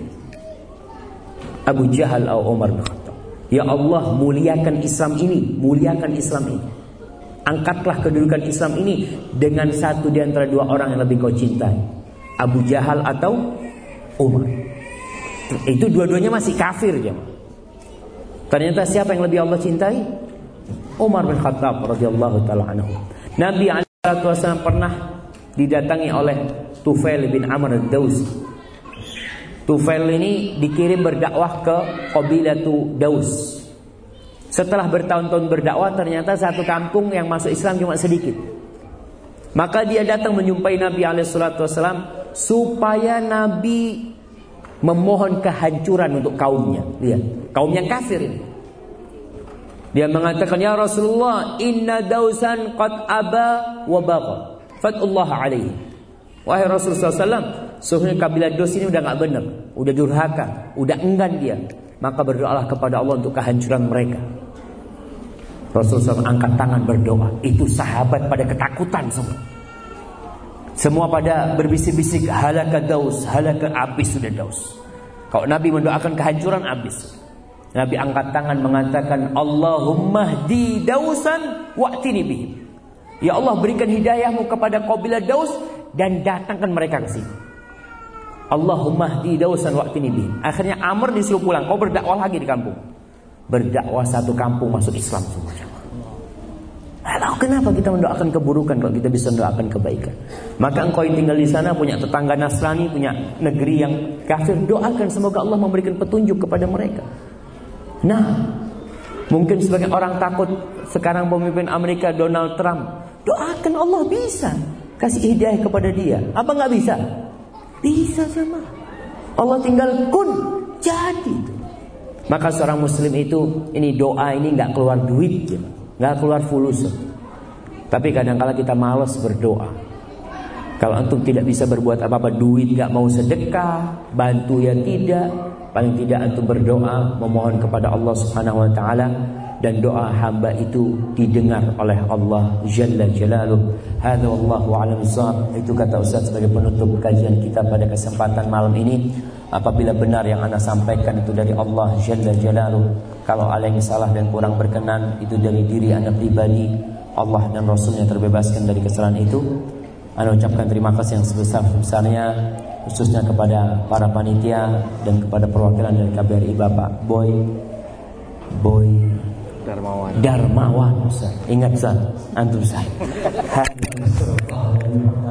Abu Jahal atau Umar bin Khattab. Ya Allah muliakan Islam ini, muliakan Islam ini. Angkatlah kedudukan Islam ini dengan satu di antara dua orang yang lebih kau cintai. Abu Jahal atau Umar. Itu dua-duanya masih kafir ya. Ternyata siapa yang lebih Allah cintai? Umar bin Khattab radhiyallahu taala anhu. Nabi alaihi pernah didatangi oleh Tufail bin Amr ad-Daus. Tufail ini dikirim berdakwah ke Qabilatu Daus. Setelah bertahun-tahun berdakwah ternyata satu kampung yang masuk Islam cuma sedikit. Maka dia datang menyumpai Nabi Alaihissalam supaya Nabi memohon kehancuran untuk kaumnya. Lihat, kaum yang kafir ini. Dia mengatakan ya Rasulullah, inna dausan qad aba wa baqa. Fatullah alaihi. Wahai Rasulullah SAW, sesungguhnya kabilah dos ini udah nggak benar, udah durhaka, udah enggan dia. Maka berdoalah kepada Allah untuk kehancuran mereka. Rasulullah SAW angkat tangan berdoa. Itu sahabat pada ketakutan semua. Semua pada berbisik-bisik halaka daus, halaka abis sudah daus. Kalau Nabi mendoakan kehancuran abis. Nabi angkat tangan mengatakan Allahumma di dausan wa'tini bihim. Ya Allah berikan hidayahmu kepada kabilah Daus dan datangkan mereka ke sini. Allahumma di dausan wa'tini bihim. Akhirnya Amr disuruh pulang. Kau berdakwah lagi di kampung. Berdakwah satu kampung masuk Islam semua. Lalu kenapa kita mendoakan keburukan kalau kita bisa mendoakan kebaikan? Maka engkau yang tinggal di sana punya tetangga Nasrani, punya negeri yang kafir, doakan semoga Allah memberikan petunjuk kepada mereka. Nah, mungkin sebagai orang takut sekarang pemimpin Amerika Donald Trump, doakan Allah bisa kasih hidayah kepada dia. Apa nggak bisa? Bisa sama. Allah tinggal kun jadi. Maka seorang muslim itu ini doa ini nggak keluar duit. Ya. nggak keluar fulus. Tapi kadang-kala kita malas berdoa. Kalau antum tidak bisa berbuat apa-apa, duit nggak mau sedekah, bantu ya tidak, paling tidak antum berdoa memohon kepada Allah Subhanahu wa taala dan doa hamba itu didengar oleh Allah Jalla Jalaluh. Hadza wallahu a'lam Itu kata Ustaz sebagai penutup kajian kita pada kesempatan malam ini. Apabila benar yang anda sampaikan itu dari Allah Jalla Jalaluh, kalau ada yang salah dan kurang berkenan itu dari diri anda pribadi, Allah dan Rasulnya terbebaskan dari kesalahan itu. Anda ucapkan terima kasih yang sebesar-besarnya khususnya kepada para panitia dan kepada perwakilan dari KBRI Bapak Boy Boy Darmawan Darmawan Ustaz. Ingat Ustaz, antum saya.